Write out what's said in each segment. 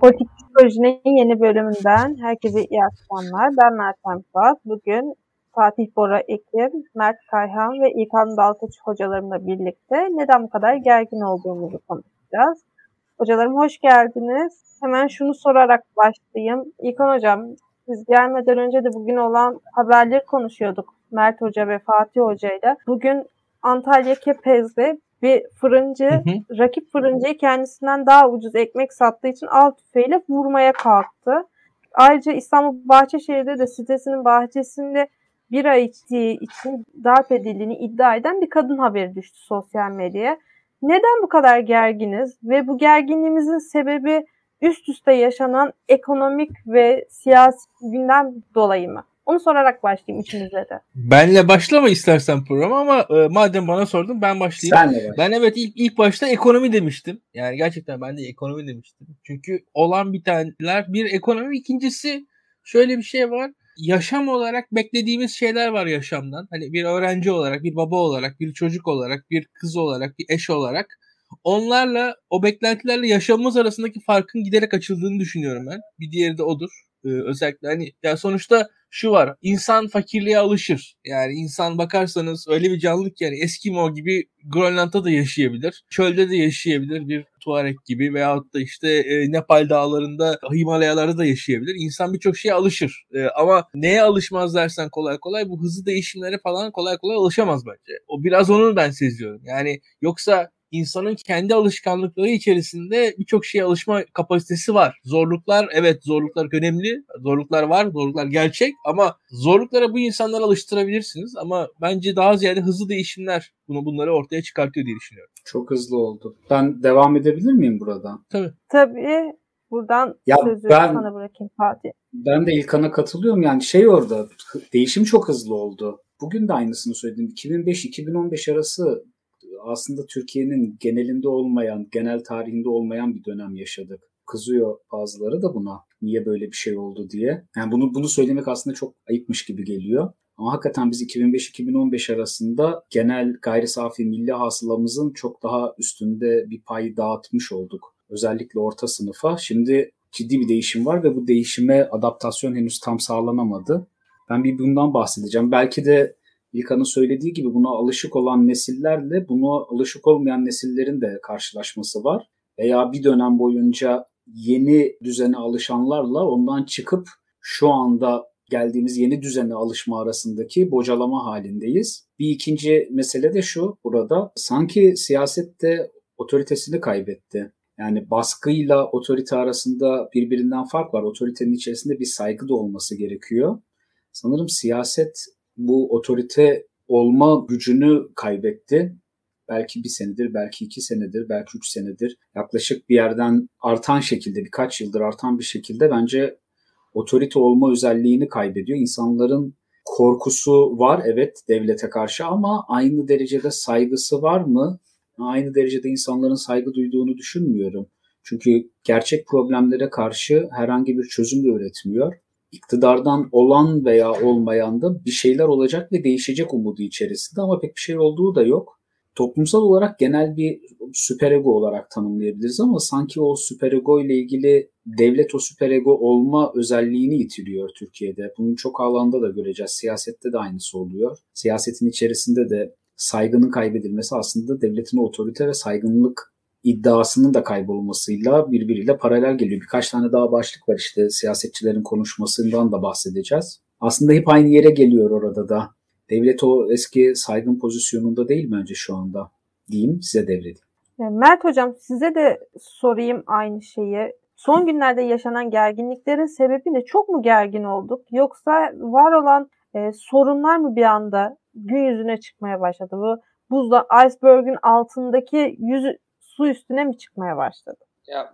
Politik Psikolojinin yeni bölümünden herkese iyi akşamlar. Ben Meltem Fuat. Bugün Fatih Bora Ekim, Mert Kayhan ve İlkan Dalkıç hocalarımla birlikte neden bu kadar gergin olduğumuzu konuşacağız. Hocalarım hoş geldiniz. Hemen şunu sorarak başlayayım. İlkan Hocam, siz gelmeden önce de bugün olan haberleri konuşuyorduk. Mert Hoca ve Fatih Hoca ile. Bugün Antalya Kepez'de bir fırıncı hı hı. rakip fırıncıyı kendisinden daha ucuz ekmek sattığı için av tüfeğiyle vurmaya kalktı. Ayrıca İstanbul Bahçeşehir'de de sitesinin bahçesinde bir ay içtiği için darp edildiğini iddia eden bir kadın haberi düştü sosyal medyaya. Neden bu kadar gerginiz ve bu gerginliğimizin sebebi üst üste yaşanan ekonomik ve siyasi gündem dolayı mı? Onu sorarak başlayayım üçünüze de. Benle başlama istersen program ama e, madem bana sordun ben başlayayım. Senle ben evet ilk ilk başta ekonomi demiştim. Yani gerçekten ben de ekonomi demiştim. Çünkü olan bitenler bir ekonomi ikincisi şöyle bir şey var. Yaşam olarak beklediğimiz şeyler var yaşamdan. Hani bir öğrenci olarak, bir baba olarak, bir çocuk olarak, bir kız olarak, bir eş olarak onlarla o beklentilerle yaşamımız arasındaki farkın giderek açıldığını düşünüyorum ben. Bir diğeri de odur. Ee, özellikle hani ya sonuçta şu var. İnsan fakirliğe alışır. Yani insan bakarsanız öyle bir canlılık yani Eskimo gibi Grönland'da da yaşayabilir. Çölde de yaşayabilir bir Tuareg gibi veyahut da işte e, Nepal dağlarında, Himalayalarda da yaşayabilir. İnsan birçok şeye alışır. E, ama neye alışmaz dersen kolay kolay bu hızlı değişimlere falan kolay kolay alışamaz bence. O biraz onu ben seziyorum. Yani yoksa insanın kendi alışkanlıkları içerisinde birçok şeye alışma kapasitesi var. Zorluklar evet zorluklar önemli. Zorluklar var. Zorluklar gerçek ama zorluklara bu insanları alıştırabilirsiniz ama bence daha ziyade hızlı değişimler bunu bunları ortaya çıkartıyor diye düşünüyorum. Çok hızlı oldu. Ben devam edebilir miyim burada? Tabii. Tabii. Buradan ya sözü ben, sana bırakayım Fatih. Ben de İlkan'a katılıyorum. Yani şey orada değişim çok hızlı oldu. Bugün de aynısını söyledim. 2005-2015 arası aslında Türkiye'nin genelinde olmayan, genel tarihinde olmayan bir dönem yaşadık. Kızıyor bazıları da buna. Niye böyle bir şey oldu diye. Yani bunu bunu söylemek aslında çok ayıpmış gibi geliyor. Ama hakikaten biz 2005-2015 arasında genel gayri safi milli hasılamızın çok daha üstünde bir pay dağıtmış olduk. Özellikle orta sınıfa. Şimdi ciddi bir değişim var ve bu değişime adaptasyon henüz tam sağlanamadı. Ben bir bundan bahsedeceğim. Belki de İlkan'ın söylediği gibi buna alışık olan nesillerle buna alışık olmayan nesillerin de karşılaşması var. Veya bir dönem boyunca yeni düzene alışanlarla ondan çıkıp şu anda geldiğimiz yeni düzene alışma arasındaki bocalama halindeyiz. Bir ikinci mesele de şu burada sanki siyaset de otoritesini kaybetti. Yani baskıyla otorite arasında birbirinden fark var. Otoritenin içerisinde bir saygı da olması gerekiyor. Sanırım siyaset bu otorite olma gücünü kaybetti. Belki bir senedir, belki iki senedir, belki üç senedir yaklaşık bir yerden artan şekilde, birkaç yıldır artan bir şekilde bence otorite olma özelliğini kaybediyor. İnsanların korkusu var evet devlete karşı ama aynı derecede saygısı var mı? Aynı derecede insanların saygı duyduğunu düşünmüyorum. Çünkü gerçek problemlere karşı herhangi bir çözüm de üretmiyor iktidardan olan veya olmayan da bir şeyler olacak ve değişecek umudu içerisinde ama pek bir şey olduğu da yok. Toplumsal olarak genel bir süperego olarak tanımlayabiliriz ama sanki o süperego ile ilgili devlet o süperego olma özelliğini yitiriyor Türkiye'de. Bunun çok alanda da göreceğiz. Siyasette de aynısı oluyor. Siyasetin içerisinde de saygının kaybedilmesi aslında devletin otorite ve saygınlık iddiasının da kaybolmasıyla birbiriyle paralel geliyor. Birkaç tane daha başlık var işte siyasetçilerin konuşmasından da bahsedeceğiz. Aslında hep aynı yere geliyor orada da. Devlet o eski saygın pozisyonunda değil bence şu anda diyeyim size devredeyim. Mert Hocam size de sorayım aynı şeyi. Son günlerde yaşanan gerginliklerin sebebi ne? Çok mu gergin olduk? Yoksa var olan e, sorunlar mı bir anda gün yüzüne çıkmaya başladı? Bu buzda iceberg'in altındaki yüzü su üstüne mi çıkmaya başladı? Ya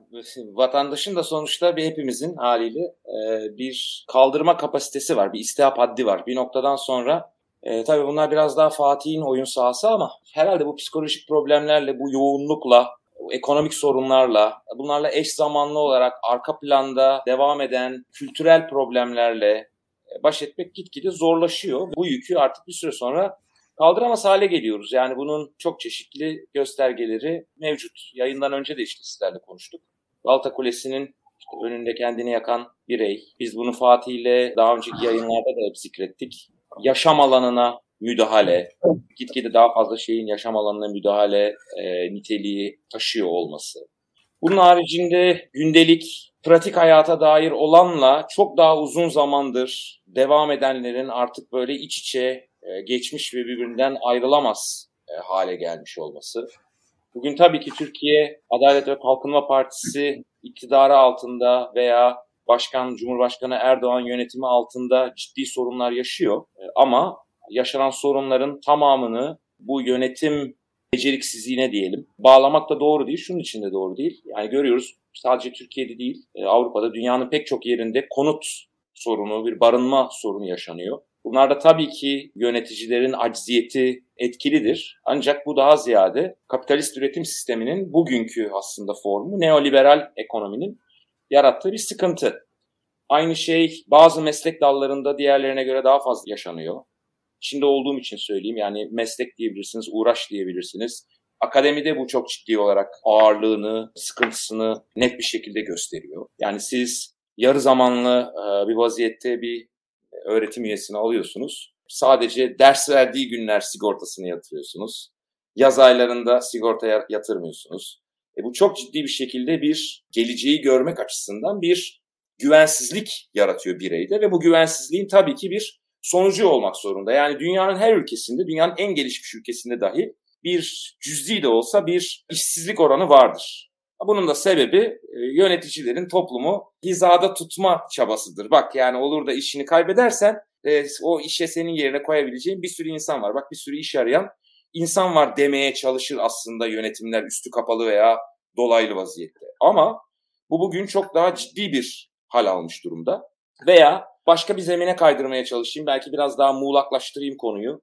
vatandaşın da sonuçta bir hepimizin haliyle e, bir kaldırma kapasitesi var, bir istihap haddi var. Bir noktadan sonra e, tabii bunlar biraz daha Fatih'in oyun sahası ama herhalde bu psikolojik problemlerle, bu yoğunlukla, ekonomik sorunlarla, bunlarla eş zamanlı olarak arka planda devam eden kültürel problemlerle e, baş etmek gitgide zorlaşıyor. Bu yükü artık bir süre sonra kaldıramaz hale geliyoruz. Yani bunun çok çeşitli göstergeleri mevcut. Yayından önce de işte sizlerle konuştuk. Balta Kulesi'nin işte önünde kendini yakan birey. Biz bunu Fatih ile daha önceki yayınlarda da hep zikrettik. Yaşam alanına müdahale, gitgide daha fazla şeyin yaşam alanına müdahale e, niteliği taşıyor olması. Bunun haricinde gündelik pratik hayata dair olanla çok daha uzun zamandır devam edenlerin artık böyle iç içe e, geçmiş ve birbirinden ayrılamaz e, hale gelmiş olması. Bugün tabii ki Türkiye Adalet ve Kalkınma Partisi iktidarı altında veya Başkan Cumhurbaşkanı Erdoğan yönetimi altında ciddi sorunlar yaşıyor. E, ama yaşanan sorunların tamamını bu yönetim beceriksizliğine diyelim. Bağlamak da doğru değil, şunun için de doğru değil. Yani görüyoruz sadece Türkiye'de değil, Avrupa'da dünyanın pek çok yerinde konut sorunu, bir barınma sorunu yaşanıyor. Bunlarda tabii ki yöneticilerin acziyeti etkilidir. Ancak bu daha ziyade kapitalist üretim sisteminin bugünkü aslında formu neoliberal ekonominin yarattığı bir sıkıntı. Aynı şey bazı meslek dallarında diğerlerine göre daha fazla yaşanıyor. İçinde olduğum için söyleyeyim yani meslek diyebilirsiniz, uğraş diyebilirsiniz. Akademide bu çok ciddi olarak ağırlığını, sıkıntısını net bir şekilde gösteriyor. Yani siz yarı zamanlı bir vaziyette bir öğretim üyesini alıyorsunuz. Sadece ders verdiği günler sigortasını yatırıyorsunuz. Yaz aylarında sigortaya yatırmıyorsunuz. E bu çok ciddi bir şekilde bir geleceği görmek açısından bir güvensizlik yaratıyor bireyde ve bu güvensizliğin tabii ki bir sonucu olmak zorunda. Yani dünyanın her ülkesinde, dünyanın en gelişmiş ülkesinde dahi bir cüzdi de olsa bir işsizlik oranı vardır. Bunun da sebebi e, yöneticilerin toplumu hizada tutma çabasıdır. Bak yani olur da işini kaybedersen e, o işe senin yerine koyabileceğin bir sürü insan var. Bak bir sürü iş arayan insan var demeye çalışır aslında yönetimler üstü kapalı veya dolaylı vaziyette. Ama bu bugün çok daha ciddi bir hal almış durumda. Veya başka bir zemine kaydırmaya çalışayım. Belki biraz daha muğlaklaştırayım konuyu.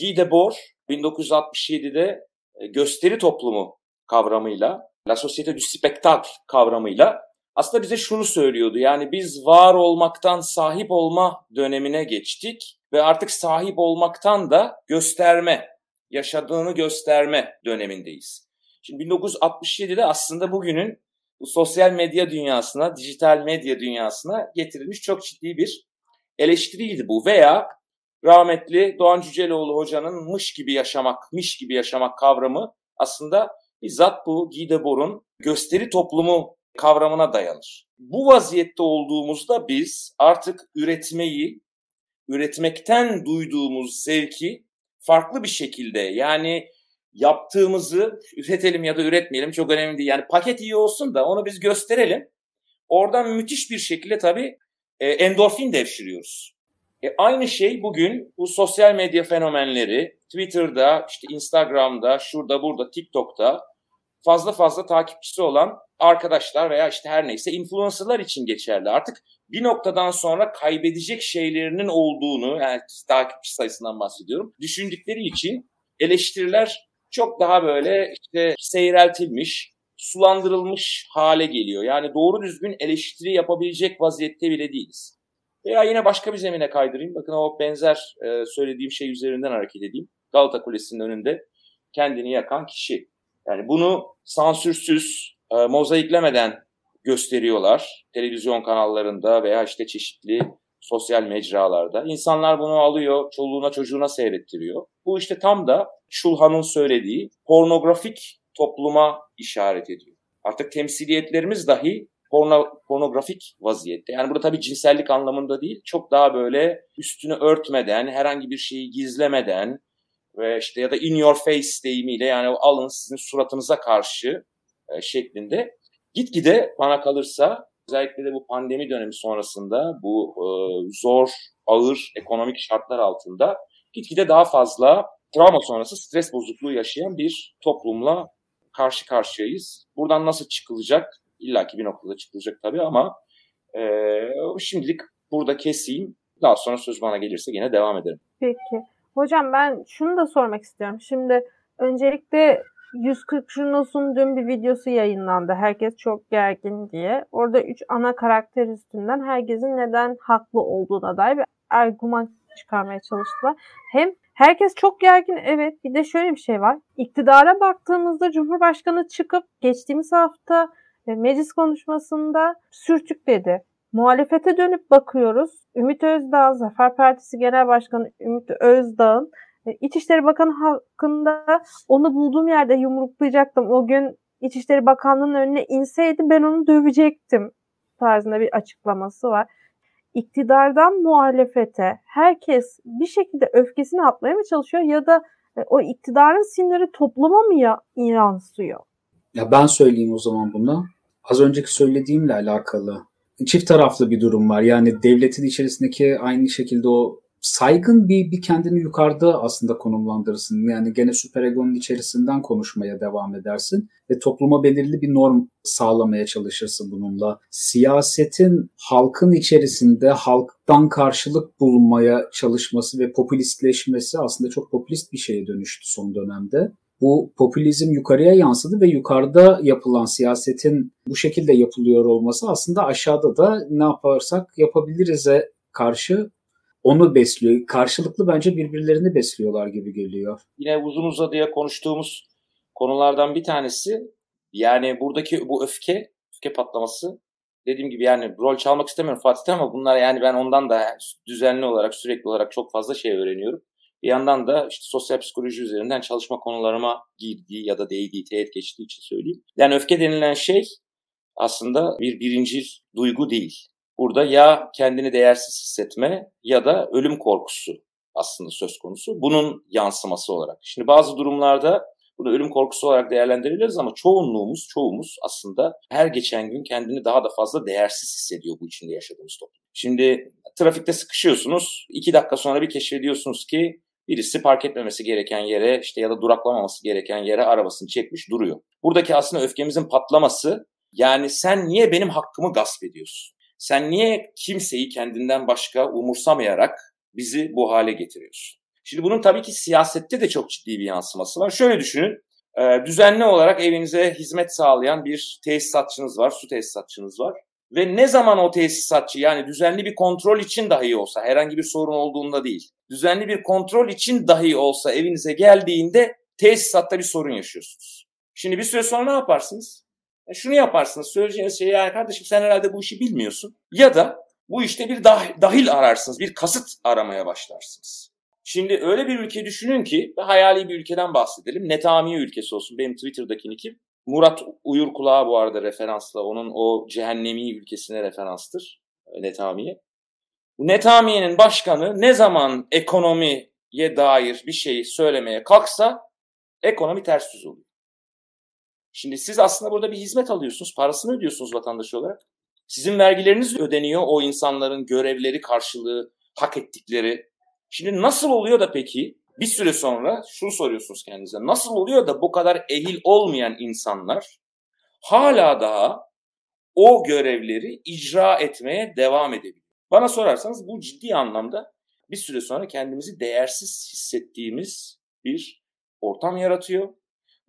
Guy Debord 1967'de e, gösteri toplumu kavramıyla La Société du Spectacle kavramıyla aslında bize şunu söylüyordu. Yani biz var olmaktan sahip olma dönemine geçtik ve artık sahip olmaktan da gösterme, yaşadığını gösterme dönemindeyiz. Şimdi 1967'de aslında bugünün bu sosyal medya dünyasına, dijital medya dünyasına getirilmiş çok ciddi bir eleştiriydi bu. Veya rahmetli Doğan Cüceloğlu hocanın mış gibi yaşamak, miş gibi yaşamak kavramı aslında bizzat bu Guy Debord'un gösteri toplumu kavramına dayanır. Bu vaziyette olduğumuzda biz artık üretmeyi, üretmekten duyduğumuz zevki farklı bir şekilde yani yaptığımızı üretelim ya da üretmeyelim çok önemli değil. Yani paket iyi olsun da onu biz gösterelim. Oradan müthiş bir şekilde tabii e, endorfin devşiriyoruz. E, aynı şey bugün bu sosyal medya fenomenleri Twitter'da, işte Instagram'da, şurada burada, TikTok'ta fazla fazla takipçisi olan arkadaşlar veya işte her neyse influencerlar için geçerli. Artık bir noktadan sonra kaybedecek şeylerinin olduğunu, yani takipçi sayısından bahsediyorum, düşündükleri için eleştiriler çok daha böyle işte seyreltilmiş, sulandırılmış hale geliyor. Yani doğru düzgün eleştiri yapabilecek vaziyette bile değiliz. Veya yine başka bir zemine kaydırayım. Bakın o benzer e, söylediğim şey üzerinden hareket edeyim. Galata Kulesi'nin önünde kendini yakan kişi. Yani bunu sansürsüz, e, mozaiklemeden gösteriyorlar. Televizyon kanallarında veya işte çeşitli sosyal mecralarda. İnsanlar bunu alıyor, çoluğuna çocuğuna seyrettiriyor. Bu işte tam da Şulhan'ın söylediği pornografik topluma işaret ediyor. Artık temsiliyetlerimiz dahi porno, pornografik vaziyette. Yani burada tabii cinsellik anlamında değil, çok daha böyle üstünü örtmeden, herhangi bir şeyi gizlemeden ve işte ya da in your face deyimiyle yani alın sizin suratınıza karşı e, şeklinde gitgide bana kalırsa özellikle de bu pandemi dönemi sonrasında bu e, zor, ağır ekonomik şartlar altında gitgide daha fazla travma sonrası stres bozukluğu yaşayan bir toplumla karşı karşıyayız. Buradan nasıl çıkılacak? İlla ki bir noktada çıkılacak tabii ama e, şimdilik burada keseyim. Daha sonra söz bana gelirse yine devam ederim. Peki. Hocam ben şunu da sormak istiyorum. Şimdi öncelikle 140 Junos'un dün bir videosu yayınlandı. Herkes çok gergin diye. Orada 3 ana karakter üstünden herkesin neden haklı olduğuna dair bir argüman çıkarmaya çalıştılar. Hem herkes çok gergin evet bir de şöyle bir şey var. İktidara baktığımızda Cumhurbaşkanı çıkıp geçtiğimiz hafta meclis konuşmasında sürtük dedi. Muhalefete dönüp bakıyoruz. Ümit Özdağ, Zafer Partisi Genel Başkanı Ümit Özdağ'ın e, İçişleri Bakanı hakkında onu bulduğum yerde yumruklayacaktım. O gün İçişleri Bakanlığı'nın önüne inseydi ben onu dövecektim tarzında bir açıklaması var. İktidardan muhalefete herkes bir şekilde öfkesini atmaya mı çalışıyor ya da e, o iktidarın siniri topluma mı ya, yansıyor? Ya ben söyleyeyim o zaman bunu. Az önceki söylediğimle alakalı çift taraflı bir durum var. Yani devletin içerisindeki aynı şekilde o saygın bir, bir kendini yukarıda aslında konumlandırırsın. Yani gene süper egonun içerisinden konuşmaya devam edersin ve topluma belirli bir norm sağlamaya çalışırsın bununla. Siyasetin halkın içerisinde halktan karşılık bulmaya çalışması ve popülistleşmesi aslında çok popülist bir şeye dönüştü son dönemde bu popülizm yukarıya yansıdı ve yukarıda yapılan siyasetin bu şekilde yapılıyor olması aslında aşağıda da ne yaparsak yapabiliriz'e karşı onu besliyor. Karşılıklı bence birbirlerini besliyorlar gibi geliyor. Yine uzun uzadıya konuştuğumuz konulardan bir tanesi yani buradaki bu öfke, öfke patlaması dediğim gibi yani rol çalmak istemiyorum Fatih'te ama bunlar yani ben ondan da düzenli olarak sürekli olarak çok fazla şey öğreniyorum. Bir yandan da işte sosyal psikoloji üzerinden çalışma konularıma girdiği ya da değdiği, teğet geçtiği için söyleyeyim. Yani öfke denilen şey aslında bir birincil duygu değil. Burada ya kendini değersiz hissetme ya da ölüm korkusu aslında söz konusu. Bunun yansıması olarak. Şimdi bazı durumlarda bunu ölüm korkusu olarak değerlendirebiliriz ama çoğunluğumuz, çoğumuz aslında her geçen gün kendini daha da fazla değersiz hissediyor bu içinde yaşadığımız toplum. Şimdi trafikte sıkışıyorsunuz. iki dakika sonra bir keşfediyorsunuz ki Birisi park etmemesi gereken yere işte ya da duraklamaması gereken yere arabasını çekmiş duruyor. Buradaki aslında öfkemizin patlaması yani sen niye benim hakkımı gasp ediyorsun? Sen niye kimseyi kendinden başka umursamayarak bizi bu hale getiriyorsun? Şimdi bunun tabii ki siyasette de çok ciddi bir yansıması var. Şöyle düşünün, düzenli olarak evinize hizmet sağlayan bir tesisatçınız var, su tesisatçınız var. Ve ne zaman o tesisatçı yani düzenli bir kontrol için dahi olsa herhangi bir sorun olduğunda değil. Düzenli bir kontrol için dahi olsa evinize geldiğinde tesisatta bir sorun yaşıyorsunuz. Şimdi bir süre sonra ne yaparsınız? E şunu yaparsınız. Söyleyeceğiniz şey yani kardeşim sen herhalde bu işi bilmiyorsun. Ya da bu işte bir dah- dahil ararsınız. Bir kasıt aramaya başlarsınız. Şimdi öyle bir ülke düşünün ki hayali bir ülkeden bahsedelim. Netamiye ülkesi olsun. Benim Twitter'daki nickim. Murat Uyur Kulağı bu arada referansla. Onun o cehennemi ülkesine referanstır. Netamiye. Bu Netamiye'nin başkanı ne zaman ekonomiye dair bir şey söylemeye kalksa ekonomi ters düz oluyor. Şimdi siz aslında burada bir hizmet alıyorsunuz, parasını ödüyorsunuz vatandaş olarak. Sizin vergileriniz ödeniyor o insanların görevleri karşılığı, hak ettikleri. Şimdi nasıl oluyor da peki bir süre sonra şunu soruyorsunuz kendinize. Nasıl oluyor da bu kadar ehil olmayan insanlar hala daha o görevleri icra etmeye devam edebiliyor? Bana sorarsanız bu ciddi anlamda bir süre sonra kendimizi değersiz hissettiğimiz bir ortam yaratıyor.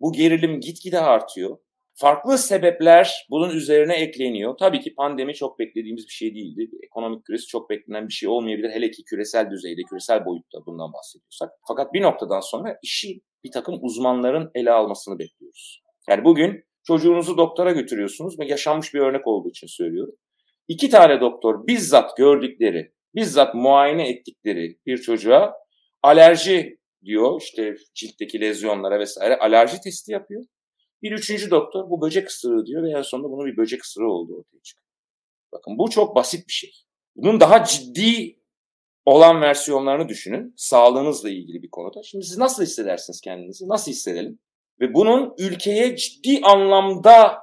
Bu gerilim gitgide artıyor. Farklı sebepler bunun üzerine ekleniyor. Tabii ki pandemi çok beklediğimiz bir şey değildi. Ekonomik kriz çok beklenen bir şey olmayabilir. Hele ki küresel düzeyde, küresel boyutta bundan bahsediyorsak. Fakat bir noktadan sonra işi bir takım uzmanların ele almasını bekliyoruz. Yani bugün çocuğunuzu doktora götürüyorsunuz ve yaşanmış bir örnek olduğu için söylüyorum. İki tane doktor bizzat gördükleri, bizzat muayene ettikleri bir çocuğa alerji diyor işte ciltteki lezyonlara vesaire alerji testi yapıyor. Bir üçüncü doktor bu böcek ısırığı diyor ve en sonunda bunun bir böcek ısırığı olduğu ortaya çıkıyor. Bakın bu çok basit bir şey. Bunun daha ciddi olan versiyonlarını düşünün. Sağlığınızla ilgili bir konuda. Şimdi siz nasıl hissedersiniz kendinizi? Nasıl hissedelim? Ve bunun ülkeye ciddi anlamda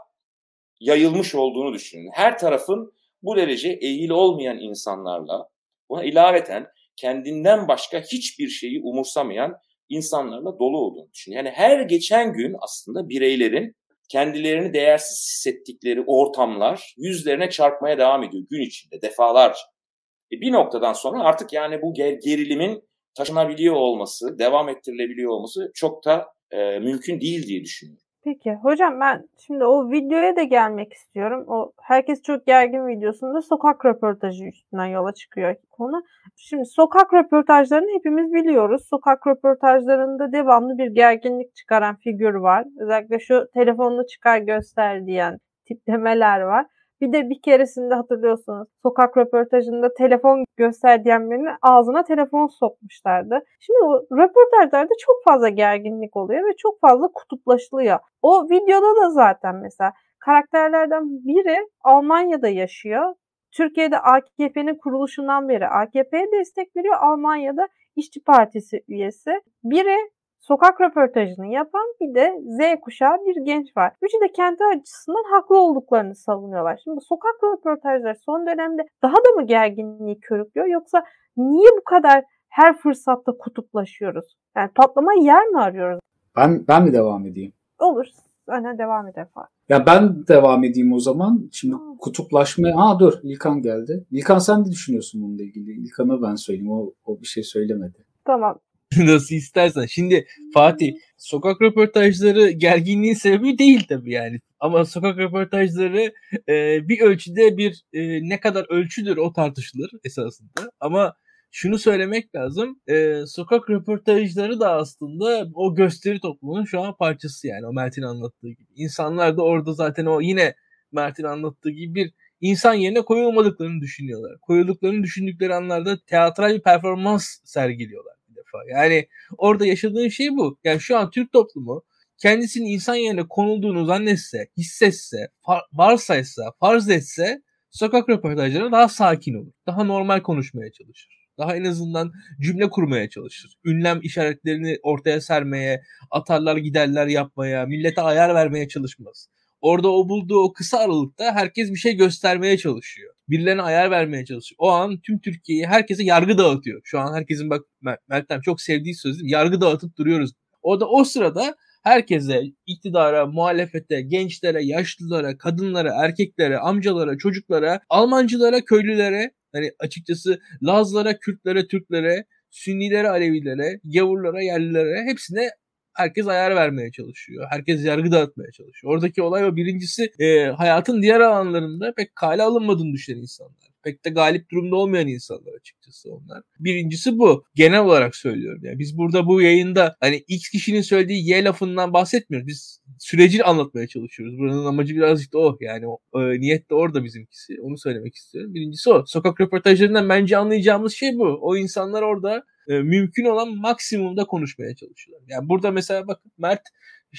yayılmış olduğunu düşünün. Her tarafın bu derece eğil olmayan insanlarla buna ilaveten kendinden başka hiçbir şeyi umursamayan insanlarla dolu olduğunu düşünüyorum. Yani her geçen gün aslında bireylerin kendilerini değersiz hissettikleri ortamlar yüzlerine çarpmaya devam ediyor gün içinde defalarca. E bir noktadan sonra artık yani bu gerilimin taşınabiliyor olması, devam ettirilebiliyor olması çok da e, mümkün değil diye düşünüyorum. Peki hocam ben şimdi o videoya da gelmek istiyorum. O herkes çok gergin videosunda sokak röportajı üstünden yola çıkıyor konu. Şimdi sokak röportajlarını hepimiz biliyoruz. Sokak röportajlarında devamlı bir gerginlik çıkaran figür var. Özellikle şu telefonunu çıkar göster diyen tiplemeler var. Bir de bir keresinde hatırlıyorsunuz sokak röportajında telefon göster diyen birinin ağzına telefon sokmuşlardı. Şimdi o röportajlarda çok fazla gerginlik oluyor ve çok fazla kutuplaşılıyor. O videoda da zaten mesela karakterlerden biri Almanya'da yaşıyor. Türkiye'de AKP'nin kuruluşundan beri AKP'ye destek veriyor. Almanya'da İşçi Partisi üyesi. Biri sokak röportajını yapan bir de Z kuşağı bir genç var. Üçü de kendi açısından haklı olduklarını savunuyorlar. Şimdi sokak röportajları son dönemde daha da mı gerginliği körüklüyor yoksa niye bu kadar her fırsatta kutuplaşıyoruz? Yani patlama yer mi arıyoruz? Ben ben mi devam edeyim? Olur. Öne devam edelim. Ya ben devam edeyim o zaman. Şimdi kutuplaşma... Aa dur İlkan geldi. İlkan sen ne düşünüyorsun bununla ilgili? İlkan'a ben söyleyeyim. O, o bir şey söylemedi. Tamam. Nasıl istersen. Şimdi Fatih sokak röportajları gerginliğin sebebi değil tabii yani. Ama sokak röportajları e, bir ölçüde bir e, ne kadar ölçüdür o tartışılır esasında. Ama şunu söylemek lazım. E, sokak röportajları da aslında o gösteri toplumunun şu an parçası yani o Mert'in anlattığı gibi. İnsanlar da orada zaten o yine Mert'in anlattığı gibi bir insan yerine koyulmadıklarını düşünüyorlar. Koyulduklarını düşündükleri anlarda teatral bir performans sergiliyorlar defa. Yani orada yaşadığın şey bu. Yani şu an Türk toplumu kendisinin insan yerine konulduğunu zannetse, hissetse, varsaysa, farz etse sokak röportajlarına daha sakin olur. Daha normal konuşmaya çalışır. Daha en azından cümle kurmaya çalışır. Ünlem işaretlerini ortaya sermeye, atarlar giderler yapmaya, millete ayar vermeye çalışmaz. Orada o bulduğu o kısa aralıkta herkes bir şey göstermeye çalışıyor. Birilerine ayar vermeye çalışıyor. O an tüm Türkiye'yi herkese yargı dağıtıyor. Şu an herkesin bak Meltem çok sevdiği söz değil mi? Yargı dağıtıp duruyoruz. O da o sırada herkese, iktidara, muhalefete, gençlere, yaşlılara, kadınlara, erkeklere, amcalara, çocuklara, Almancılara, köylülere Hani açıkçası Lazlara, Kürtlere, Türklere, Sünnilere, Alevilere, Gavurlara, yerlilere hepsine herkes ayar vermeye çalışıyor. Herkes yargı dağıtmaya çalışıyor. Oradaki olay o. Birincisi e, hayatın diğer alanlarında pek kale alınmadığını düşünen insanlar. Pek de galip durumda olmayan insanlar açıkçası onlar. Birincisi bu. Genel olarak söylüyorum. Yani biz burada bu yayında hani X kişinin söylediği Y lafından bahsetmiyoruz. Biz süreci anlatmaya çalışıyoruz. Buranın amacı birazcık da o. Yani o, e, niyet de orada bizimkisi. Onu söylemek istiyorum. Birincisi o. Sokak röportajlarından bence anlayacağımız şey bu. O insanlar orada e, mümkün olan maksimumda konuşmaya çalışıyorlar. Yani burada mesela bak Mert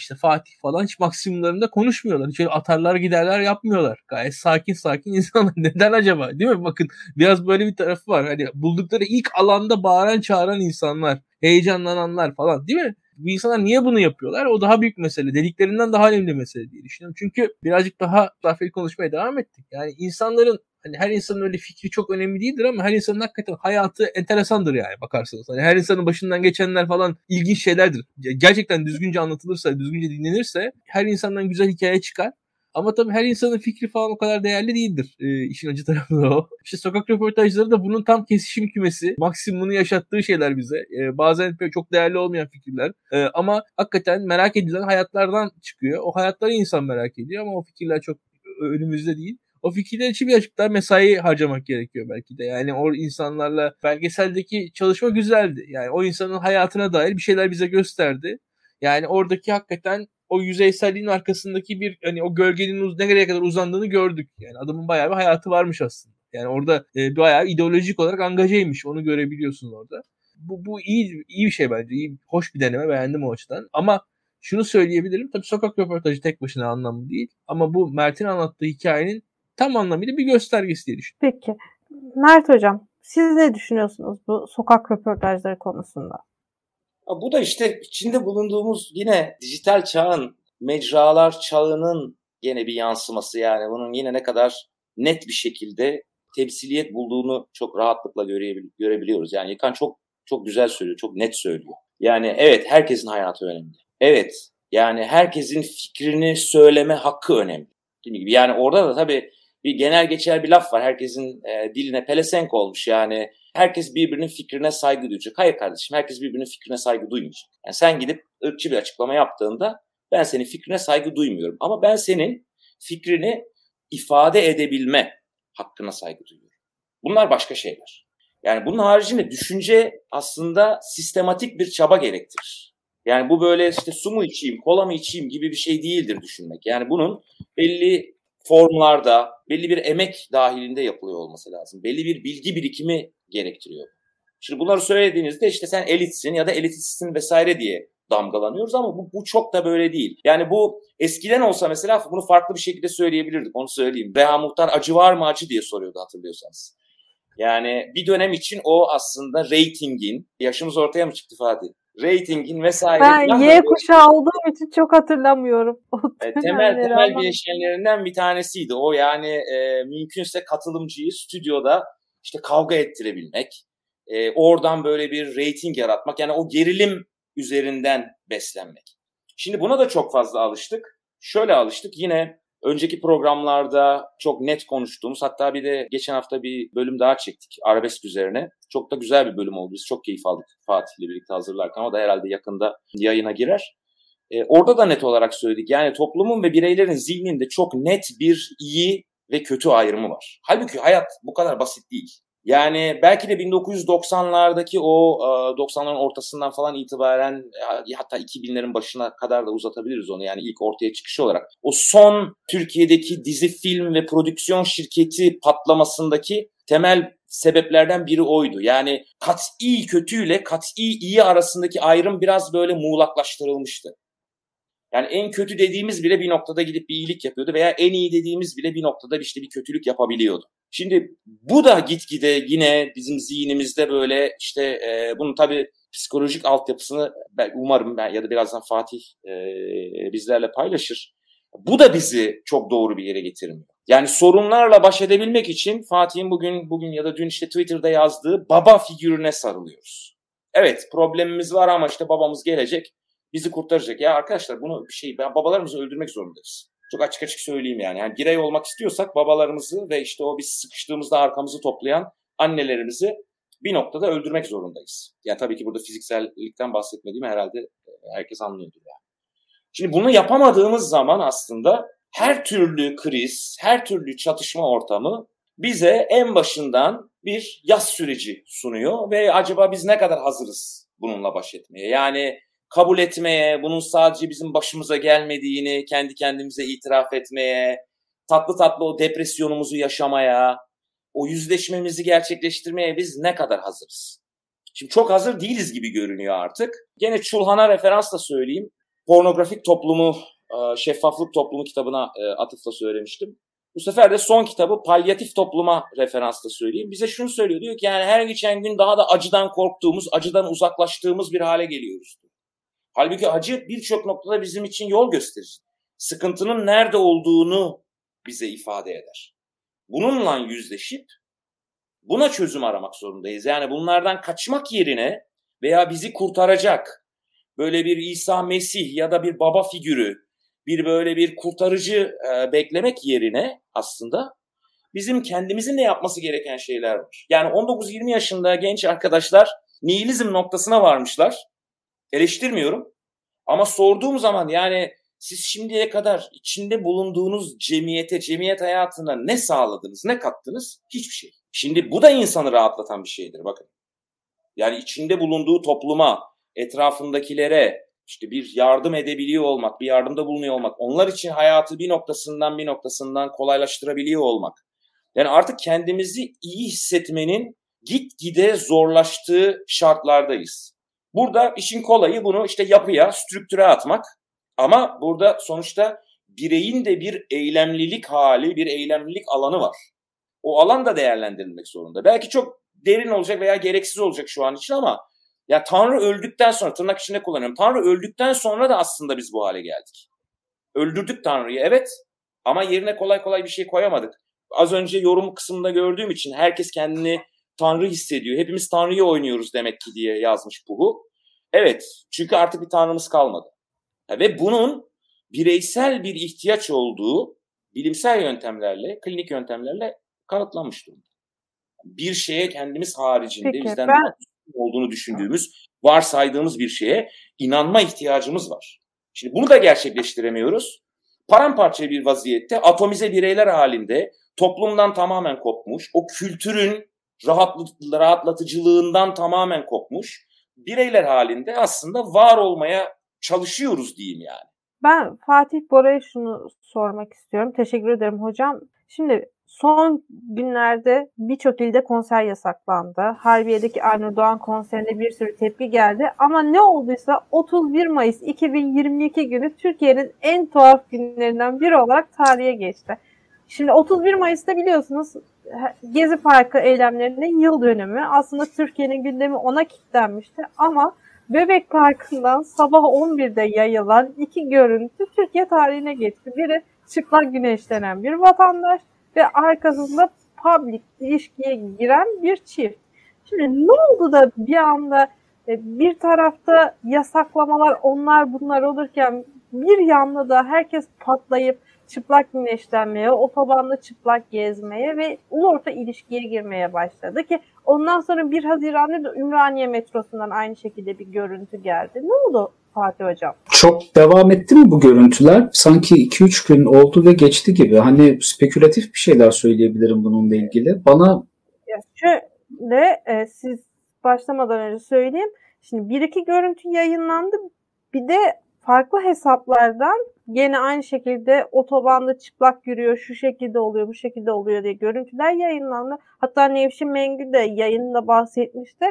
işte Fatih falan hiç maksimumlarında konuşmuyorlar. Hiç öyle atarlar giderler yapmıyorlar. Gayet sakin sakin insanlar. Neden acaba? Değil mi? Bakın biraz böyle bir tarafı var. Hani buldukları ilk alanda bağıran çağıran insanlar. Heyecanlananlar falan değil mi? Bu insanlar niye bunu yapıyorlar? O daha büyük mesele. Dediklerinden daha önemli mesele diye düşünüyorum. Çünkü birazcık daha zaferi konuşmaya devam ettik. Yani insanların hani her insanın öyle fikri çok önemli değildir ama her insanın hakikaten hayatı enteresandır yani bakarsanız. Hani her insanın başından geçenler falan ilginç şeylerdir. Gerçekten düzgünce anlatılırsa, düzgünce dinlenirse her insandan güzel hikaye çıkar. Ama tabii her insanın fikri falan o kadar değerli değildir. E, işin acı tarafı da o. İşte sokak röportajları da bunun tam kesişim kümesi. Maksimumunu yaşattığı şeyler bize. E, bazen çok değerli olmayan fikirler. E, ama hakikaten merak edilen hayatlardan çıkıyor. O hayatları insan merak ediyor ama o fikirler çok önümüzde değil o fikirler için birazcık daha mesai harcamak gerekiyor belki de. Yani o insanlarla belgeseldeki çalışma güzeldi. Yani o insanın hayatına dair bir şeyler bize gösterdi. Yani oradaki hakikaten o yüzeyselliğin arkasındaki bir hani o gölgenin uz- nereye kadar uzandığını gördük. Yani adamın bayağı bir hayatı varmış aslında. Yani orada e, bayağı ideolojik olarak angajeymiş. Onu görebiliyorsun orada. Bu, bu iyi iyi bir şey bence. İyi, hoş bir deneme. Beğendim o açıdan. Ama şunu söyleyebilirim. Tabii sokak röportajı tek başına anlamlı değil. Ama bu Mert'in anlattığı hikayenin tam anlamıyla bir göstergesi diye düşünüyorum. Peki. Mert Hocam siz ne düşünüyorsunuz bu sokak röportajları konusunda? Bu da işte içinde bulunduğumuz yine dijital çağın, mecralar çağının yine bir yansıması yani bunun yine ne kadar net bir şekilde temsiliyet bulduğunu çok rahatlıkla görebiliyoruz. Yani Yıkan çok çok güzel söylüyor, çok net söylüyor. Yani evet herkesin hayatı önemli. Evet yani herkesin fikrini söyleme hakkı önemli. gibi. Yani orada da tabii bir genel geçer bir laf var. Herkesin e, diline pelesenk olmuş yani. Herkes birbirinin fikrine saygı duyacak. Hayır kardeşim herkes birbirinin fikrine saygı duymayacak. Yani sen gidip ırkçı bir açıklama yaptığında ben senin fikrine saygı duymuyorum. Ama ben senin fikrini ifade edebilme hakkına saygı duyuyorum. Bunlar başka şeyler. Yani bunun haricinde düşünce aslında sistematik bir çaba gerektirir. Yani bu böyle işte su mu içeyim, kola mı içeyim gibi bir şey değildir düşünmek. Yani bunun belli formlarda belli bir emek dahilinde yapılıyor olması lazım. Belli bir bilgi birikimi gerektiriyor. Şimdi bunları söylediğinizde işte sen elitsin ya da elitistsin vesaire diye damgalanıyoruz ama bu, bu çok da böyle değil. Yani bu eskiden olsa mesela bunu farklı bir şekilde söyleyebilirdik onu söyleyeyim. Reha Muhtar acı var mı acı diye soruyordu hatırlıyorsanız. Yani bir dönem için o aslında ratingin, yaşımız ortaya mı çıktı Fatih? Ratingin vesaire. Ben Y kuşağı olduğum için çok hatırlamıyorum. E, temel temel ama. bileşenlerinden bir tanesiydi. O yani e, mümkünse katılımcıyı stüdyoda işte kavga ettirebilmek. E, oradan böyle bir rating yaratmak. Yani o gerilim üzerinden beslenmek. Şimdi buna da çok fazla alıştık. Şöyle alıştık yine önceki programlarda çok net konuştuğumuz hatta bir de geçen hafta bir bölüm daha çektik arabesk üzerine. Çok da güzel bir bölüm oldu. Biz çok keyif aldık Fatih ile birlikte hazırlarken. O da herhalde yakında yayına girer. E, orada da net olarak söyledik. Yani toplumun ve bireylerin zihninde çok net bir iyi ve kötü ayrımı var. Halbuki hayat bu kadar basit değil. Yani belki de 1990'lardaki o 90'ların ortasından falan itibaren hatta 2000'lerin başına kadar da uzatabiliriz onu yani ilk ortaya çıkışı olarak. O son Türkiye'deki dizi film ve prodüksiyon şirketi patlamasındaki temel sebeplerden biri oydu. Yani kat'i kötüyle kat'i iyi arasındaki ayrım biraz böyle muğlaklaştırılmıştı. Yani en kötü dediğimiz bile bir noktada gidip bir iyilik yapıyordu veya en iyi dediğimiz bile bir noktada işte bir kötülük yapabiliyordu. Şimdi bu da gitgide yine bizim zihnimizde böyle işte e, bunun tabii psikolojik altyapısını ben umarım ben ya da birazdan Fatih e, bizlerle paylaşır. Bu da bizi çok doğru bir yere getirmiyor. Yani sorunlarla baş edebilmek için Fatih'in bugün bugün ya da dün işte Twitter'da yazdığı baba figürüne sarılıyoruz. Evet problemimiz var ama işte babamız gelecek bizi kurtaracak. Ya arkadaşlar bunu bir şey babalarımızı öldürmek zorundayız. Çok açık açık söyleyeyim yani. yani birey olmak istiyorsak babalarımızı ve işte o biz sıkıştığımızda arkamızı toplayan annelerimizi bir noktada öldürmek zorundayız. Yani tabii ki burada fiziksellikten bahsetmediğimi herhalde e, herkes anlıyordur yani. Şimdi bunu yapamadığımız zaman aslında her türlü kriz, her türlü çatışma ortamı bize en başından bir yaz süreci sunuyor ve acaba biz ne kadar hazırız bununla baş etmeye? Yani kabul etmeye, bunun sadece bizim başımıza gelmediğini kendi kendimize itiraf etmeye, tatlı tatlı o depresyonumuzu yaşamaya, o yüzleşmemizi gerçekleştirmeye biz ne kadar hazırız? Şimdi çok hazır değiliz gibi görünüyor artık. Gene Çulhan'a referansla söyleyeyim. Pornografik toplumu, e, şeffaflık toplumu kitabına e, atıfla söylemiştim. Bu sefer de son kitabı palyatif topluma referansla söyleyeyim. Bize şunu söylüyor diyor ki yani her geçen gün daha da acıdan korktuğumuz, acıdan uzaklaştığımız bir hale geliyoruz. Halbuki acı birçok noktada bizim için yol gösterir. Sıkıntının nerede olduğunu bize ifade eder. Bununla yüzleşip buna çözüm aramak zorundayız. Yani bunlardan kaçmak yerine veya bizi kurtaracak böyle bir İsa Mesih ya da bir baba figürü, bir böyle bir kurtarıcı e, beklemek yerine aslında bizim kendimizin ne yapması gereken şeyler var. Yani 19-20 yaşında genç arkadaşlar nihilizm noktasına varmışlar eleştirmiyorum. Ama sorduğum zaman yani siz şimdiye kadar içinde bulunduğunuz cemiyete, cemiyet hayatına ne sağladınız, ne kattınız? Hiçbir şey. Şimdi bu da insanı rahatlatan bir şeydir bakın. Yani içinde bulunduğu topluma, etrafındakilere işte bir yardım edebiliyor olmak, bir yardımda bulunuyor olmak, onlar için hayatı bir noktasından bir noktasından kolaylaştırabiliyor olmak. Yani artık kendimizi iyi hissetmenin gitgide zorlaştığı şartlardayız. Burada işin kolayı bunu işte yapıya, strüktüre atmak. Ama burada sonuçta bireyin de bir eylemlilik hali, bir eylemlilik alanı var. O alan da değerlendirilmek zorunda. Belki çok derin olacak veya gereksiz olacak şu an için ama ya Tanrı öldükten sonra tırnak içinde kullanıyorum. Tanrı öldükten sonra da aslında biz bu hale geldik. Öldürdük Tanrı'yı evet ama yerine kolay kolay bir şey koyamadık. Az önce yorum kısmında gördüğüm için herkes kendini Tanrı hissediyor. Hepimiz Tanrı'yı oynuyoruz demek ki diye yazmış Puhu. Evet çünkü artık bir Tanrımız kalmadı. Ve bunun bireysel bir ihtiyaç olduğu bilimsel yöntemlerle, klinik yöntemlerle kanıtlanmış durumda. Bir şeye kendimiz haricinde Peki, bizden ben... olduğunu düşündüğümüz, varsaydığımız bir şeye inanma ihtiyacımız var. Şimdi bunu da gerçekleştiremiyoruz. Paramparça bir vaziyette atomize bireyler halinde toplumdan tamamen kopmuş, o kültürün rahatlatıcılığından tamamen kopmuş bireyler halinde aslında var olmaya çalışıyoruz diyeyim yani. Ben Fatih Bora'ya şunu sormak istiyorum. Teşekkür ederim hocam. Şimdi son günlerde birçok ilde konser yasaklandı. Harbiye'deki Aynur Doğan konserine bir sürü tepki geldi. Ama ne olduysa 31 Mayıs 2022 günü Türkiye'nin en tuhaf günlerinden biri olarak tarihe geçti. Şimdi 31 Mayıs'ta biliyorsunuz Gezi Parkı eylemlerinin yıl dönümü. Aslında Türkiye'nin gündemi ona kilitlenmişti ama Bebek Parkı'ndan sabah 11'de yayılan iki görüntü Türkiye tarihine geçti. Biri çıplak güneşlenen bir vatandaş ve arkasında public ilişkiye giren bir çift. Şimdi ne oldu da bir anda e, bir tarafta yasaklamalar onlar bunlar olurken bir yanda da herkes patlayıp çıplak güneşlenmeye, otobanda çıplak gezmeye ve ulu orta ilişkiye girmeye başladı ki ondan sonra 1 Haziran'da da Ümraniye metrosundan aynı şekilde bir görüntü geldi. Ne oldu Fatih Hocam? Çok devam etti mi bu görüntüler? Sanki 2-3 gün oldu ve geçti gibi. Hani spekülatif bir şeyler söyleyebilirim bununla ilgili. Bana ya şöyle e, siz başlamadan önce söyleyeyim. Şimdi bir iki görüntü yayınlandı. Bir de farklı hesaplardan gene aynı şekilde otobanda çıplak yürüyor, şu şekilde oluyor, bu şekilde oluyor diye görüntüler yayınlandı. Hatta Nevşin Mengü de yayında bahsetmişti.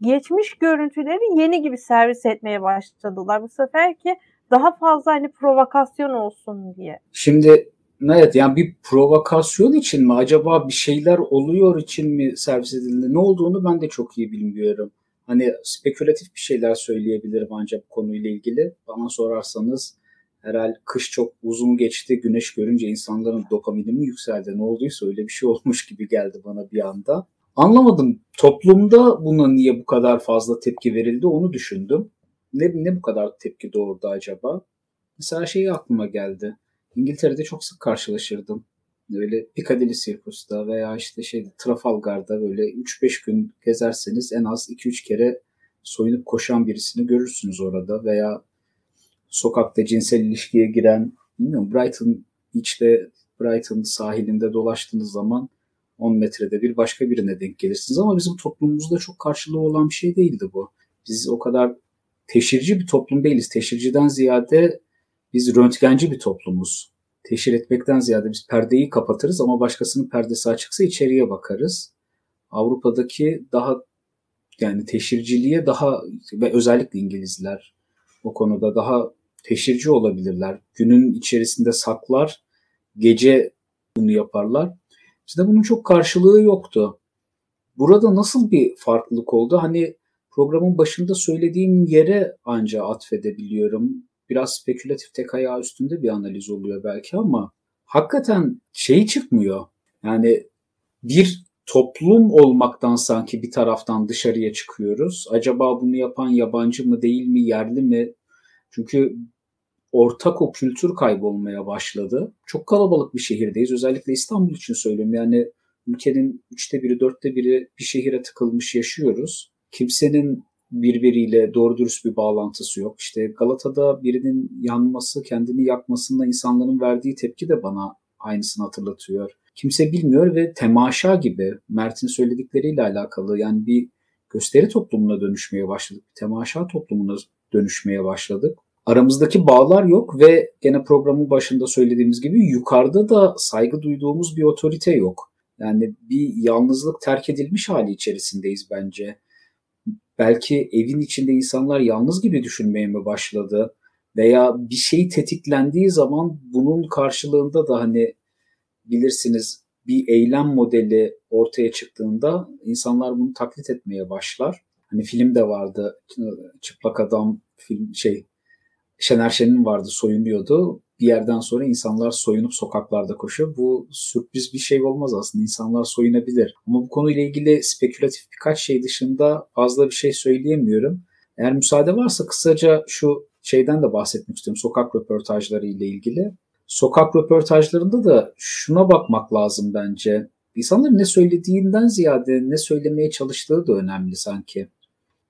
Geçmiş görüntüleri yeni gibi servis etmeye başladılar. Bu sefer ki daha fazla hani provokasyon olsun diye. Şimdi evet yani bir provokasyon için mi acaba bir şeyler oluyor için mi servis edildi? Ne olduğunu ben de çok iyi bilmiyorum. Hani spekülatif bir şeyler söyleyebilirim ancak konuyla ilgili. Bana sorarsanız herhal kış çok uzun geçti. Güneş görünce insanların dopamini mi yükseldi? Ne olduysa öyle bir şey olmuş gibi geldi bana bir anda. Anlamadım. Toplumda buna niye bu kadar fazla tepki verildi onu düşündüm. Ne, ne bu kadar tepki doğurdu acaba? Mesela şey aklıma geldi. İngiltere'de çok sık karşılaşırdım. Böyle Piccadilly Circus'ta veya işte şey Trafalgar'da böyle 3-5 gün gezerseniz en az 2-3 kere soyunup koşan birisini görürsünüz orada veya sokakta cinsel ilişkiye giren bilmiyorum Brighton Beach'te Brighton sahilinde dolaştığınız zaman 10 metrede bir başka birine denk gelirsiniz ama bizim toplumumuzda çok karşılığı olan bir şey değildi bu. Biz o kadar teşhirci bir toplum değiliz. Teşhirciden ziyade biz röntgenci bir toplumuz teşhir etmekten ziyade biz perdeyi kapatırız ama başkasının perdesi açıksa içeriye bakarız. Avrupa'daki daha yani teşhirciliğe daha ve özellikle İngilizler o konuda daha teşhirci olabilirler. Günün içerisinde saklar, gece bunu yaparlar. İşte bunun çok karşılığı yoktu. Burada nasıl bir farklılık oldu? Hani programın başında söylediğim yere anca atfedebiliyorum biraz spekülatif tek ayağı üstünde bir analiz oluyor belki ama hakikaten şey çıkmıyor. Yani bir toplum olmaktan sanki bir taraftan dışarıya çıkıyoruz. Acaba bunu yapan yabancı mı değil mi, yerli mi? Çünkü ortak o kültür kaybolmaya başladı. Çok kalabalık bir şehirdeyiz. Özellikle İstanbul için söylüyorum. Yani ülkenin üçte biri, dörtte biri bir şehire tıkılmış yaşıyoruz. Kimsenin birbiriyle doğru dürüst bir bağlantısı yok. İşte Galata'da birinin yanması, kendini yakmasında insanların verdiği tepki de bana aynısını hatırlatıyor. Kimse bilmiyor ve temaşa gibi Mert'in söyledikleriyle alakalı yani bir gösteri toplumuna dönüşmeye başladık. Bir temaşa toplumuna dönüşmeye başladık. Aramızdaki bağlar yok ve gene programın başında söylediğimiz gibi yukarıda da saygı duyduğumuz bir otorite yok. Yani bir yalnızlık terk edilmiş hali içerisindeyiz bence belki evin içinde insanlar yalnız gibi düşünmeye mi başladı? Veya bir şey tetiklendiği zaman bunun karşılığında da hani bilirsiniz bir eylem modeli ortaya çıktığında insanlar bunu taklit etmeye başlar. Hani film de vardı çıplak adam film şey Şener Şen'in vardı soyunuyordu bir yerden sonra insanlar soyunup sokaklarda koşuyor. Bu sürpriz bir şey olmaz aslında. İnsanlar soyunabilir. Ama bu konuyla ilgili spekülatif birkaç şey dışında fazla bir şey söyleyemiyorum. Eğer müsaade varsa kısaca şu şeyden de bahsetmek istiyorum. Sokak röportajları ile ilgili. Sokak röportajlarında da şuna bakmak lazım bence. İnsanların ne söylediğinden ziyade ne söylemeye çalıştığı da önemli sanki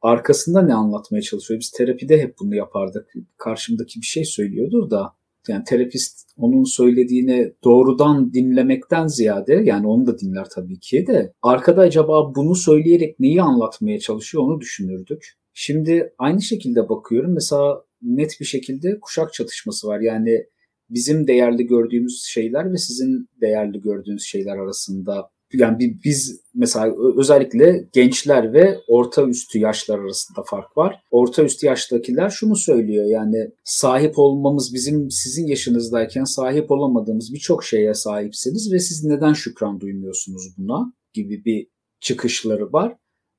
arkasında ne anlatmaya çalışıyor? Biz terapide hep bunu yapardık. Karşımdaki bir şey söylüyordur da yani terapist onun söylediğini doğrudan dinlemekten ziyade yani onu da dinler tabii ki de arkada acaba bunu söyleyerek neyi anlatmaya çalışıyor onu düşünürdük. Şimdi aynı şekilde bakıyorum mesela net bir şekilde kuşak çatışması var. Yani bizim değerli gördüğümüz şeyler ve sizin değerli gördüğünüz şeyler arasında yani biz mesela özellikle gençler ve orta üstü yaşlar arasında fark var. Orta üstü yaştakiler şunu söylüyor yani sahip olmamız bizim sizin yaşınızdayken sahip olamadığımız birçok şeye sahipsiniz ve siz neden şükran duymuyorsunuz buna gibi bir çıkışları var.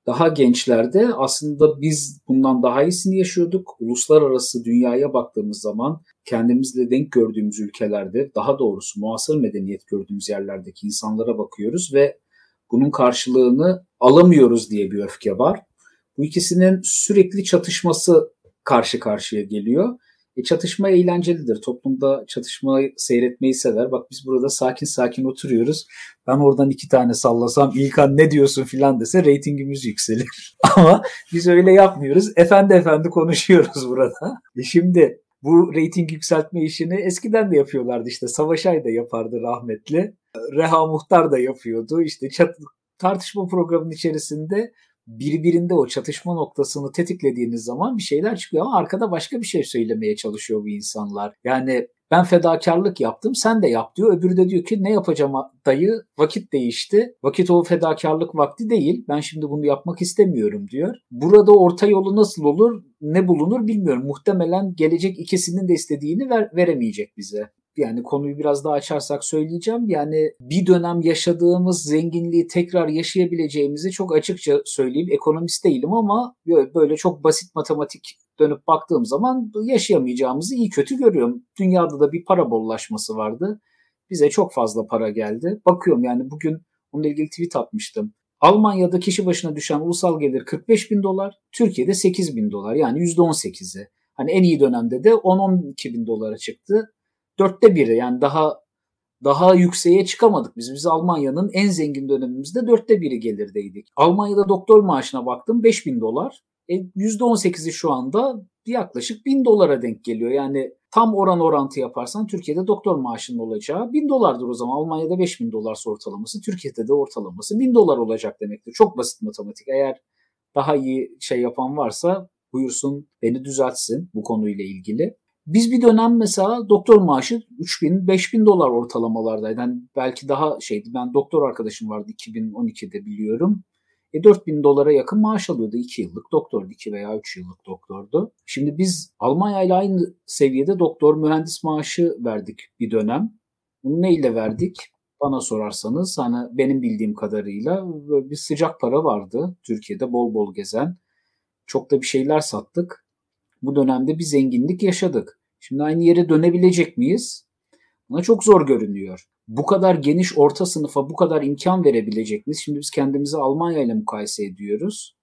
Daha gençlerde aslında biz bundan daha iyisini yaşıyorduk. Uluslararası dünyaya baktığımız zaman kendimizle denk gördüğümüz ülkelerde daha doğrusu muasır medeniyet gördüğümüz yerlerdeki insanlara bakıyoruz ve bunun karşılığını alamıyoruz diye bir öfke var. Bu ikisinin sürekli çatışması karşı karşıya geliyor. E, çatışma eğlencelidir. Toplumda çatışmayı seyretmeyi sever. Bak biz burada sakin sakin oturuyoruz. Ben oradan iki tane sallasam İlkan ne diyorsun filan dese reytingimiz yükselir. Ama biz öyle yapmıyoruz. Efendi efendi konuşuyoruz burada. E şimdi bu reyting yükseltme işini eskiden de yapıyorlardı işte. Savaş Ay da yapardı rahmetli. Reha Muhtar da yapıyordu. İşte çat tartışma programının içerisinde birbirinde o çatışma noktasını tetiklediğiniz zaman bir şeyler çıkıyor ama arkada başka bir şey söylemeye çalışıyor bu insanlar. Yani ben fedakarlık yaptım sen de yap diyor. Öbürü de diyor ki ne yapacağım dayı vakit değişti. Vakit o fedakarlık vakti değil. Ben şimdi bunu yapmak istemiyorum diyor. Burada orta yolu nasıl olur ne bulunur bilmiyorum. Muhtemelen gelecek ikisinin de istediğini ver, veremeyecek bize yani konuyu biraz daha açarsak söyleyeceğim. Yani bir dönem yaşadığımız zenginliği tekrar yaşayabileceğimizi çok açıkça söyleyeyim. Ekonomist değilim ama böyle çok basit matematik dönüp baktığım zaman yaşayamayacağımızı iyi kötü görüyorum. Dünyada da bir para bollaşması vardı. Bize çok fazla para geldi. Bakıyorum yani bugün onunla ilgili tweet atmıştım. Almanya'da kişi başına düşen ulusal gelir 45 bin dolar, Türkiye'de 8 bin dolar yani %18'i. Hani en iyi dönemde de 10-12 bin dolara çıktı dörtte biri yani daha daha yükseğe çıkamadık biz. Biz Almanya'nın en zengin dönemimizde dörtte biri gelirdeydik. Almanya'da doktor maaşına baktım 5000 dolar. E, %18'i şu anda yaklaşık 1000 dolara denk geliyor. Yani tam oran orantı yaparsan Türkiye'de doktor maaşının olacağı 1000 dolardır o zaman. Almanya'da 5000 dolar ortalaması, Türkiye'de de ortalaması 1000 dolar olacak demektir. Çok basit matematik. Eğer daha iyi şey yapan varsa buyursun beni düzeltsin bu konuyla ilgili. Biz bir dönem mesela doktor maaşı 3000 5000 dolar ortalamalardaydı. Yani belki daha şeydi. Ben doktor arkadaşım vardı 2012'de biliyorum. E 4000 dolara yakın maaş alıyordu. 2 yıllık doktordu. 2 veya 3 yıllık doktordu. Şimdi biz Almanya ile aynı seviyede doktor mühendis maaşı verdik bir dönem. Bunu neyle verdik? Bana sorarsanız hani benim bildiğim kadarıyla bir sıcak para vardı. Türkiye'de bol bol gezen. Çok da bir şeyler sattık. Bu dönemde bir zenginlik yaşadık. Şimdi aynı yere dönebilecek miyiz? Buna çok zor görünüyor. Bu kadar geniş orta sınıfa bu kadar imkan verebilecek miyiz? Şimdi biz kendimizi Almanya ile mukayese ediyoruz.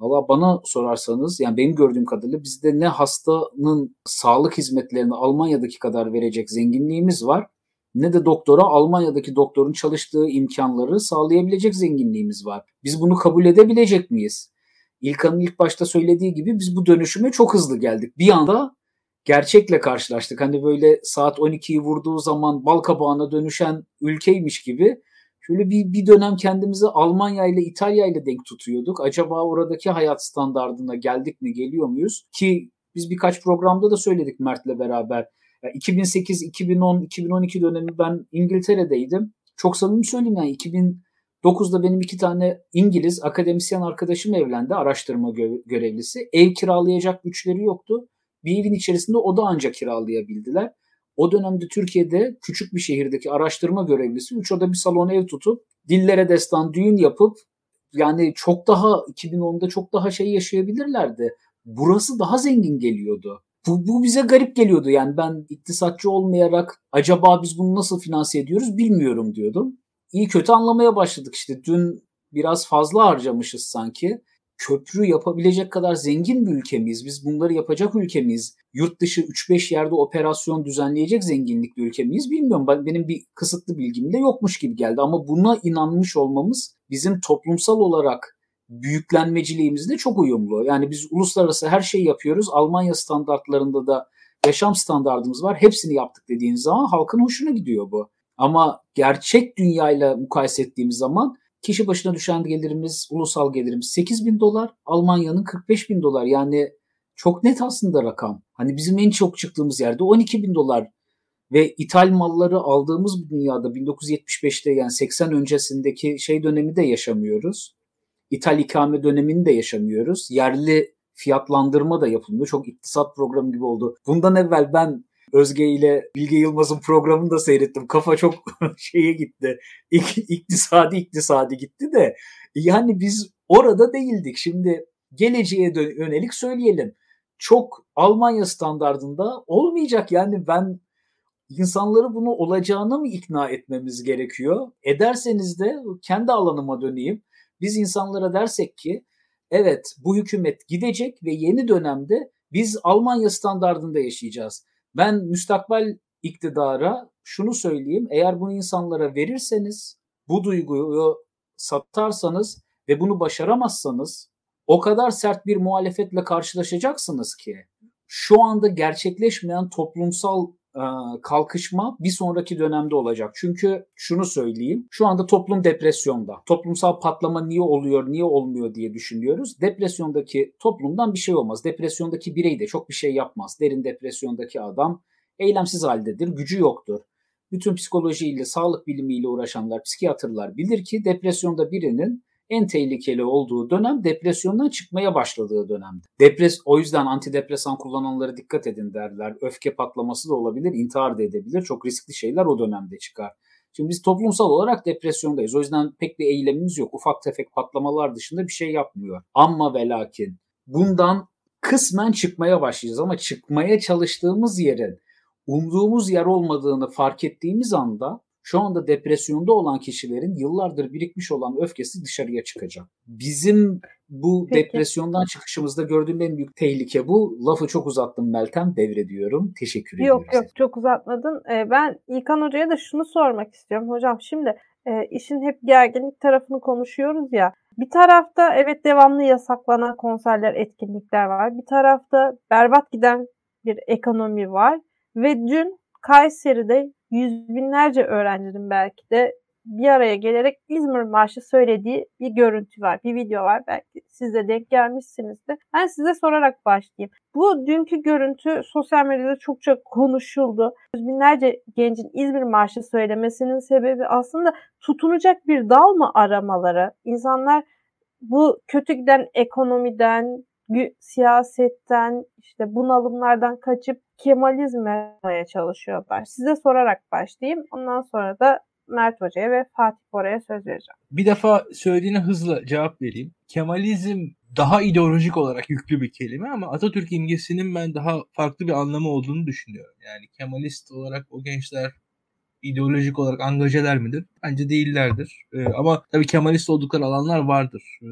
Valla bana sorarsanız yani benim gördüğüm kadarıyla bizde ne hastanın sağlık hizmetlerini Almanya'daki kadar verecek zenginliğimiz var ne de doktora Almanya'daki doktorun çalıştığı imkanları sağlayabilecek zenginliğimiz var. Biz bunu kabul edebilecek miyiz? İlkan'ın ilk başta söylediği gibi biz bu dönüşüme çok hızlı geldik. Bir anda gerçekle karşılaştık. Hani böyle saat 12'yi vurduğu zaman bal kabağına dönüşen ülkeymiş gibi şöyle bir, bir dönem kendimizi Almanya ile İtalya ile denk tutuyorduk. Acaba oradaki hayat standartına geldik mi geliyor muyuz? Ki biz birkaç programda da söyledik Mert'le beraber. Yani 2008, 2010, 2012 dönemi ben İngiltere'deydim. Çok samimi söyleyeyim yani 2009'da benim iki tane İngiliz akademisyen arkadaşım evlendi araştırma gö- görevlisi. Ev kiralayacak güçleri yoktu bir evin içerisinde oda ancak kiralayabildiler. O dönemde Türkiye'de küçük bir şehirdeki araştırma görevlisi 3 oda bir salon ev tutup dillere destan düğün yapıp yani çok daha 2010'da çok daha şey yaşayabilirlerdi. Burası daha zengin geliyordu. Bu, bu bize garip geliyordu. Yani ben iktisatçı olmayarak acaba biz bunu nasıl finanse ediyoruz bilmiyorum diyordum. İyi kötü anlamaya başladık işte. Dün biraz fazla harcamışız sanki köprü yapabilecek kadar zengin bir ülke miyiz? Biz bunları yapacak ülke miyiz? Yurt dışı 3-5 yerde operasyon düzenleyecek zenginlikli ülke miyiz? Bilmiyorum. Benim bir kısıtlı bilgim de yokmuş gibi geldi. Ama buna inanmış olmamız bizim toplumsal olarak büyüklenmeciliğimizle çok uyumlu. Yani biz uluslararası her şeyi yapıyoruz. Almanya standartlarında da yaşam standartımız var. Hepsini yaptık dediğiniz zaman halkın hoşuna gidiyor bu. Ama gerçek dünyayla mukayese ettiğimiz zaman Kişi başına düşen gelirimiz, ulusal gelirimiz 8 bin dolar. Almanya'nın 45 bin dolar. Yani Çok net aslında rakam. Hani bizim en çok çıktığımız yerde 12 bin dolar ve ithal malları aldığımız bir dünyada 1975'te yani 80 öncesindeki şey dönemi de yaşamıyoruz. İthal ikame dönemini de yaşamıyoruz. Yerli fiyatlandırma da yapılmıyor. Çok iktisat programı gibi oldu. Bundan evvel ben Özge ile Bilge Yılmaz'ın programını da seyrettim. Kafa çok şeye gitti. İk, iktisadi iktisadi gitti de. Yani biz orada değildik. Şimdi geleceğe yönelik söyleyelim. Çok Almanya standardında olmayacak. Yani ben insanları bunu olacağına mı ikna etmemiz gerekiyor? Ederseniz de kendi alanıma döneyim. Biz insanlara dersek ki evet bu hükümet gidecek ve yeni dönemde biz Almanya standardında yaşayacağız. Ben müstakbel iktidara şunu söyleyeyim. Eğer bunu insanlara verirseniz, bu duyguyu satarsanız ve bunu başaramazsanız o kadar sert bir muhalefetle karşılaşacaksınız ki şu anda gerçekleşmeyen toplumsal kalkışma bir sonraki dönemde olacak. Çünkü şunu söyleyeyim. Şu anda toplum depresyonda. Toplumsal patlama niye oluyor, niye olmuyor diye düşünüyoruz. Depresyondaki toplumdan bir şey olmaz. Depresyondaki birey de çok bir şey yapmaz. Derin depresyondaki adam eylemsiz haldedir, gücü yoktur. Bütün psikolojiyle, sağlık bilimiyle uğraşanlar, psikiyatrlar bilir ki depresyonda birinin en tehlikeli olduğu dönem depresyondan çıkmaya başladığı dönemde. Depres o yüzden antidepresan kullananlara dikkat edin derler. Öfke patlaması da olabilir, intihar da edebilir. Çok riskli şeyler o dönemde çıkar. Şimdi biz toplumsal olarak depresyondayız. O yüzden pek bir eylemimiz yok. Ufak tefek patlamalar dışında bir şey yapmıyor. Ama ve lakin bundan kısmen çıkmaya başlayacağız ama çıkmaya çalıştığımız yerin umduğumuz yer olmadığını fark ettiğimiz anda şu anda depresyonda olan kişilerin yıllardır birikmiş olan öfkesi dışarıya çıkacak. Bizim bu Peki. depresyondan çıkışımızda gördüğüm en büyük tehlike bu. Lafı çok uzattım Meltem, devrediyorum. Teşekkür ediyorum. Yok yok çok uzatmadın. Ee, ben İlkan Hoca'ya da şunu sormak istiyorum. Hocam şimdi e, işin hep gerginlik tarafını konuşuyoruz ya. Bir tarafta evet devamlı yasaklanan konserler, etkinlikler var. Bir tarafta berbat giden bir ekonomi var. Ve dün Kayseri'de yüz binlerce öğrencinin belki de bir araya gelerek İzmir Marşı söylediği bir görüntü var, bir video var. Belki siz de denk gelmişsinizdir. Ben size sorarak başlayayım. Bu dünkü görüntü sosyal medyada çokça konuşuldu. Yüz binlerce gencin İzmir Marşı söylemesinin sebebi aslında tutunacak bir dal mı aramaları? İnsanlar bu kötü giden ekonomiden, siyasetten, işte bunalımlardan kaçıp Kemalizme çalışıyorlar. Size sorarak başlayayım. Ondan sonra da Mert Hoca'ya ve Fatih Bora'ya söz vereceğim. Bir defa söylediğine hızlı cevap vereyim. Kemalizm daha ideolojik olarak yüklü bir kelime ama Atatürk imgesinin ben daha farklı bir anlamı olduğunu düşünüyorum. Yani Kemalist olarak o gençler ideolojik olarak angajeler midir? Bence değillerdir. Ee, ama tabii Kemalist oldukları alanlar vardır e,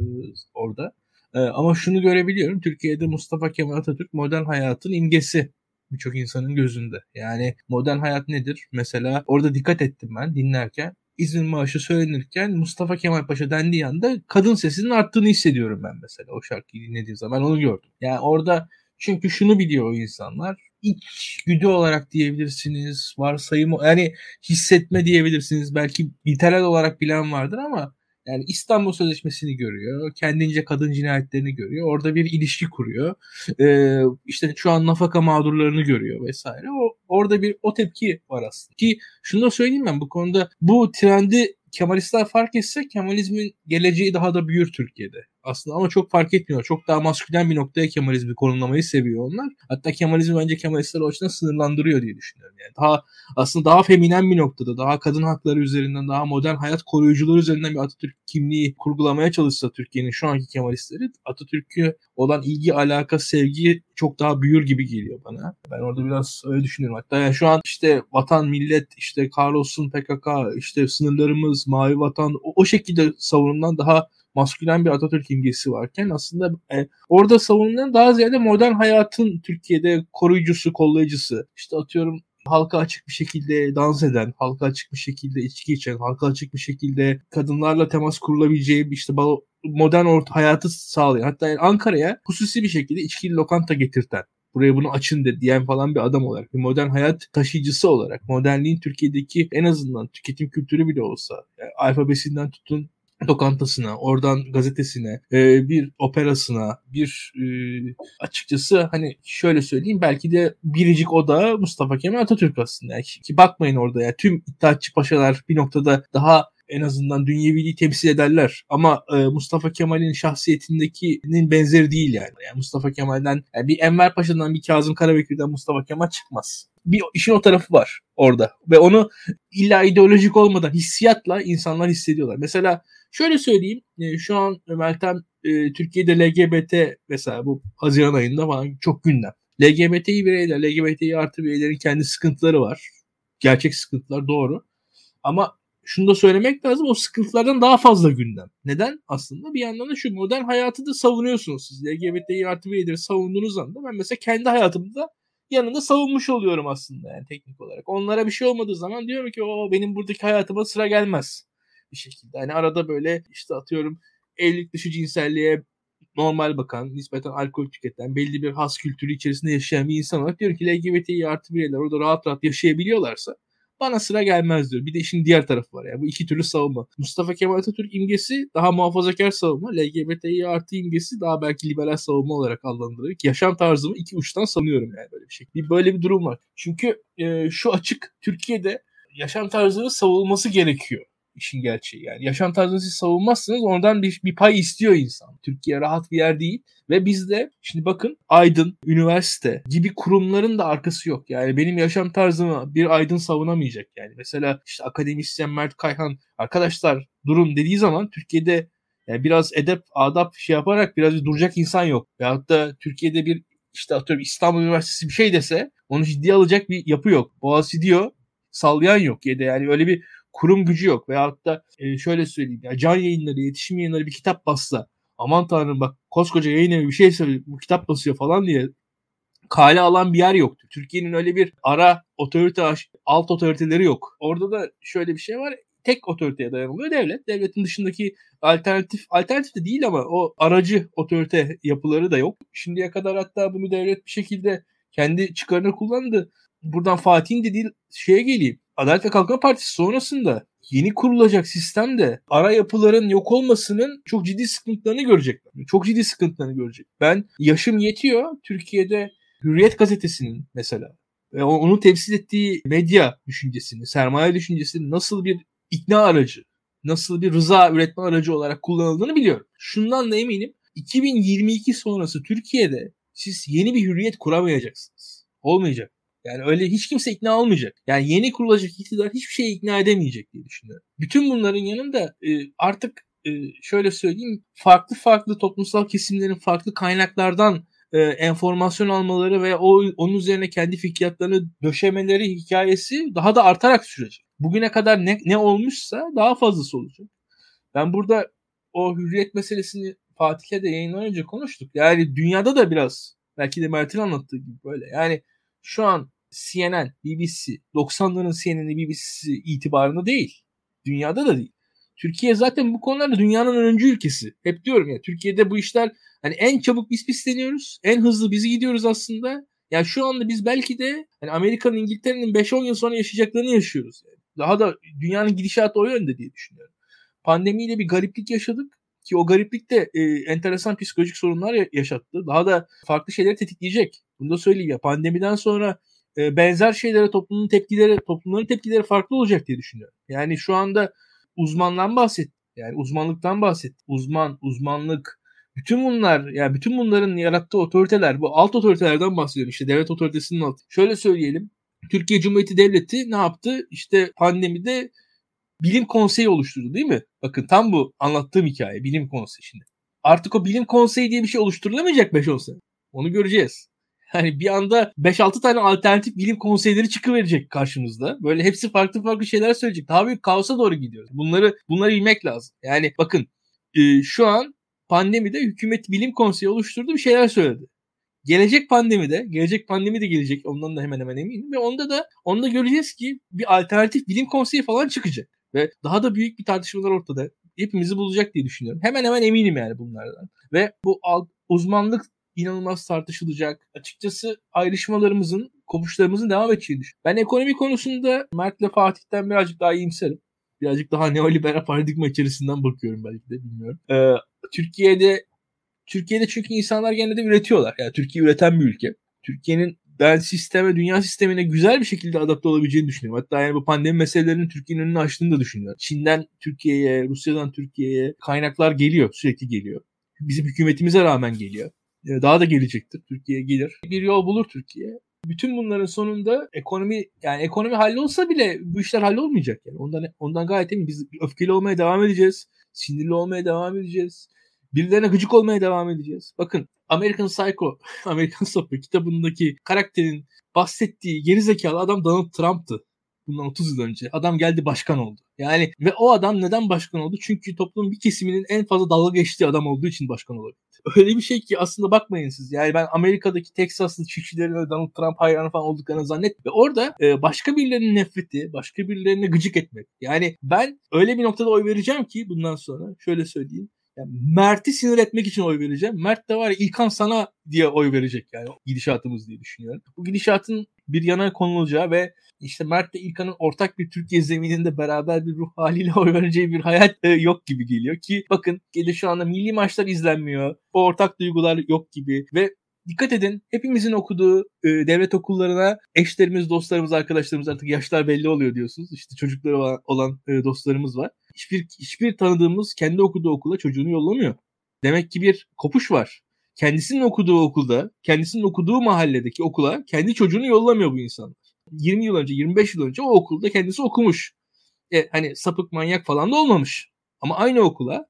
orada. E, ama şunu görebiliyorum. Türkiye'de Mustafa Kemal Atatürk modern hayatın imgesi birçok insanın gözünde. Yani modern hayat nedir? Mesela orada dikkat ettim ben dinlerken. İzmir Marşı söylenirken Mustafa Kemal Paşa dendiği anda kadın sesinin arttığını hissediyorum ben mesela o şarkıyı dinlediğim zaman onu gördüm. Yani orada çünkü şunu biliyor o insanlar. İç güdü olarak diyebilirsiniz, varsayım yani hissetme diyebilirsiniz. Belki literal olarak bilen vardır ama yani İstanbul Sözleşmesi'ni görüyor. Kendince kadın cinayetlerini görüyor. Orada bir ilişki kuruyor. Ee, işte şu an nafaka mağdurlarını görüyor vesaire. O, orada bir o tepki var aslında. Ki şunu da söyleyeyim ben bu konuda bu trendi Kemalistler fark etse Kemalizmin geleceği daha da büyür Türkiye'de aslında ama çok fark etmiyor. Çok daha maskülen bir noktaya Kemalizmi konumlamayı seviyor onlar. Hatta Kemalizmi bence Kemalistler o açıdan sınırlandırıyor diye düşünüyorum. Yani daha aslında daha feminen bir noktada, daha kadın hakları üzerinden, daha modern hayat koruyucuları üzerinden bir Atatürk kimliği kurgulamaya çalışsa Türkiye'nin şu anki Kemalistleri Atatürk'ü olan ilgi, alaka, sevgi çok daha büyür gibi geliyor bana. Ben orada biraz öyle düşünüyorum. Hatta yani şu an işte vatan, millet, işte Carlos'un PKK, işte sınırlarımız, mavi vatan o, o şekilde savunulan daha maskülen bir Atatürk imgesi varken aslında e, orada savunulan daha ziyade modern hayatın Türkiye'de koruyucusu, kollayıcısı. İşte atıyorum halka açık bir şekilde dans eden, halka açık bir şekilde içki içen, halka açık bir şekilde kadınlarla temas kurulabileceği işte modern orta hayatı sağlayan. Hatta yani Ankara'ya hususi bir şekilde içkili lokanta getirten buraya bunu açın de diyen falan bir adam olarak, bir modern hayat taşıyıcısı olarak, modernliğin Türkiye'deki en azından tüketim kültürü bile olsa, yani alfabesinden tutun lokantasına, oradan gazetesine, e, bir operasına, bir e, açıkçası hani şöyle söyleyeyim belki de biricik oda Mustafa Kemal Atatürk aslında. Yani ki bakmayın orada ya tüm İttihatçı paşalar bir noktada daha en azından dünyeviliği temsil ederler. Ama e, Mustafa Kemal'in şahsiyetindekinin benzeri değil yani. yani Mustafa Kemal'den yani bir Enver Paşa'dan bir Kazım Karabekir'den Mustafa Kemal çıkmaz. Bir işin o tarafı var orada. Ve onu illa ideolojik olmadan hissiyatla insanlar hissediyorlar. Mesela şöyle söyleyeyim. E, şu an Meltem e, Türkiye'de LGBT mesela bu Haziran ayında falan çok gündem. LGBTİ bireyler, LGBTİ artı bireylerin kendi sıkıntıları var. Gerçek sıkıntılar doğru. Ama şunu da söylemek lazım o sıkıntılardan daha fazla gündem. Neden? Aslında bir yandan da şu modern hayatı da savunuyorsunuz siz. LGBTİ artı bireyleri savunduğunuz anda ben mesela kendi hayatımda yanında savunmuş oluyorum aslında yani teknik olarak. Onlara bir şey olmadığı zaman diyorum ki o benim buradaki hayatıma sıra gelmez bir şekilde. Hani arada böyle işte atıyorum evlilik dışı cinselliğe normal bakan, nispeten alkol tüketen, belli bir has kültürü içerisinde yaşayan bir insan olarak diyor ki LGBTİ artı bireyler orada rahat rahat yaşayabiliyorlarsa bana sıra gelmez diyor. Bir de işin diğer tarafı var. Yani bu iki türlü savunma. Mustafa Kemal Atatürk imgesi daha muhafazakar savunma. LGBTİ artı imgesi daha belki liberal savunma olarak adlandırılır. Yaşam tarzımı iki uçtan sanıyorum yani böyle bir şey. Bir böyle bir durum var. Çünkü e, şu açık Türkiye'de yaşam tarzının savunması gerekiyor işin gerçeği. Yani yaşam tarzını siz savunmazsınız oradan bir, bir pay istiyor insan. Türkiye rahat bir yer değil. Ve bizde şimdi bakın Aydın, üniversite gibi kurumların da arkası yok. Yani benim yaşam tarzımı bir Aydın savunamayacak. Yani mesela işte akademisyen Mert Kayhan arkadaşlar durun dediği zaman Türkiye'de yani biraz edep, adap şey yaparak biraz bir duracak insan yok. Veyahut da Türkiye'de bir işte atıyorum İstanbul Üniversitesi bir şey dese onu ciddiye alacak bir yapı yok. Boğaziçi diyor sallayan yok yani öyle bir kurum gücü yok. Veyahut da e, şöyle söyleyeyim ya can yayınları, iletişim yayınları bir kitap bassa aman tanrım bak koskoca yayın evi bir şey söylüyor bu kitap basıyor falan diye kale alan bir yer yoktu. Türkiye'nin öyle bir ara otorite, alt otoriteleri yok. Orada da şöyle bir şey var. Tek otoriteye dayanılıyor devlet. Devletin dışındaki alternatif, alternatif de değil ama o aracı otorite yapıları da yok. Şimdiye kadar hatta bunu devlet bir şekilde kendi çıkarını kullandı. Buradan Fatih'in dediği şeye geleyim. Adalet ve Kalkınma Partisi sonrasında yeni kurulacak sistemde ara yapıların yok olmasının çok ciddi sıkıntılarını görecekler. Çok ciddi sıkıntılarını görecek. Ben yaşım yetiyor Türkiye'de Hürriyet gazetesinin mesela ve onun temsil ettiği medya düşüncesini, sermaye düşüncesini nasıl bir ikna aracı, nasıl bir rıza üretme aracı olarak kullanıldığını biliyorum. Şundan da eminim 2022 sonrası Türkiye'de siz yeni bir hürriyet kuramayacaksınız. Olmayacak. Yani öyle hiç kimse ikna olmayacak. Yani yeni kurulacak iktidar hiçbir şeye ikna edemeyecek diye düşünüyorum. Bütün bunların yanında e, artık e, şöyle söyleyeyim farklı farklı toplumsal kesimlerin farklı kaynaklardan e, enformasyon almaları ve o onun üzerine kendi fikriyatlarını döşemeleri hikayesi daha da artarak sürecek. Bugüne kadar ne, ne olmuşsa daha fazlası olacak. Ben burada o hürriyet meselesini Fatih'e de yayından önce konuştuk. Yani dünyada da biraz belki de Mert'in anlattığı gibi böyle. Yani şu an CNN, BBC, 90'ların CNN'i BBC'si itibarında değil. Dünyada da değil. Türkiye zaten bu konularda dünyanın öncü ülkesi. Hep diyorum ya Türkiye'de bu işler hani en çabuk biz pisleniyoruz. En hızlı bizi gidiyoruz aslında. Yani şu anda biz belki de hani Amerika'nın İngiltere'nin 5-10 yıl sonra yaşayacaklarını yaşıyoruz. Yani. Daha da dünyanın gidişatı o yönde diye düşünüyorum. Pandemiyle bir gariplik yaşadık ki o gariplik de e, enteresan psikolojik sorunlar yaşattı. Daha da farklı şeyleri tetikleyecek. Bunu da söyleyeyim ya pandemiden sonra e, benzer şeylere toplumun tepkileri, toplumların tepkileri farklı olacak diye düşünüyorum. Yani şu anda uzmandan bahset. Yani uzmanlıktan bahset. Uzman, uzmanlık, bütün bunlar yani bütün bunların yarattığı otoriteler bu alt otoritelerden bahsediyorum işte devlet otoritesinin altı. Şöyle söyleyelim. Türkiye Cumhuriyeti Devleti ne yaptı? İşte pandemide bilim konseyi oluşturdu değil mi? Bakın tam bu anlattığım hikaye bilim konseyi şimdi. Artık o bilim konseyi diye bir şey oluşturulamayacak 5-10 sene. Onu göreceğiz. Hani bir anda 5-6 tane alternatif bilim konseyleri çıkıverecek karşımızda. Böyle hepsi farklı farklı şeyler söyleyecek. Daha büyük kaosa doğru gidiyoruz. Bunları bunları bilmek lazım. Yani bakın e, şu an pandemide hükümet bilim konseyi oluşturdu bir şeyler söyledi. Gelecek pandemide, gelecek pandemi de gelecek. Ondan da hemen hemen eminim. Ve onda da onda göreceğiz ki bir alternatif bilim konseyi falan çıkacak. Ve daha da büyük bir tartışmalar ortada. Hepimizi bulacak diye düşünüyorum. Hemen hemen eminim yani bunlardan. Ve bu uzmanlık inanılmaz tartışılacak. Açıkçası ayrışmalarımızın, kopuşlarımızın devam edeceğini düşünüyorum. Ben ekonomi konusunda Mert'le Fatih'ten birazcık daha iyimserim. Birazcık daha neoliberal paradigma içerisinden bakıyorum belki de bilmiyorum. Ee, Türkiye'de Türkiye'de çünkü insanlar gene de üretiyorlar. Yani Türkiye üreten bir ülke. Türkiye'nin ben sisteme, dünya sistemine güzel bir şekilde adapte olabileceğini düşünüyorum. Hatta yani bu pandemi meselelerinin Türkiye'nin önünü açtığını da düşünüyorum. Çin'den Türkiye'ye, Rusya'dan Türkiye'ye kaynaklar geliyor, sürekli geliyor. Bizim hükümetimize rağmen geliyor. Ee, daha da gelecektir. Türkiye gelir. Bir yol bulur Türkiye. Bütün bunların sonunda ekonomi yani ekonomi hallolsa bile bu işler hallolmayacak yani. Ondan ondan gayet emin biz öfkeli olmaya devam edeceğiz. Sinirli olmaya devam edeceğiz. Birilerine gıcık olmaya devam edeceğiz. Bakın American Psycho, American Psycho kitabındaki karakterin bahsettiği geri adam Donald Trump'tı. Bundan 30 yıl önce. Adam geldi başkan oldu. Yani ve o adam neden başkan oldu? Çünkü toplumun bir kesiminin en fazla dalga geçtiği adam olduğu için başkan olabildi. Öyle bir şey ki aslında bakmayın siz. Yani ben Amerika'daki Texaslı çiftçilerin Donald Trump hayranı falan olduklarını zannetmiyorum. Orada e, başka birilerinin nefreti, başka birilerine gıcık etmek. Yani ben öyle bir noktada oy vereceğim ki bundan sonra şöyle söyleyeyim. Yani Mert'i sinir etmek için oy vereceğim. Mert de var ya İlkan sana diye oy verecek yani gidişatımız diye düşünüyorum. Bu gidişatın bir yana konulacağı ve işte Mert ile İlkan'ın ortak bir Türkiye zemininde beraber bir ruh haliyle oy vereceği bir hayat e, yok gibi geliyor ki bakın gelir şu anda milli maçlar izlenmiyor. O ortak duygular yok gibi ve dikkat edin hepimizin okuduğu e, devlet okullarına eşlerimiz, dostlarımız, arkadaşlarımız artık yaşlar belli oluyor diyorsunuz. İşte çocukları olan, olan e, dostlarımız var. Hiçbir hiçbir tanıdığımız kendi okuduğu okula çocuğunu yollamıyor. Demek ki bir kopuş var. Kendisinin okuduğu okulda, kendisinin okuduğu mahalledeki okula kendi çocuğunu yollamıyor bu insanlar. 20 yıl önce, 25 yıl önce o okulda kendisi okumuş. E, hani sapık manyak falan da olmamış. Ama aynı okula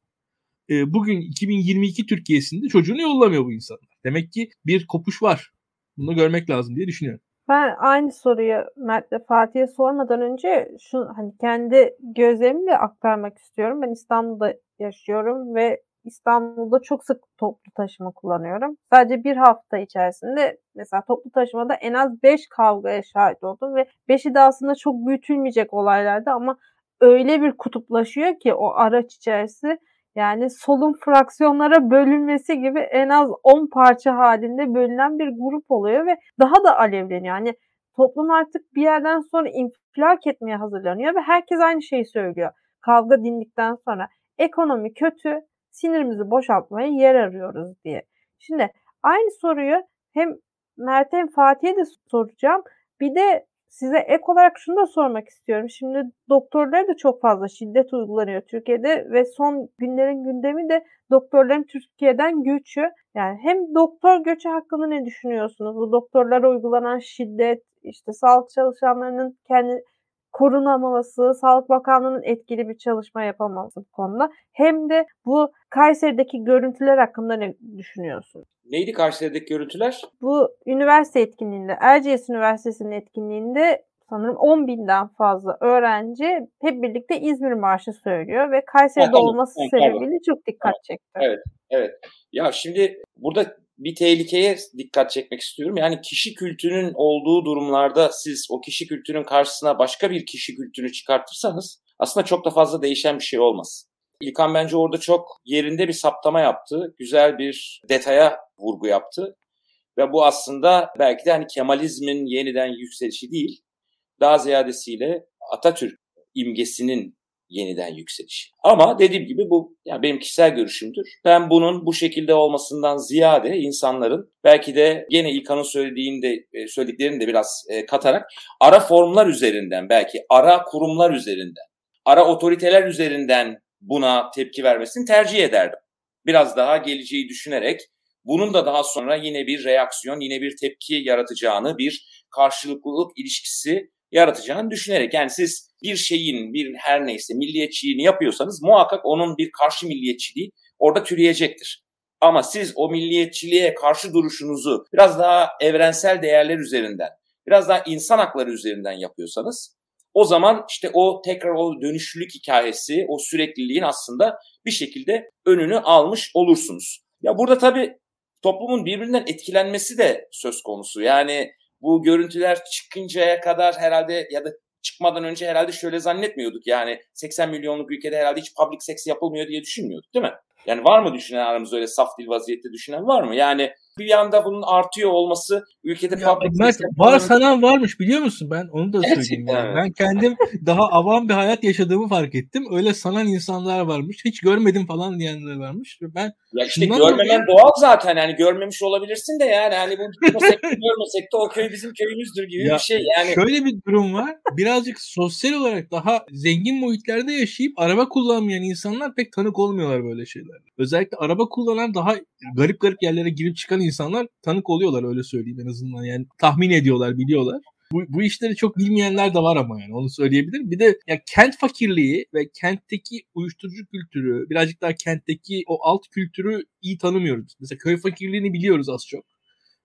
e, bugün 2022 Türkiye'sinde çocuğunu yollamıyor bu insanlar. Demek ki bir kopuş var. Bunu görmek lazım diye düşünüyorum. Ben aynı soruyu Mert'le Fatih'e sormadan önce şu hani kendi gözlemimi aktarmak istiyorum. Ben İstanbul'da yaşıyorum ve İstanbul'da çok sık toplu taşıma kullanıyorum. Sadece bir hafta içerisinde mesela toplu taşımada en az 5 kavgaya şahit oldum ve 5'i de aslında çok büyütülmeyecek olaylardı ama öyle bir kutuplaşıyor ki o araç içerisi yani solun fraksiyonlara bölünmesi gibi en az 10 parça halinde bölünen bir grup oluyor ve daha da alevleniyor. Yani toplum artık bir yerden sonra infilak etmeye hazırlanıyor ve herkes aynı şeyi söylüyor. Kavga dindikten sonra ekonomi kötü, sinirimizi boşaltmaya yer arıyoruz diye. Şimdi aynı soruyu hem Mert hem Fatih'e de soracağım. Bir de size ek olarak şunu da sormak istiyorum. Şimdi doktorlara da çok fazla şiddet uygulanıyor Türkiye'de ve son günlerin gündemi de doktorların Türkiye'den göçü. Yani hem doktor göçü hakkında ne düşünüyorsunuz? Bu doktorlara uygulanan şiddet, işte sağlık çalışanlarının kendi korunamaması, Sağlık Bakanlığı'nın etkili bir çalışma yapamaması bu konuda. Hem de bu Kayseri'deki görüntüler hakkında ne düşünüyorsun? Neydi Kayseri'deki görüntüler? Bu üniversite etkinliğinde, Erciyes Üniversitesi'nin etkinliğinde sanırım 10 binden fazla öğrenci hep birlikte İzmir Marşı söylüyor ve Kayseri'de ha, olması tamam, sebebiyle çok dikkat çekti. Evet, evet. Ya şimdi burada bir tehlikeye dikkat çekmek istiyorum. Yani kişi kültürünün olduğu durumlarda siz o kişi kültürünün karşısına başka bir kişi kültürünü çıkartırsanız aslında çok da fazla değişen bir şey olmaz. İlkan bence orada çok yerinde bir saptama yaptı. Güzel bir detaya vurgu yaptı. Ve bu aslında belki de hani Kemalizmin yeniden yükselişi değil, daha ziyadesiyle Atatürk imgesinin yeniden yükselişi. Ama dediğim gibi bu yani benim kişisel görüşümdür. Ben bunun bu şekilde olmasından ziyade insanların belki de gene İlkan'ın söylediğinde e, söylediklerini de biraz e, katarak ara formlar üzerinden belki ara kurumlar üzerinden ara otoriteler üzerinden buna tepki vermesini tercih ederdim. Biraz daha geleceği düşünerek bunun da daha sonra yine bir reaksiyon, yine bir tepki yaratacağını, bir karşılıklılık ilişkisi yaratacağını düşünerek yani siz bir şeyin bir her neyse milliyetçiliğini yapıyorsanız muhakkak onun bir karşı milliyetçiliği orada türeyecektir. Ama siz o milliyetçiliğe karşı duruşunuzu biraz daha evrensel değerler üzerinden, biraz daha insan hakları üzerinden yapıyorsanız o zaman işte o tekrar o dönüşlülük hikayesi, o sürekliliğin aslında bir şekilde önünü almış olursunuz. Ya burada tabii toplumun birbirinden etkilenmesi de söz konusu. Yani bu görüntüler çıkıncaya kadar herhalde ya da çıkmadan önce herhalde şöyle zannetmiyorduk. Yani 80 milyonluk ülkede herhalde hiç public sex yapılmıyor diye düşünmüyorduk değil mi? Yani var mı düşünen aramızda öyle saf dil vaziyette düşünen var mı? Yani bir yanda bunun artıyor olması ülkede ya, Mert, var sanan varmış biliyor musun ben onu da söyleyeyim yani. Ben kendim daha avam bir hayat yaşadığımı fark ettim. Öyle sanan insanlar varmış. Hiç görmedim falan diyenler varmış. Ben ya işte görmemen dolayı... doğal zaten yani görmemiş olabilirsin de yani hani bu görmesek, görmesek de o köy bizim köyümüzdür gibi ya, bir şey yani. Şöyle bir durum var. Birazcık sosyal olarak daha zengin muhitlerde yaşayıp araba kullanmayan insanlar pek tanık olmuyorlar böyle şeyler. Özellikle araba kullanan daha garip garip yerlere girip çıkan insanlar tanık oluyorlar öyle söyleyeyim en azından. Yani tahmin ediyorlar, biliyorlar. Bu, bu işleri çok bilmeyenler de var ama yani onu söyleyebilirim. Bir de ya kent fakirliği ve kentteki uyuşturucu kültürü, birazcık daha kentteki o alt kültürü iyi tanımıyoruz. Mesela köy fakirliğini biliyoruz az çok.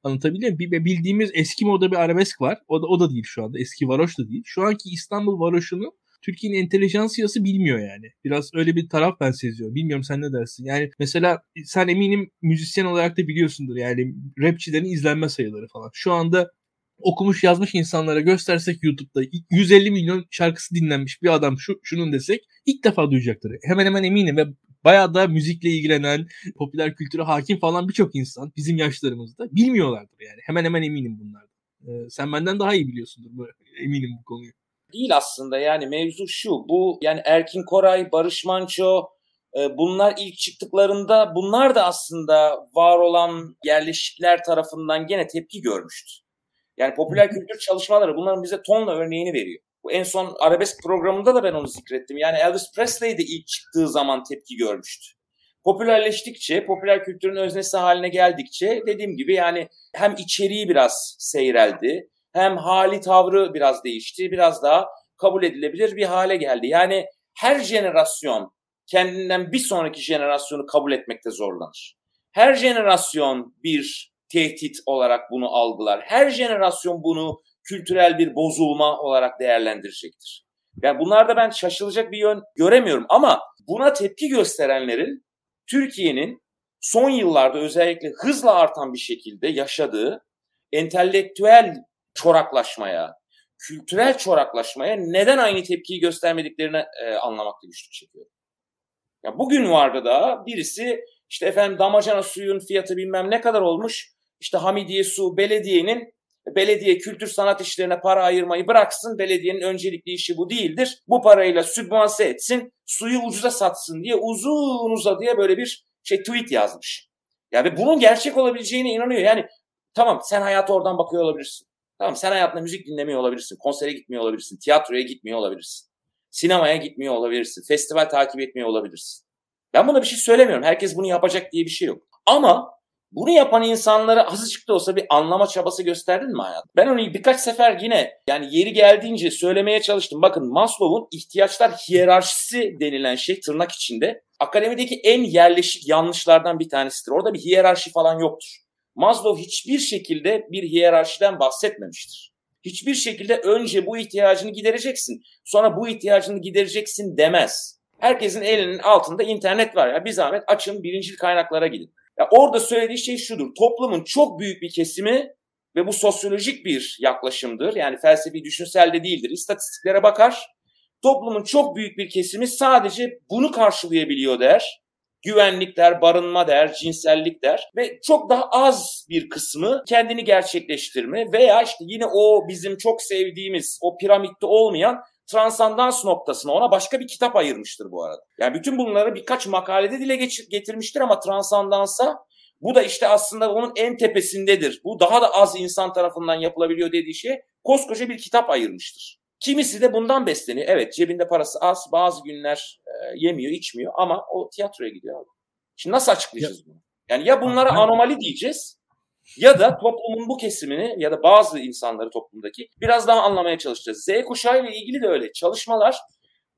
Anlatabiliyor muyum? Bir, bildiğimiz eski moda bir arabesk var. O da, o da değil şu anda. Eski varoş da değil. Şu anki İstanbul varoşunu Türkiye'nin entelejansiyası bilmiyor yani. Biraz öyle bir taraf ben seziyorum. Bilmiyorum sen ne dersin? Yani mesela sen eminim müzisyen olarak da biliyorsundur yani rapçilerin izlenme sayıları falan. Şu anda okumuş yazmış insanlara göstersek YouTube'da 150 milyon şarkısı dinlenmiş bir adam şu şunun desek ilk defa duyacaktır. Hemen hemen eminim ve bayağı da müzikle ilgilenen, popüler kültüre hakim falan birçok insan bizim yaşlarımızda bilmiyorlardır yani. Hemen hemen eminim bunlardan. Ee, sen benden daha iyi biliyorsundur eminim bu konuyu değil aslında yani mevzu şu bu yani Erkin Koray, Barış Manço e, bunlar ilk çıktıklarında bunlar da aslında var olan yerleşikler tarafından gene tepki görmüştü. Yani popüler kültür çalışmaları bunların bize tonla örneğini veriyor. Bu en son arabesk programında da ben onu zikrettim. Yani Elvis Presley de ilk çıktığı zaman tepki görmüştü. Popülerleştikçe, popüler kültürün öznesi haline geldikçe dediğim gibi yani hem içeriği biraz seyreldi, hem hali tavrı biraz değişti. Biraz daha kabul edilebilir bir hale geldi. Yani her jenerasyon kendinden bir sonraki jenerasyonu kabul etmekte zorlanır. Her jenerasyon bir tehdit olarak bunu algılar. Her jenerasyon bunu kültürel bir bozulma olarak değerlendirecektir. Yani bunlarda ben şaşılacak bir yön göremiyorum ama buna tepki gösterenlerin Türkiye'nin son yıllarda özellikle hızla artan bir şekilde yaşadığı entelektüel çoraklaşmaya, kültürel çoraklaşmaya neden aynı tepkiyi göstermediklerini e, anlamakta güçlük çekiyorum. Ya bugün vardı da birisi işte efendim damacana suyun fiyatı bilmem ne kadar olmuş. İşte Hamidiye Su belediyenin belediye kültür sanat işlerine para ayırmayı bıraksın. Belediyenin öncelikli işi bu değildir. Bu parayla sübvanse etsin, suyu ucuza satsın diye uzun uzadıya böyle bir şey tweet yazmış. Ya ve bunun gerçek olabileceğine inanıyor. Yani tamam sen hayata oradan bakıyor olabilirsin. Tamam sen hayatında müzik dinlemiyor olabilirsin, konsere gitmiyor olabilirsin, tiyatroya gitmiyor olabilirsin, sinemaya gitmiyor olabilirsin, festival takip etmiyor olabilirsin. Ben buna bir şey söylemiyorum. Herkes bunu yapacak diye bir şey yok. Ama bunu yapan insanlara azıcık da olsa bir anlama çabası gösterdin mi hayat? Ben onu birkaç sefer yine yani yeri geldiğince söylemeye çalıştım. Bakın Maslow'un ihtiyaçlar hiyerarşisi denilen şey tırnak içinde akademideki en yerleşik yanlışlardan bir tanesidir. Orada bir hiyerarşi falan yoktur. Maslow hiçbir şekilde bir hiyerarşiden bahsetmemiştir. Hiçbir şekilde önce bu ihtiyacını gidereceksin, sonra bu ihtiyacını gidereceksin demez. Herkesin elinin altında internet var ya bir zahmet açın birincil kaynaklara gidin. Ya orada söylediği şey şudur. Toplumun çok büyük bir kesimi ve bu sosyolojik bir yaklaşımdır. Yani felsefi düşünsel de değildir. İstatistiklere bakar. Toplumun çok büyük bir kesimi sadece bunu karşılayabiliyor der güvenlik der, barınma der, cinsellik der ve çok daha az bir kısmı kendini gerçekleştirme veya işte yine o bizim çok sevdiğimiz o piramitte olmayan transandans noktasına ona başka bir kitap ayırmıştır bu arada. Yani bütün bunları birkaç makalede dile getirmiştir ama transandansa bu da işte aslında onun en tepesindedir. Bu daha da az insan tarafından yapılabiliyor dediği şey koskoca bir kitap ayırmıştır. Kimisi de bundan besleniyor. Evet cebinde parası az bazı günler e, yemiyor içmiyor ama o tiyatroya gidiyor abi. Şimdi nasıl açıklayacağız ya. bunu? Yani ya bunlara anomali diyeceğiz ya da toplumun bu kesimini ya da bazı insanları toplumdaki biraz daha anlamaya çalışacağız. Z kuşağı ile ilgili de öyle çalışmalar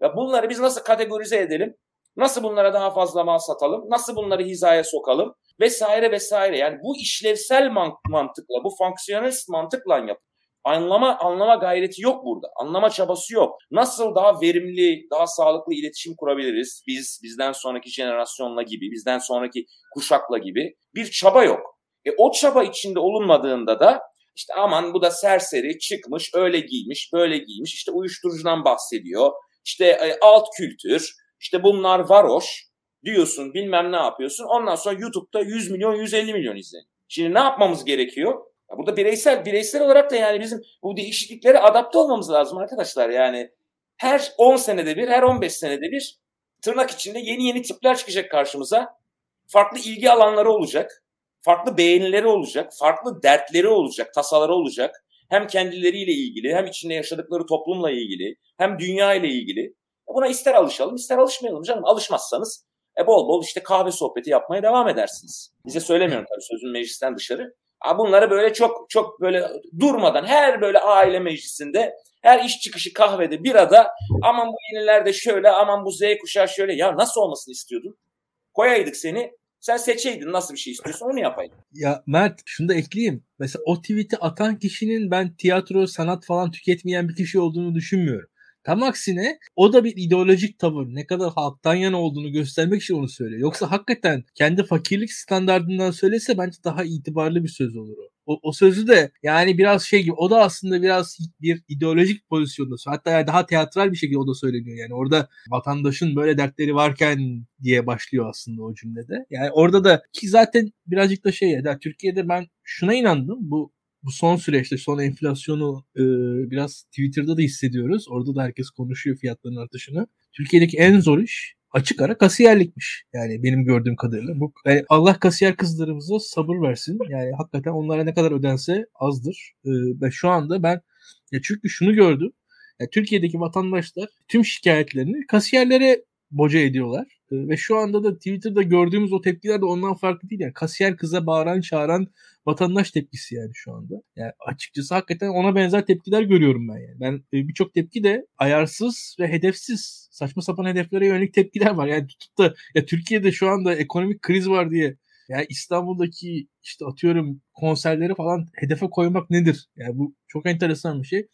ve bunları biz nasıl kategorize edelim? Nasıl bunlara daha fazla mal satalım? Nasıl bunları hizaya sokalım? Vesaire vesaire. Yani bu işlevsel mantıkla, bu fonksiyonist mantıkla yap anlama anlama gayreti yok burada. Anlama çabası yok. Nasıl daha verimli, daha sağlıklı iletişim kurabiliriz? Biz bizden sonraki jenerasyonla gibi, bizden sonraki kuşakla gibi bir çaba yok. E o çaba içinde olunmadığında da işte aman bu da serseri çıkmış, öyle giymiş, böyle giymiş, işte uyuşturucudan bahsediyor. İşte e, alt kültür, işte bunlar varoş diyorsun, bilmem ne yapıyorsun. Ondan sonra YouTube'da 100 milyon, 150 milyon izleniyor. Şimdi ne yapmamız gerekiyor? Burada bireysel bireysel olarak da yani bizim bu değişikliklere adapte olmamız lazım arkadaşlar. Yani her 10 senede bir, her 15 senede bir tırnak içinde yeni yeni tipler çıkacak karşımıza. Farklı ilgi alanları olacak. Farklı beğenileri olacak. Farklı dertleri olacak, tasaları olacak. Hem kendileriyle ilgili, hem içinde yaşadıkları toplumla ilgili, hem dünya ile ilgili. E buna ister alışalım, ister alışmayalım canım. Alışmazsanız e bol bol işte kahve sohbeti yapmaya devam edersiniz. Bize söylemiyorum tabii sözün meclisten dışarı. Bunları böyle çok çok böyle durmadan her böyle aile meclisinde her iş çıkışı kahvede bir ada aman bu yenilerde şöyle aman bu Z kuşağı şöyle ya nasıl olmasını istiyordun? Koyaydık seni sen seçeydin nasıl bir şey istiyorsun onu yapaydın. Ya Mert şunu da ekleyeyim. Mesela o tweet'i atan kişinin ben tiyatro, sanat falan tüketmeyen bir kişi olduğunu düşünmüyorum. Tam aksine o da bir ideolojik tavır. Ne kadar halktan yana olduğunu göstermek için onu söylüyor. Yoksa hakikaten kendi fakirlik standartından söylese bence daha itibarlı bir söz olur o. O, o sözü de yani biraz şey gibi o da aslında biraz bir ideolojik pozisyonda hatta yani daha teatral bir şekilde o da söyleniyor yani orada vatandaşın böyle dertleri varken diye başlıyor aslında o cümlede. Yani orada da ki zaten birazcık da şey ya Türkiye'de ben şuna inandım bu bu son süreçte son enflasyonu e, biraz Twitter'da da hissediyoruz. Orada da herkes konuşuyor fiyatların artışını. Türkiye'deki en zor iş açık ara kasiyerlikmiş. Yani benim gördüğüm kadarıyla. Bu yani Allah kasiyer kızlarımıza sabır versin. Yani hakikaten onlara ne kadar ödense azdır. E, ve şu anda ben ya çünkü şunu gördüm. Yani Türkiye'deki vatandaşlar tüm şikayetlerini kasiyerlere boca ediyorlar. E, ve şu anda da Twitter'da gördüğümüz o tepkiler de ondan farklı değil. Yani kasiyer kıza bağıran çağıran vatandaş tepkisi yani şu anda. Yani açıkçası hakikaten ona benzer tepkiler görüyorum ben yani. Ben e, birçok tepki de ayarsız ve hedefsiz saçma sapan hedeflere yönelik tepkiler var. Yani tutup da ya Türkiye'de şu anda ekonomik kriz var diye yani İstanbul'daki işte atıyorum konserleri falan hedefe koymak nedir? Yani bu çok enteresan bir şey.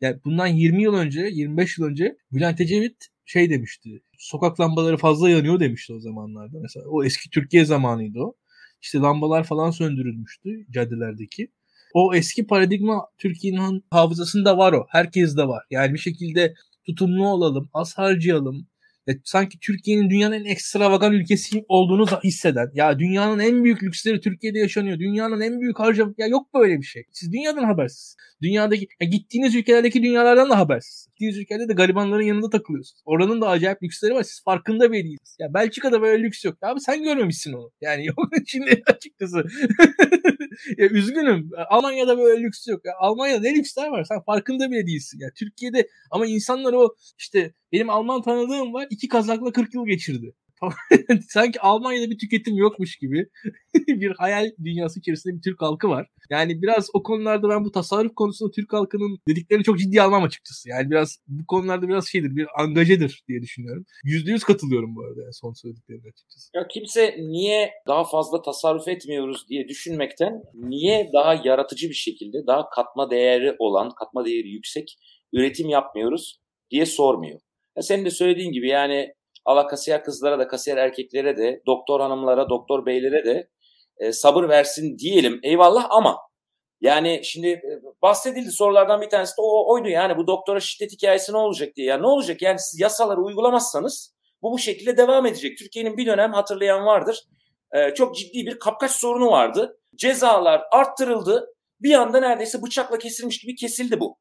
Yani bundan 20 yıl önce, 25 yıl önce Bülent Ecevit şey demişti. Sokak lambaları fazla yanıyor demişti o zamanlarda. Mesela o eski Türkiye zamanıydı o işte lambalar falan söndürülmüştü caddelerdeki. O eski paradigma Türkiye'nin hafızasında var o. Herkes de var. Yani bir şekilde tutumlu olalım, az harcayalım, ya sanki Türkiye'nin dünyanın en ekstravagan ülkesi olduğunu hisseden. Ya dünyanın en büyük lüksleri Türkiye'de yaşanıyor. Dünyanın en büyük harcam ya yok böyle bir şey. Siz dünyadan habersiz. Dünyadaki ya gittiğiniz ülkelerdeki dünyalardan da habersiz. Gittiğiniz ülkelerde de garibanların yanında takılıyorsunuz. Oranın da acayip lüksleri var. Siz farkında bile değilsiniz. Ya Belçika'da böyle lüks yok. Ya abi sen görmemişsin onu. Yani yok şimdi açıkçası. ya üzgünüm. Almanya'da böyle lüks yok. Ya Almanya'da ne lüksler var? Sen farkında bile değilsin. Ya Türkiye'de ama insanlar o işte benim Alman tanıdığım var. iki kazakla 40 yıl geçirdi. Sanki Almanya'da bir tüketim yokmuş gibi bir hayal dünyası içerisinde bir Türk halkı var. Yani biraz o konularda ben bu tasarruf konusunda Türk halkının dediklerini çok ciddi almam açıkçası. Yani biraz bu konularda biraz şeydir, bir angajedir diye düşünüyorum. Yüzde yüz katılıyorum bu arada yani son söylediklerine açıkçası. Ya kimse niye daha fazla tasarruf etmiyoruz diye düşünmekten niye daha yaratıcı bir şekilde, daha katma değeri olan, katma değeri yüksek üretim yapmıyoruz diye sormuyor. Ya senin de söylediğin gibi yani Allah kasiyer kızlara da kasiyer erkeklere de doktor hanımlara doktor beylere de e, sabır versin diyelim eyvallah ama yani şimdi e, bahsedildi sorulardan bir tanesi de o, oydu yani bu doktora şiddet hikayesi ne olacak diye. Yani ne olacak yani siz yasaları uygulamazsanız bu bu şekilde devam edecek. Türkiye'nin bir dönem hatırlayan vardır. E, çok ciddi bir kapkaç sorunu vardı. Cezalar arttırıldı. Bir anda neredeyse bıçakla kesilmiş gibi kesildi bu.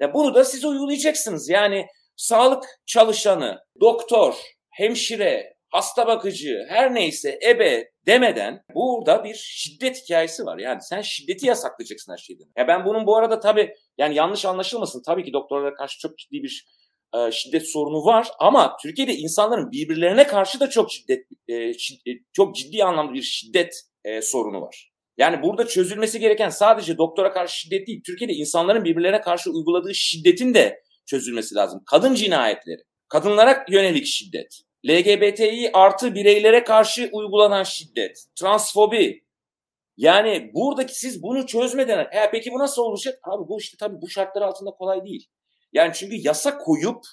Ya bunu da siz uygulayacaksınız. Yani sağlık çalışanı, doktor, hemşire, hasta bakıcı, her neyse ebe demeden burada bir şiddet hikayesi var. Yani sen şiddeti yasaklayacaksın her şeyden. Ya ben bunun bu arada tabii yani yanlış anlaşılmasın. Tabii ki doktorlara karşı çok ciddi bir e, şiddet sorunu var ama Türkiye'de insanların birbirlerine karşı da çok şiddet e, şiddet, çok ciddi anlamda bir şiddet e, sorunu var. Yani burada çözülmesi gereken sadece doktora karşı şiddet değil. Türkiye'de insanların birbirlerine karşı uyguladığı şiddetin de çözülmesi lazım. Kadın cinayetleri, kadınlara yönelik şiddet, LGBTİ artı bireylere karşı uygulanan şiddet, transfobi. Yani buradaki siz bunu çözmeden, e peki bu nasıl olacak? Abi bu işte tabii bu şartlar altında kolay değil. Yani çünkü yasa koyup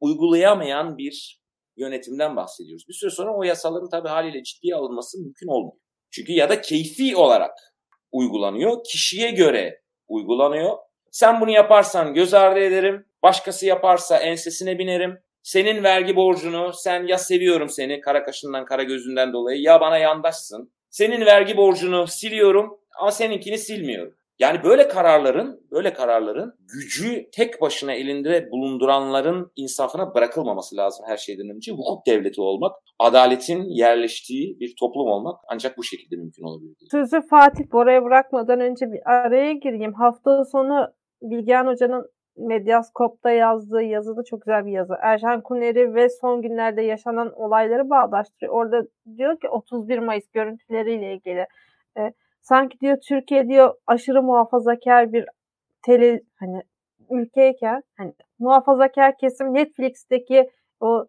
uygulayamayan bir yönetimden bahsediyoruz. Bir süre sonra o yasaların tabii haliyle ciddiye alınması mümkün olmuyor. Çünkü ya da keyfi olarak uygulanıyor, kişiye göre uygulanıyor. Sen bunu yaparsan göz ardı ederim, Başkası yaparsa ensesine binerim. Senin vergi borcunu sen ya seviyorum seni kara kaşından kara gözünden dolayı ya bana yandaşsın. Senin vergi borcunu siliyorum ama seninkini silmiyorum. Yani böyle kararların, böyle kararların gücü tek başına elinde bulunduranların insafına bırakılmaması lazım her şeyden önce. Hukuk devleti olmak, adaletin yerleştiği bir toplum olmak ancak bu şekilde mümkün olabilir. Sözü Fatih Bora'ya bırakmadan önce bir araya gireyim. Hafta sonu Bilgehan Hoca'nın Medyaskop'ta yazdığı yazıda çok güzel bir yazı. Erşan Kuneri ve son günlerde yaşanan olayları bağdaştırıyor. Orada diyor ki 31 Mayıs görüntüleriyle ilgili. E, sanki diyor Türkiye diyor aşırı muhafazakar bir tele hani ülkeyken hani muhafazakar kesim Netflix'teki o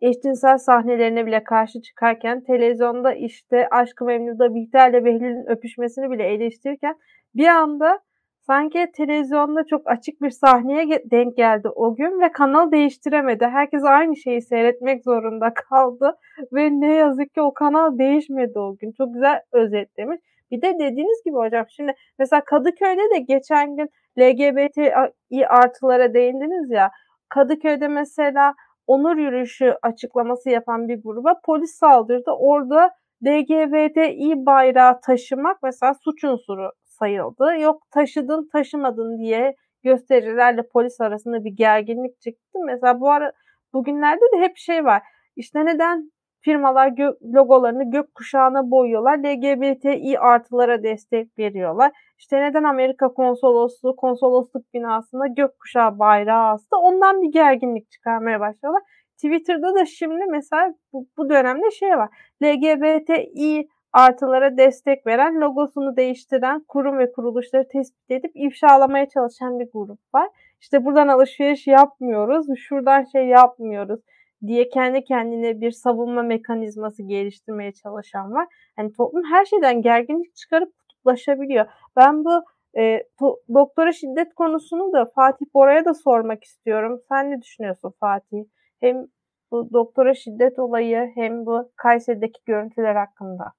eşcinsel sahnelerine bile karşı çıkarken televizyonda işte Aşkı Memnu'da Bihter ile Behlül'ün öpüşmesini bile eleştirirken bir anda sanki televizyonda çok açık bir sahneye denk geldi o gün ve kanal değiştiremedi. Herkes aynı şeyi seyretmek zorunda kaldı ve ne yazık ki o kanal değişmedi o gün. Çok güzel özetlemiş. Bir de dediğiniz gibi hocam şimdi mesela Kadıköy'de de geçen gün LGBTİ artılara değindiniz ya. Kadıköy'de mesela onur yürüyüşü açıklaması yapan bir gruba polis saldırdı. Orada LGBTİ bayrağı taşımak mesela suç unsuru sayıldı. Yok taşıdın taşımadın diye gösterilerle polis arasında bir gerginlik çıktı. Mesela bu ara bugünlerde de hep şey var. İşte neden firmalar gö- logolarını gök kuşağına boyuyorlar. LGBTİ artılara destek veriyorlar. İşte neden Amerika konsolosluğu konsolosluk binasında gök kuşağı bayrağı astı. Ondan bir gerginlik çıkarmaya başlıyorlar. Twitter'da da şimdi mesela bu, bu dönemde şey var. LGBTİ artılara destek veren, logosunu değiştiren kurum ve kuruluşları tespit edip ifşalamaya çalışan bir grup var. İşte buradan alışveriş yapmıyoruz, şuradan şey yapmıyoruz diye kendi kendine bir savunma mekanizması geliştirmeye çalışan var. Yani toplum her şeyden gerginlik çıkarıp kutuplaşabiliyor. Ben bu e, to, doktora şiddet konusunu da Fatih Bora'ya da sormak istiyorum. Sen ne düşünüyorsun Fatih? Hem bu doktora şiddet olayı hem bu Kayseri'deki görüntüler hakkında.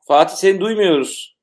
Fatih. Seni duymuyoruz.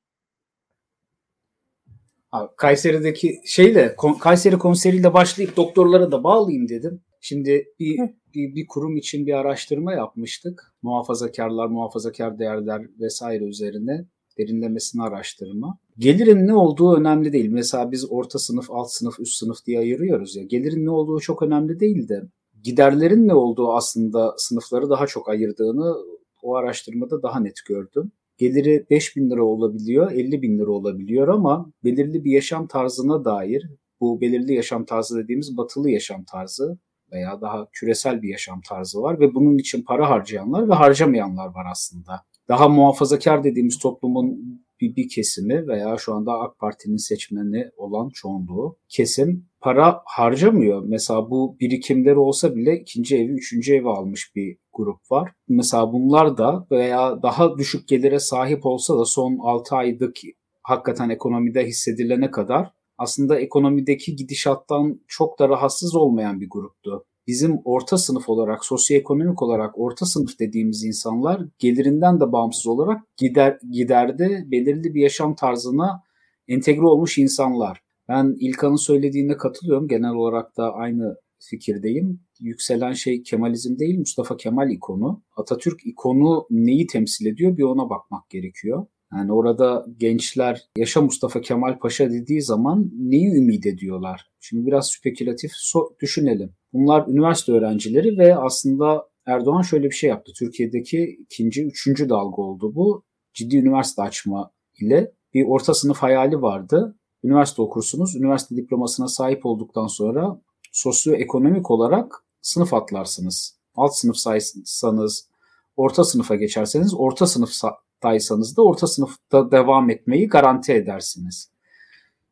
Abi, Kayseri'deki şeyle Kayseri konseriyle başlayıp doktorlara da bağlayayım dedim. Şimdi bir, bir, bir kurum için bir araştırma yapmıştık. Muhafazakarlar, muhafazakar değerler vesaire üzerine derinlemesine araştırma. Gelirin ne olduğu önemli değil. Mesela biz orta sınıf, alt sınıf, üst sınıf diye ayırıyoruz ya. Gelirin ne olduğu çok önemli değil de giderlerin ne olduğu aslında sınıfları daha çok ayırdığını o araştırmada daha net gördüm. Geliri 5 bin lira olabiliyor, 50 bin lira olabiliyor ama belirli bir yaşam tarzına dair bu belirli yaşam tarzı dediğimiz batılı yaşam tarzı veya daha küresel bir yaşam tarzı var ve bunun için para harcayanlar ve harcamayanlar var aslında. Daha muhafazakar dediğimiz toplumun bir, bir kesimi veya şu anda AK Parti'nin seçmeni olan çoğunluğu kesim para harcamıyor. Mesela bu birikimleri olsa bile ikinci evi, üçüncü evi almış bir grup var. Mesela bunlar da veya daha düşük gelire sahip olsa da son 6 aylık hakikaten ekonomide hissedilene kadar aslında ekonomideki gidişattan çok da rahatsız olmayan bir gruptu. Bizim orta sınıf olarak, sosyoekonomik olarak orta sınıf dediğimiz insanlar gelirinden de bağımsız olarak gider giderde belirli bir yaşam tarzına entegre olmuş insanlar. Ben İlkan'ın söylediğine katılıyorum. Genel olarak da aynı fikirdeyim. Yükselen şey Kemalizm değil Mustafa Kemal ikonu. Atatürk ikonu neyi temsil ediyor bir ona bakmak gerekiyor. Yani orada gençler yaşa Mustafa Kemal Paşa dediği zaman neyi ümit ediyorlar? Şimdi biraz spekülatif so- düşünelim. Bunlar üniversite öğrencileri ve aslında Erdoğan şöyle bir şey yaptı. Türkiye'deki ikinci, üçüncü dalga oldu bu. Ciddi üniversite açma ile bir orta sınıf hayali vardı. Üniversite okursunuz. Üniversite diplomasına sahip olduktan sonra sosyoekonomik olarak sınıf atlarsınız. Alt sınıf saysanız, orta sınıfa geçerseniz, orta sınıftaysanız da orta sınıfta devam etmeyi garanti edersiniz.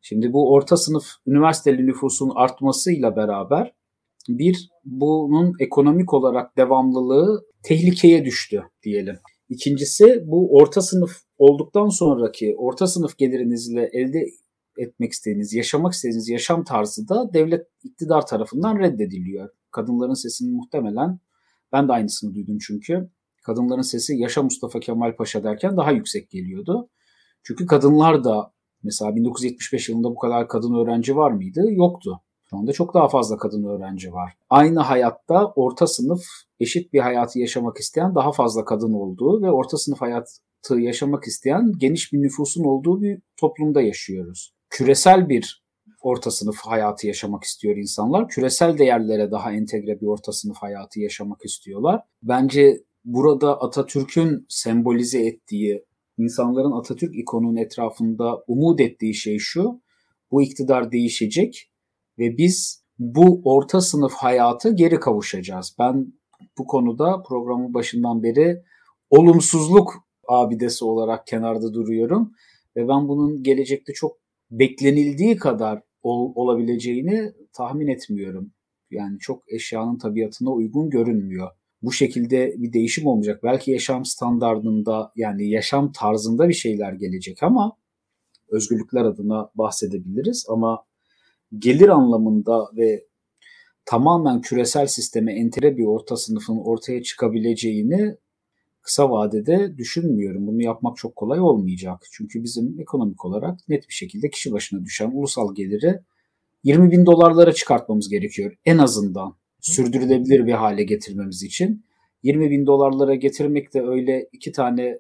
Şimdi bu orta sınıf üniversiteli nüfusun artmasıyla beraber bir bunun ekonomik olarak devamlılığı tehlikeye düştü diyelim. İkincisi bu orta sınıf olduktan sonraki orta sınıf gelirinizle elde etmek istediğiniz, yaşamak istediğiniz yaşam tarzı da devlet iktidar tarafından reddediliyor. Kadınların sesini muhtemelen ben de aynısını duydum çünkü. Kadınların sesi yaşa Mustafa Kemal Paşa derken daha yüksek geliyordu. Çünkü kadınlar da Mesela 1975 yılında bu kadar kadın öğrenci var mıydı? Yoktu. Şu anda çok daha fazla kadın öğrenci var. Aynı hayatta orta sınıf eşit bir hayatı yaşamak isteyen daha fazla kadın olduğu ve orta sınıf hayatı yaşamak isteyen geniş bir nüfusun olduğu bir toplumda yaşıyoruz. Küresel bir orta sınıf hayatı yaşamak istiyor insanlar. Küresel değerlere daha entegre bir orta sınıf hayatı yaşamak istiyorlar. Bence burada Atatürk'ün sembolize ettiği, insanların Atatürk ikonunun etrafında umut ettiği şey şu. Bu iktidar değişecek ve biz bu orta sınıf hayatı geri kavuşacağız. Ben bu konuda programın başından beri olumsuzluk abidesi olarak kenarda duruyorum ve ben bunun gelecekte çok beklenildiği kadar ol, olabileceğini tahmin etmiyorum. Yani çok eşyanın tabiatına uygun görünmüyor. Bu şekilde bir değişim olmayacak. Belki yaşam standartında yani yaşam tarzında bir şeyler gelecek ama özgürlükler adına bahsedebiliriz ama gelir anlamında ve tamamen küresel sisteme entegre bir orta sınıfın ortaya çıkabileceğini kısa vadede düşünmüyorum. Bunu yapmak çok kolay olmayacak. Çünkü bizim ekonomik olarak net bir şekilde kişi başına düşen ulusal geliri 20 bin dolarlara çıkartmamız gerekiyor. En azından sürdürülebilir bir hale getirmemiz için. 20 bin dolarlara getirmek de öyle iki tane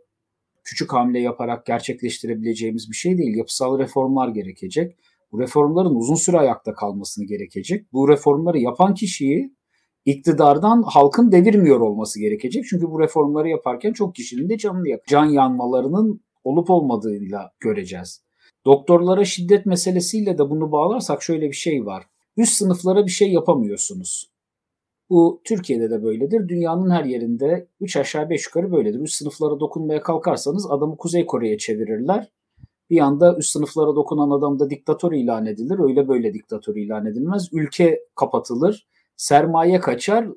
küçük hamle yaparak gerçekleştirebileceğimiz bir şey değil. Yapısal reformlar gerekecek. Bu reformların uzun süre ayakta kalmasını gerekecek. Bu reformları yapan kişiyi iktidardan halkın devirmiyor olması gerekecek. Çünkü bu reformları yaparken çok kişinin de canını yak can yanmalarının olup olmadığıyla göreceğiz. Doktorlara şiddet meselesiyle de bunu bağlarsak şöyle bir şey var. Üst sınıflara bir şey yapamıyorsunuz. Bu Türkiye'de de böyledir. Dünyanın her yerinde 3 aşağı 5 yukarı böyledir. Üst sınıflara dokunmaya kalkarsanız adamı Kuzey Kore'ye çevirirler. Bir anda üst sınıflara dokunan adam da diktatör ilan edilir. Öyle böyle diktatör ilan edilmez. Ülke kapatılır sermaye kaçar,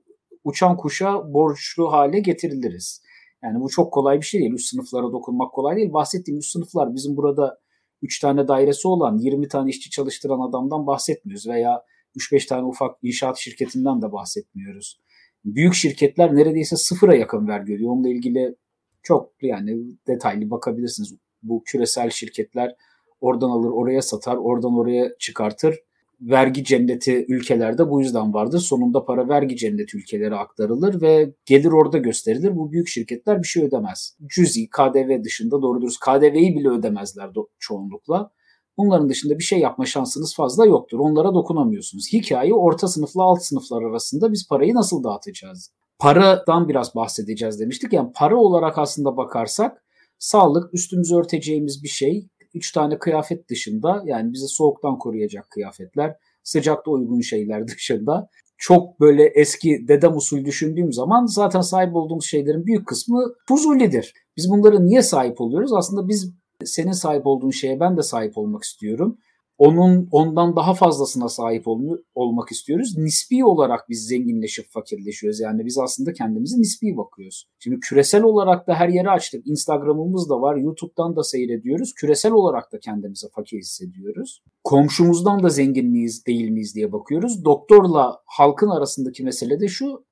uçan kuşa borçlu hale getiriliriz. Yani bu çok kolay bir şey değil. Üst sınıflara dokunmak kolay değil. Bahsettiğim üst sınıflar bizim burada 3 tane dairesi olan 20 tane işçi çalıştıran adamdan bahsetmiyoruz veya 3-5 tane ufak inşaat şirketinden de bahsetmiyoruz. Büyük şirketler neredeyse sıfıra yakın vergi ödüyor. Onunla ilgili çok yani detaylı bakabilirsiniz. Bu küresel şirketler oradan alır oraya satar, oradan oraya çıkartır vergi cenneti ülkelerde bu yüzden vardır. Sonunda para vergi cenneti ülkelere aktarılır ve gelir orada gösterilir. Bu büyük şirketler bir şey ödemez. Cüzi, KDV dışında doğru dürüst KDV'yi bile ödemezler çoğunlukla. Bunların dışında bir şey yapma şansınız fazla yoktur. Onlara dokunamıyorsunuz. Hikaye orta sınıfla alt sınıflar arasında biz parayı nasıl dağıtacağız? Paradan biraz bahsedeceğiz demiştik. Yani para olarak aslında bakarsak sağlık üstümüzü örteceğimiz bir şey. 3 tane kıyafet dışında yani bizi soğuktan koruyacak kıyafetler, sıcakta uygun şeyler dışında çok böyle eski dedem usul düşündüğüm zaman zaten sahip olduğumuz şeylerin büyük kısmı fuzulidir. Biz bunları niye sahip oluyoruz? Aslında biz senin sahip olduğun şeye ben de sahip olmak istiyorum onun ondan daha fazlasına sahip ol, olmak istiyoruz. Nispi olarak biz zenginleşip fakirleşiyoruz. Yani biz aslında kendimizi nispi bakıyoruz. Şimdi küresel olarak da her yeri açtık. Instagram'ımız da var. YouTube'dan da seyrediyoruz. Küresel olarak da kendimizi fakir hissediyoruz. Komşumuzdan da zengin miyiz değil miyiz diye bakıyoruz. Doktorla halkın arasındaki mesele de şu.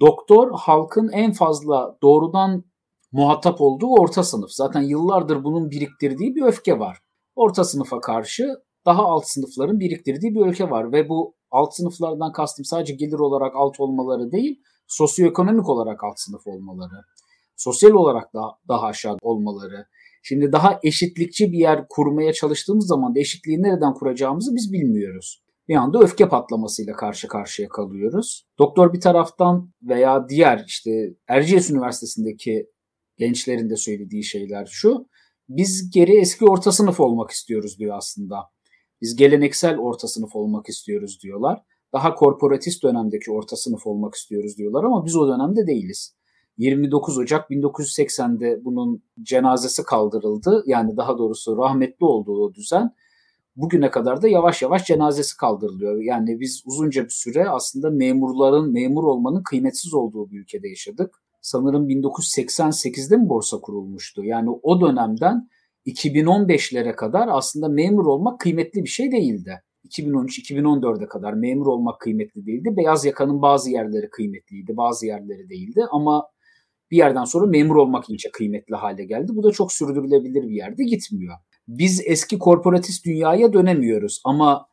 Doktor halkın en fazla doğrudan muhatap olduğu orta sınıf. Zaten yıllardır bunun biriktirdiği bir öfke var. Orta sınıfa karşı daha alt sınıfların biriktirdiği bir ülke var ve bu alt sınıflardan kastım sadece gelir olarak alt olmaları değil, sosyoekonomik olarak alt sınıf olmaları, sosyal olarak da daha aşağı olmaları. Şimdi daha eşitlikçi bir yer kurmaya çalıştığımız zaman da eşitliği nereden kuracağımızı biz bilmiyoruz. Bir anda öfke patlamasıyla karşı karşıya kalıyoruz. Doktor bir taraftan veya diğer işte Erciyes Üniversitesi'ndeki gençlerin de söylediği şeyler şu. Biz geri eski orta sınıf olmak istiyoruz diyor aslında. Biz geleneksel orta sınıf olmak istiyoruz diyorlar. Daha korporatist dönemdeki orta sınıf olmak istiyoruz diyorlar ama biz o dönemde değiliz. 29 Ocak 1980'de bunun cenazesi kaldırıldı. Yani daha doğrusu rahmetli olduğu düzen bugüne kadar da yavaş yavaş cenazesi kaldırılıyor. Yani biz uzunca bir süre aslında memurların, memur olmanın kıymetsiz olduğu bir ülkede yaşadık. Sanırım 1988'de mi borsa kurulmuştu? Yani o dönemden 2015'lere kadar aslında memur olmak kıymetli bir şey değildi. 2013-2014'e kadar memur olmak kıymetli değildi. Beyaz yakanın bazı yerleri kıymetliydi, bazı yerleri değildi ama bir yerden sonra memur olmak iyice kıymetli hale geldi. Bu da çok sürdürülebilir bir yerde gitmiyor. biz eski korporatist dünyaya dönemiyoruz ama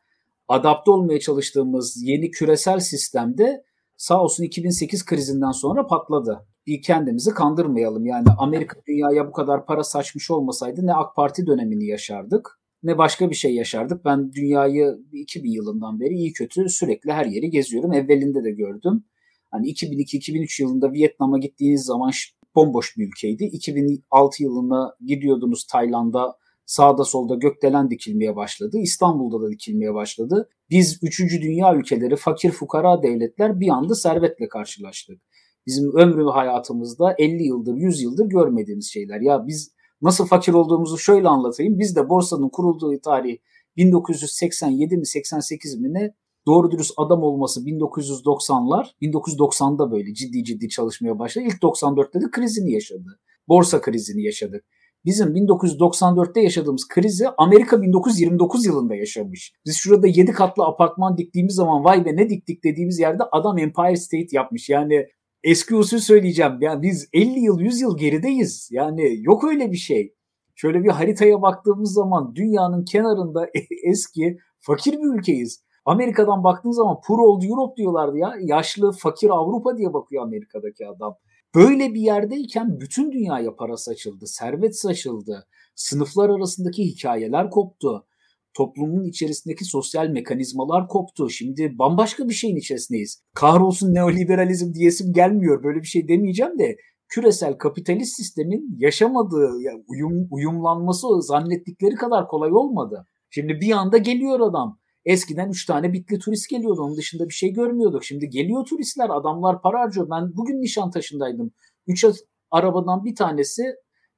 adapte olmaya çalıştığımız yeni küresel sistemde sağ olsun 2008 krizinden sonra patladı. Bir kendimizi kandırmayalım. Yani Amerika dünyaya bu kadar para saçmış olmasaydı ne AK Parti dönemini yaşardık ne başka bir şey yaşardık. Ben dünyayı 2000 yılından beri iyi kötü sürekli her yeri geziyorum. Evvelinde de gördüm. Hani 2002-2003 yılında Vietnam'a gittiğiniz zaman bomboş bir ülkeydi. 2006 yılında gidiyordunuz Tayland'a sağda solda gökdelen dikilmeye başladı. İstanbul'da da dikilmeye başladı. Biz 3. dünya ülkeleri, fakir fukara devletler bir anda servetle karşılaştık. Bizim ömrü hayatımızda 50 yıldır, 100 yıldır görmediğimiz şeyler. Ya biz nasıl fakir olduğumuzu şöyle anlatayım. Biz de borsanın kurulduğu tarih 1987 mi 88 mi ne doğru dürüst adam olması 1990'lar 1990'da böyle ciddi ciddi çalışmaya başladı. İlk 94'te de krizini yaşadı. Borsa krizini yaşadık. Bizim 1994'te yaşadığımız krizi Amerika 1929 yılında yaşamış. Biz şurada 7 katlı apartman diktiğimiz zaman vay be ne diktik dediğimiz yerde adam Empire State yapmış. Yani eski usul söyleyeceğim. Yani biz 50 yıl 100 yıl gerideyiz. Yani yok öyle bir şey. Şöyle bir haritaya baktığımız zaman dünyanın kenarında eski fakir bir ülkeyiz. Amerika'dan baktığın zaman poor old Europe diyorlardı ya. Yaşlı, fakir Avrupa diye bakıyor Amerika'daki adam. Böyle bir yerdeyken bütün dünyaya para saçıldı, servet saçıldı. Sınıflar arasındaki hikayeler koptu. Toplumun içerisindeki sosyal mekanizmalar koptu. Şimdi bambaşka bir şeyin içerisindeyiz. Kahrolsun neoliberalizm diyesim gelmiyor. Böyle bir şey demeyeceğim de küresel kapitalist sistemin yaşamadığı, yani uyum, uyumlanması zannettikleri kadar kolay olmadı. Şimdi bir anda geliyor adam. Eskiden 3 tane bitli turist geliyordu. Onun dışında bir şey görmüyorduk. Şimdi geliyor turistler. Adamlar para harcıyor. Ben bugün Nişantaşı'ndaydım. 3 arabadan bir tanesi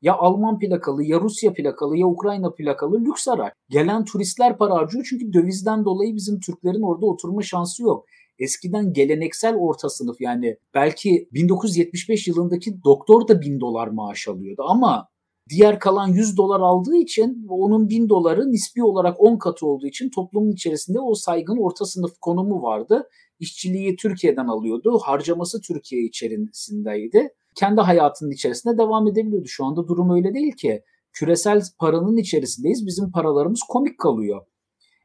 ya Alman plakalı, ya Rusya plakalı, ya Ukrayna plakalı lüks araç. Gelen turistler para harcıyor çünkü dövizden dolayı bizim Türklerin orada oturma şansı yok. Eskiden geleneksel orta sınıf yani belki 1975 yılındaki doktor da 1000 dolar maaş alıyordu ama Diğer kalan 100 dolar aldığı için onun 1000 doları nispi olarak 10 katı olduğu için toplumun içerisinde o saygın orta sınıf konumu vardı. İşçiliği Türkiye'den alıyordu. Harcaması Türkiye içerisindeydi. Kendi hayatının içerisinde devam edebiliyordu. Şu anda durum öyle değil ki. Küresel paranın içerisindeyiz. Bizim paralarımız komik kalıyor.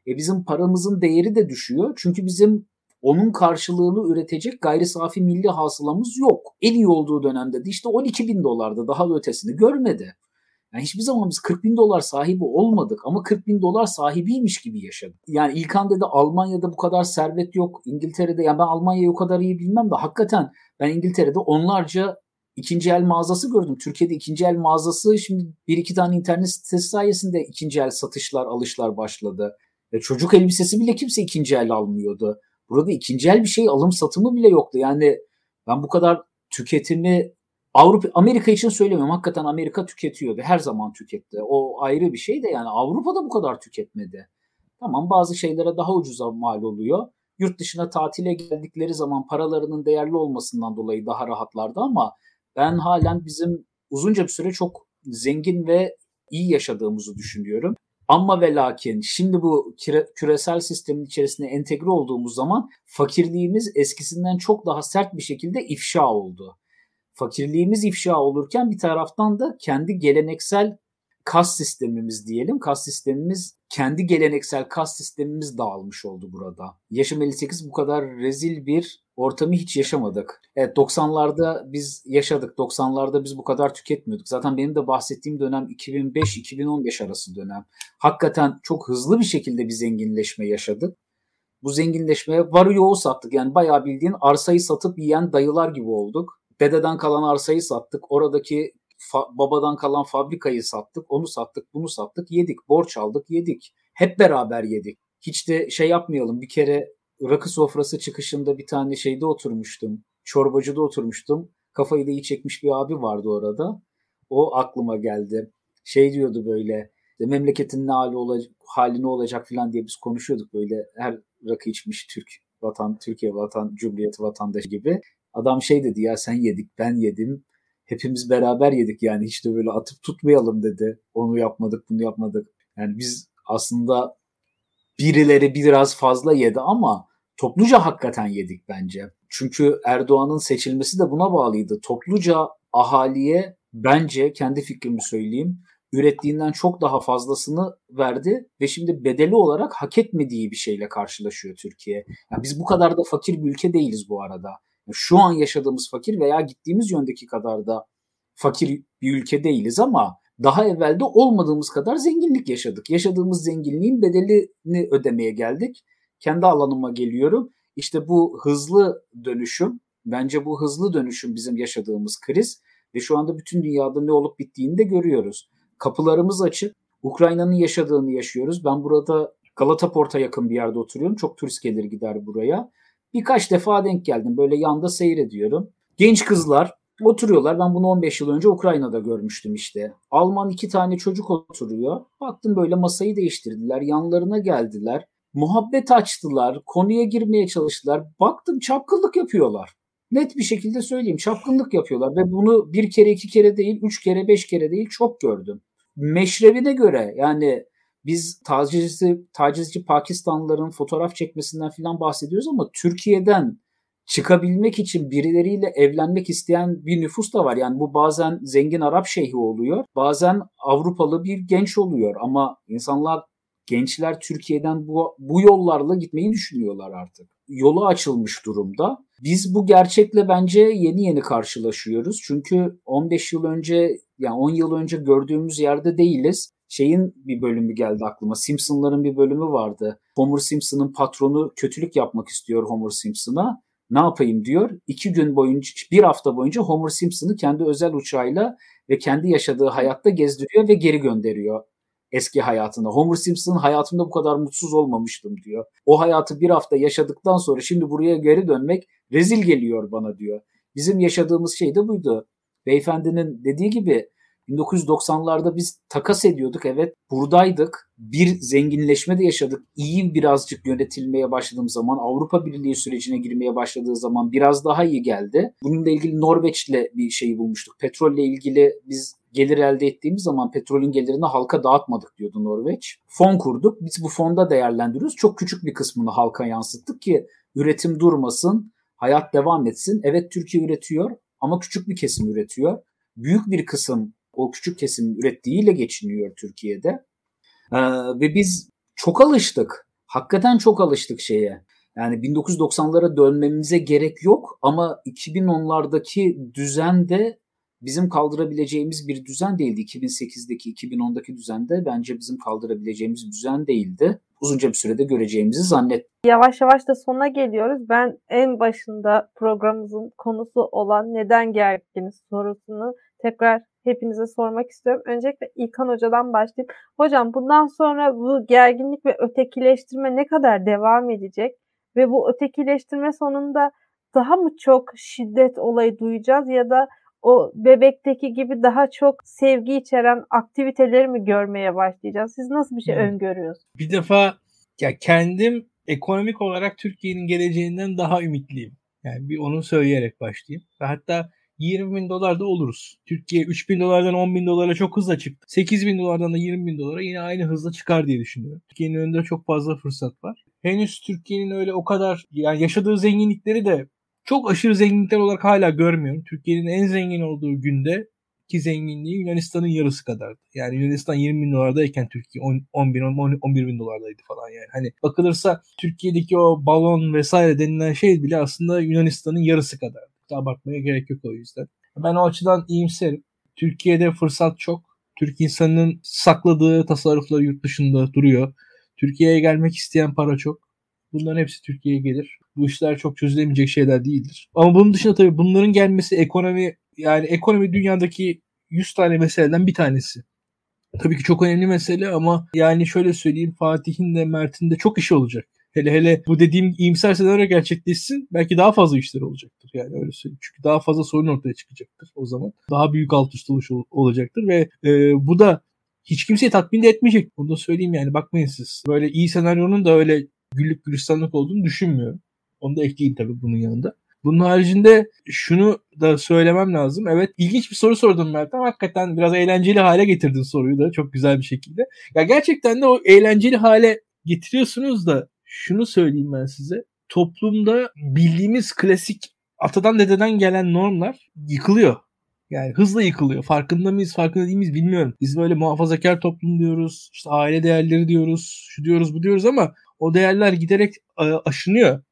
E bizim paramızın değeri de düşüyor. Çünkü bizim onun karşılığını üretecek gayri safi milli hasılamız yok. En iyi olduğu dönemde de işte 12 bin dolarda daha da ötesini görmedi. Yani hiçbir zaman biz 40 bin dolar sahibi olmadık ama 40 bin dolar sahibiymiş gibi yaşadık. Yani İlkan dedi Almanya'da bu kadar servet yok. İngiltere'de yani ben Almanya'yı o kadar iyi bilmem de hakikaten ben İngiltere'de onlarca ikinci el mağazası gördüm. Türkiye'de ikinci el mağazası şimdi bir iki tane internet sitesi sayesinde ikinci el satışlar, alışlar başladı. E çocuk elbisesi bile kimse ikinci el almıyordu. Burada ikinci el bir şey alım satımı bile yoktu. Yani ben bu kadar tüketimi Avrupa Amerika için söylemiyorum. Hakikaten Amerika tüketiyordu. Her zaman tüketti. O ayrı bir şey de yani Avrupa'da bu kadar tüketmedi. Tamam bazı şeylere daha ucuza mal oluyor. Yurt dışına tatile geldikleri zaman paralarının değerli olmasından dolayı daha rahatlardı ama ben halen bizim uzunca bir süre çok zengin ve iyi yaşadığımızı düşünüyorum. Ama ve lakin şimdi bu küresel sistemin içerisine entegre olduğumuz zaman fakirliğimiz eskisinden çok daha sert bir şekilde ifşa oldu fakirliğimiz ifşa olurken bir taraftan da kendi geleneksel kas sistemimiz diyelim. Kas sistemimiz kendi geleneksel kas sistemimiz dağılmış oldu burada. Yaşım 58 bu kadar rezil bir ortamı hiç yaşamadık. Evet 90'larda biz yaşadık. 90'larda biz bu kadar tüketmiyorduk. Zaten benim de bahsettiğim dönem 2005-2015 arası dönem. Hakikaten çok hızlı bir şekilde bir zenginleşme yaşadık. Bu zenginleşmeye varı yoğu sattık. Yani bayağı bildiğin arsayı satıp yiyen dayılar gibi olduk dededen kalan arsayı sattık. Oradaki fa- babadan kalan fabrikayı sattık. Onu sattık, bunu sattık. Yedik, borç aldık, yedik. Hep beraber yedik. Hiç de şey yapmayalım. Bir kere rakı sofrası çıkışında bir tane şeyde oturmuştum. Çorbacıda oturmuştum. Kafayı da iyi çekmiş bir abi vardı orada. O aklıma geldi. Şey diyordu böyle memleketin ne hali olacak, hali ne olacak falan diye biz konuşuyorduk böyle her rakı içmiş Türk vatan Türkiye vatan Cumhuriyeti vatandaşı gibi. Adam şey dedi ya sen yedik ben yedim. Hepimiz beraber yedik yani hiç de böyle atıp tutmayalım dedi. Onu yapmadık bunu yapmadık. Yani biz aslında birileri biraz fazla yedi ama topluca hakikaten yedik bence. Çünkü Erdoğan'ın seçilmesi de buna bağlıydı. Topluca ahaliye bence kendi fikrimi söyleyeyim ürettiğinden çok daha fazlasını verdi ve şimdi bedeli olarak hak etmediği bir şeyle karşılaşıyor Türkiye. Yani biz bu kadar da fakir bir ülke değiliz bu arada. Şu an yaşadığımız fakir veya gittiğimiz yöndeki kadar da fakir bir ülke değiliz ama daha evvelde olmadığımız kadar zenginlik yaşadık. Yaşadığımız zenginliğin bedelini ödemeye geldik. Kendi alanıma geliyorum. İşte bu hızlı dönüşüm, bence bu hızlı dönüşüm bizim yaşadığımız kriz ve şu anda bütün dünyada ne olup bittiğini de görüyoruz. Kapılarımız açık. Ukrayna'nın yaşadığını yaşıyoruz. Ben burada Galata Port'a yakın bir yerde oturuyorum. Çok turist gelir gider buraya. Birkaç defa denk geldim. Böyle yanda seyrediyorum. Genç kızlar oturuyorlar. Ben bunu 15 yıl önce Ukrayna'da görmüştüm işte. Alman iki tane çocuk oturuyor. Baktım böyle masayı değiştirdiler. Yanlarına geldiler. Muhabbet açtılar. Konuya girmeye çalıştılar. Baktım çapkınlık yapıyorlar. Net bir şekilde söyleyeyim çapkınlık yapıyorlar ve bunu bir kere iki kere değil üç kere beş kere değil çok gördüm. Meşrebine göre yani biz tacizci, tacizci Pakistanlıların fotoğraf çekmesinden falan bahsediyoruz ama Türkiye'den çıkabilmek için birileriyle evlenmek isteyen bir nüfus da var. Yani bu bazen zengin Arap şeyhi oluyor, bazen Avrupalı bir genç oluyor ama insanlar gençler Türkiye'den bu, bu yollarla gitmeyi düşünüyorlar artık. Yolu açılmış durumda. Biz bu gerçekle bence yeni yeni karşılaşıyoruz. Çünkü 15 yıl önce yani 10 yıl önce gördüğümüz yerde değiliz. Şeyin bir bölümü geldi aklıma. Simpsonların bir bölümü vardı. Homer Simpson'ın patronu kötülük yapmak istiyor Homer Simpson'a. Ne yapayım diyor. İki gün boyunca, bir hafta boyunca Homer Simpson'ı kendi özel uçağıyla ve kendi yaşadığı hayatta gezdiriyor ve geri gönderiyor eski hayatına. Homer Simpson hayatımda bu kadar mutsuz olmamıştım diyor. O hayatı bir hafta yaşadıktan sonra şimdi buraya geri dönmek rezil geliyor bana diyor. Bizim yaşadığımız şey de buydu. Beyefendinin dediği gibi 1990'larda biz takas ediyorduk evet buradaydık. Bir zenginleşme de yaşadık. İyi birazcık yönetilmeye başladığım zaman Avrupa Birliği sürecine girmeye başladığı zaman biraz daha iyi geldi. Bununla ilgili Norveç'le bir şey bulmuştuk. Petrolle ilgili biz gelir elde ettiğimiz zaman petrolün gelirini halka dağıtmadık diyordu Norveç. Fon kurduk. Biz bu fonda değerlendiriyoruz. Çok küçük bir kısmını halka yansıttık ki üretim durmasın, hayat devam etsin. Evet Türkiye üretiyor ama küçük bir kesim üretiyor. Büyük bir kısım o küçük kesim ürettiğiyle geçiniyor Türkiye'de. Ee, ve biz çok alıştık. Hakikaten çok alıştık şeye. Yani 1990'lara dönmemize gerek yok ama 2010'lardaki düzen de bizim kaldırabileceğimiz bir düzen değildi. 2008'deki, 2010'daki düzende bence bizim kaldırabileceğimiz düzen değildi. Uzunca bir sürede göreceğimizi zannet. Yavaş yavaş da sona geliyoruz. Ben en başında programımızın konusu olan neden gerginiz sorusunu tekrar hepinize sormak istiyorum. Öncelikle İlkan Hoca'dan başlayayım. Hocam bundan sonra bu gerginlik ve ötekileştirme ne kadar devam edecek? Ve bu ötekileştirme sonunda daha mı çok şiddet olayı duyacağız ya da o bebekteki gibi daha çok sevgi içeren aktiviteleri mi görmeye başlayacağız? Siz nasıl bir şey hmm. öngörüyorsunuz? Bir defa ya kendim ekonomik olarak Türkiye'nin geleceğinden daha ümitliyim. Yani bir onu söyleyerek başlayayım. Ve hatta 20 bin dolar da oluruz. Türkiye 3 bin dolardan 10 bin dolara çok hızla çıktı. 8 bin dolardan da 20 bin dolara yine aynı hızla çıkar diye düşünüyorum. Türkiye'nin önünde çok fazla fırsat var. Henüz Türkiye'nin öyle o kadar yani yaşadığı zenginlikleri de çok aşırı zenginlikler olarak hala görmüyorum. Türkiye'nin en zengin olduğu günde ki zenginliği Yunanistan'ın yarısı kadardı. Yani Yunanistan 20 bin dolardayken Türkiye 10, 10 bin 10, 11 bin dolardaydı falan yani. Hani bakılırsa Türkiye'deki o balon vesaire denilen şey bile aslında Yunanistan'ın yarısı kadar. Abartmaya gerek yok o yüzden. Ben o açıdan iyimserim. Türkiye'de fırsat çok. Türk insanının sakladığı tasarrufları yurt dışında duruyor. Türkiye'ye gelmek isteyen para çok. Bunların hepsi Türkiye'ye gelir. Bu işler çok çözülemeyecek şeyler değildir. Ama bunun dışında tabii bunların gelmesi ekonomi yani ekonomi dünyadaki 100 tane meseleden bir tanesi. Tabii ki çok önemli mesele ama yani şöyle söyleyeyim Fatih'in de Mert'in de çok işi olacak. Hele hele bu dediğim iyimser senaryo gerçekleşsin belki daha fazla işler olacaktır. Yani öyle söyleyeyim. Çünkü daha fazla sorun ortaya çıkacaktır o zaman. Daha büyük alt üst oluş olacaktır ve e, bu da hiç kimseyi tatmin de etmeyecek. Bunu da söyleyeyim yani bakmayın siz. Böyle iyi senaryonun da öyle güllük gülistanlık olduğunu düşünmüyorum. Onu da ekleyin tabii bunun yanında. Bunun haricinde şunu da söylemem lazım. Evet ilginç bir soru sordum Meltem. Hakikaten biraz eğlenceli hale getirdin soruyu da çok güzel bir şekilde. Ya gerçekten de o eğlenceli hale getiriyorsunuz da şunu söyleyeyim ben size. Toplumda bildiğimiz klasik atadan dededen gelen normlar yıkılıyor. Yani hızla yıkılıyor. Farkında mıyız, farkında değil miyiz bilmiyorum. Biz böyle muhafazakar toplum diyoruz, işte aile değerleri diyoruz, şu diyoruz, bu diyoruz ama o değerler giderek e, aşınıyor.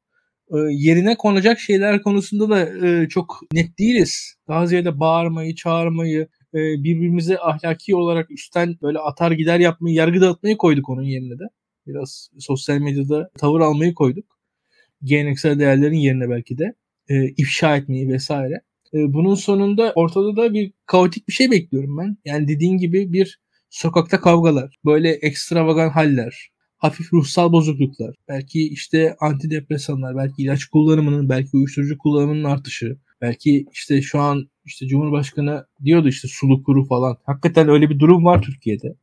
E, yerine konacak şeyler konusunda da e, çok net değiliz. Daha ziyade bağırmayı, çağırmayı, birbirimize ahlaki olarak üstten böyle atar gider yapmayı, yargı dağıtmayı koyduk onun yerine de. Biraz sosyal medyada tavır almayı koyduk. Geleneksel değerlerin yerine belki de ifşa etmeyi vesaire. Bunun sonunda ortada da bir kaotik bir şey bekliyorum ben. Yani dediğin gibi bir sokakta kavgalar, böyle ekstravagan haller, hafif ruhsal bozukluklar, belki işte antidepresanlar, belki ilaç kullanımının, belki uyuşturucu kullanımının artışı, belki işte şu an işte Cumhurbaşkanı diyordu işte sulu kuru falan. Hakikaten öyle bir durum var Türkiye'de.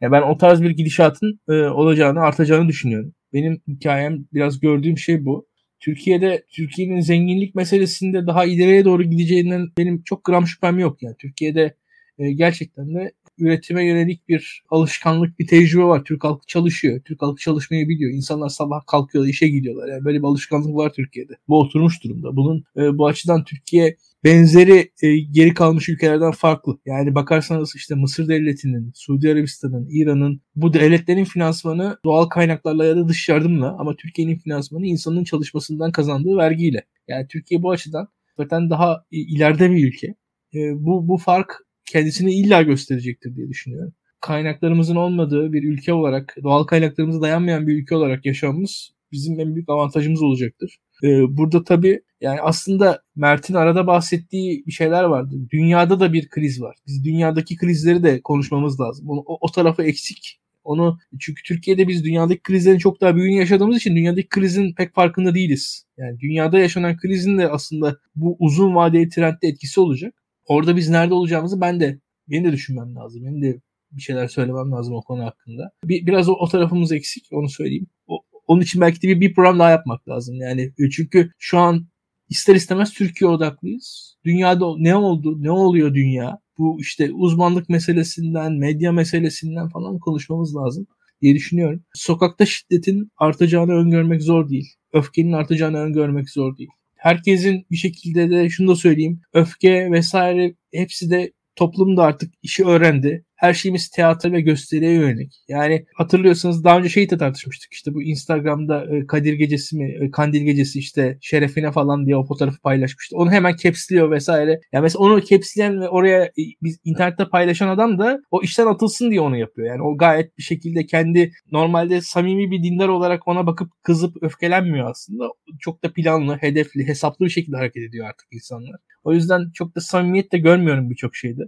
Yani ben o tarz bir gidişatın e, olacağını, artacağını düşünüyorum. Benim hikayem biraz gördüğüm şey bu. Türkiye'de Türkiye'nin zenginlik meselesinde daha ileriye doğru gideceğinden benim çok gram şüphem yok. Yani Türkiye'de e, gerçekten de üretime yönelik bir alışkanlık, bir tecrübe var. Türk halkı çalışıyor. Türk halkı çalışmayı biliyor. İnsanlar sabah kalkıyor, işe gidiyorlar. Yani böyle bir alışkanlık var Türkiye'de. Bu oturmuş durumda. Bunun e, bu açıdan Türkiye benzeri e, geri kalmış ülkelerden farklı. Yani bakarsanız işte Mısır devletinin, Suudi Arabistan'ın, İran'ın bu devletlerin finansmanı doğal kaynaklarla ya da dış yardımla ama Türkiye'nin finansmanı insanın çalışmasından kazandığı vergiyle. Yani Türkiye bu açıdan zaten daha ileride bir ülke. E, bu bu fark kendisini illa gösterecektir diye düşünüyorum. Kaynaklarımızın olmadığı bir ülke olarak, doğal kaynaklarımıza dayanmayan bir ülke olarak yaşamımız bizim en büyük avantajımız olacaktır. Ee, burada tabii yani aslında Mert'in arada bahsettiği bir şeyler vardı. Dünyada da bir kriz var. Biz dünyadaki krizleri de konuşmamız lazım. O, o tarafı eksik. Onu çünkü Türkiye'de biz dünyadaki krizlerin çok daha büyüğünü yaşadığımız için dünyadaki krizin pek farkında değiliz. Yani dünyada yaşanan krizin de aslında bu uzun vadeli trendde etkisi olacak. Orada biz nerede olacağımızı ben de benim de düşünmem lazım. Benim de bir şeyler söylemem lazım o konu hakkında. Bir, biraz o, o tarafımız eksik onu söyleyeyim. O, onun için belki de bir, bir program daha yapmak lazım. Yani çünkü şu an ister istemez Türkiye odaklıyız. Dünyada ne oldu, ne oluyor dünya? Bu işte uzmanlık meselesinden, medya meselesinden falan konuşmamız lazım diye düşünüyorum. Sokakta şiddetin artacağını öngörmek zor değil. Öfkenin artacağını öngörmek zor değil herkesin bir şekilde de şunu da söyleyeyim. Öfke vesaire hepsi de toplumda artık işi öğrendi her şeyimiz tiyatro ve gösteriye yönelik. Yani hatırlıyorsanız daha önce şeyi de tartışmıştık. İşte bu Instagram'da e, Kadir Gecesi mi, e, Kandil Gecesi işte şerefine falan diye o fotoğrafı paylaşmıştı. Onu hemen capsliyor vesaire. Yani mesela onu capsleyen ve oraya e, biz internette paylaşan adam da o işten atılsın diye onu yapıyor. Yani o gayet bir şekilde kendi normalde samimi bir dindar olarak ona bakıp kızıp öfkelenmiyor aslında. Çok da planlı, hedefli, hesaplı bir şekilde hareket ediyor artık insanlar. O yüzden çok da samimiyet de görmüyorum birçok şeyde.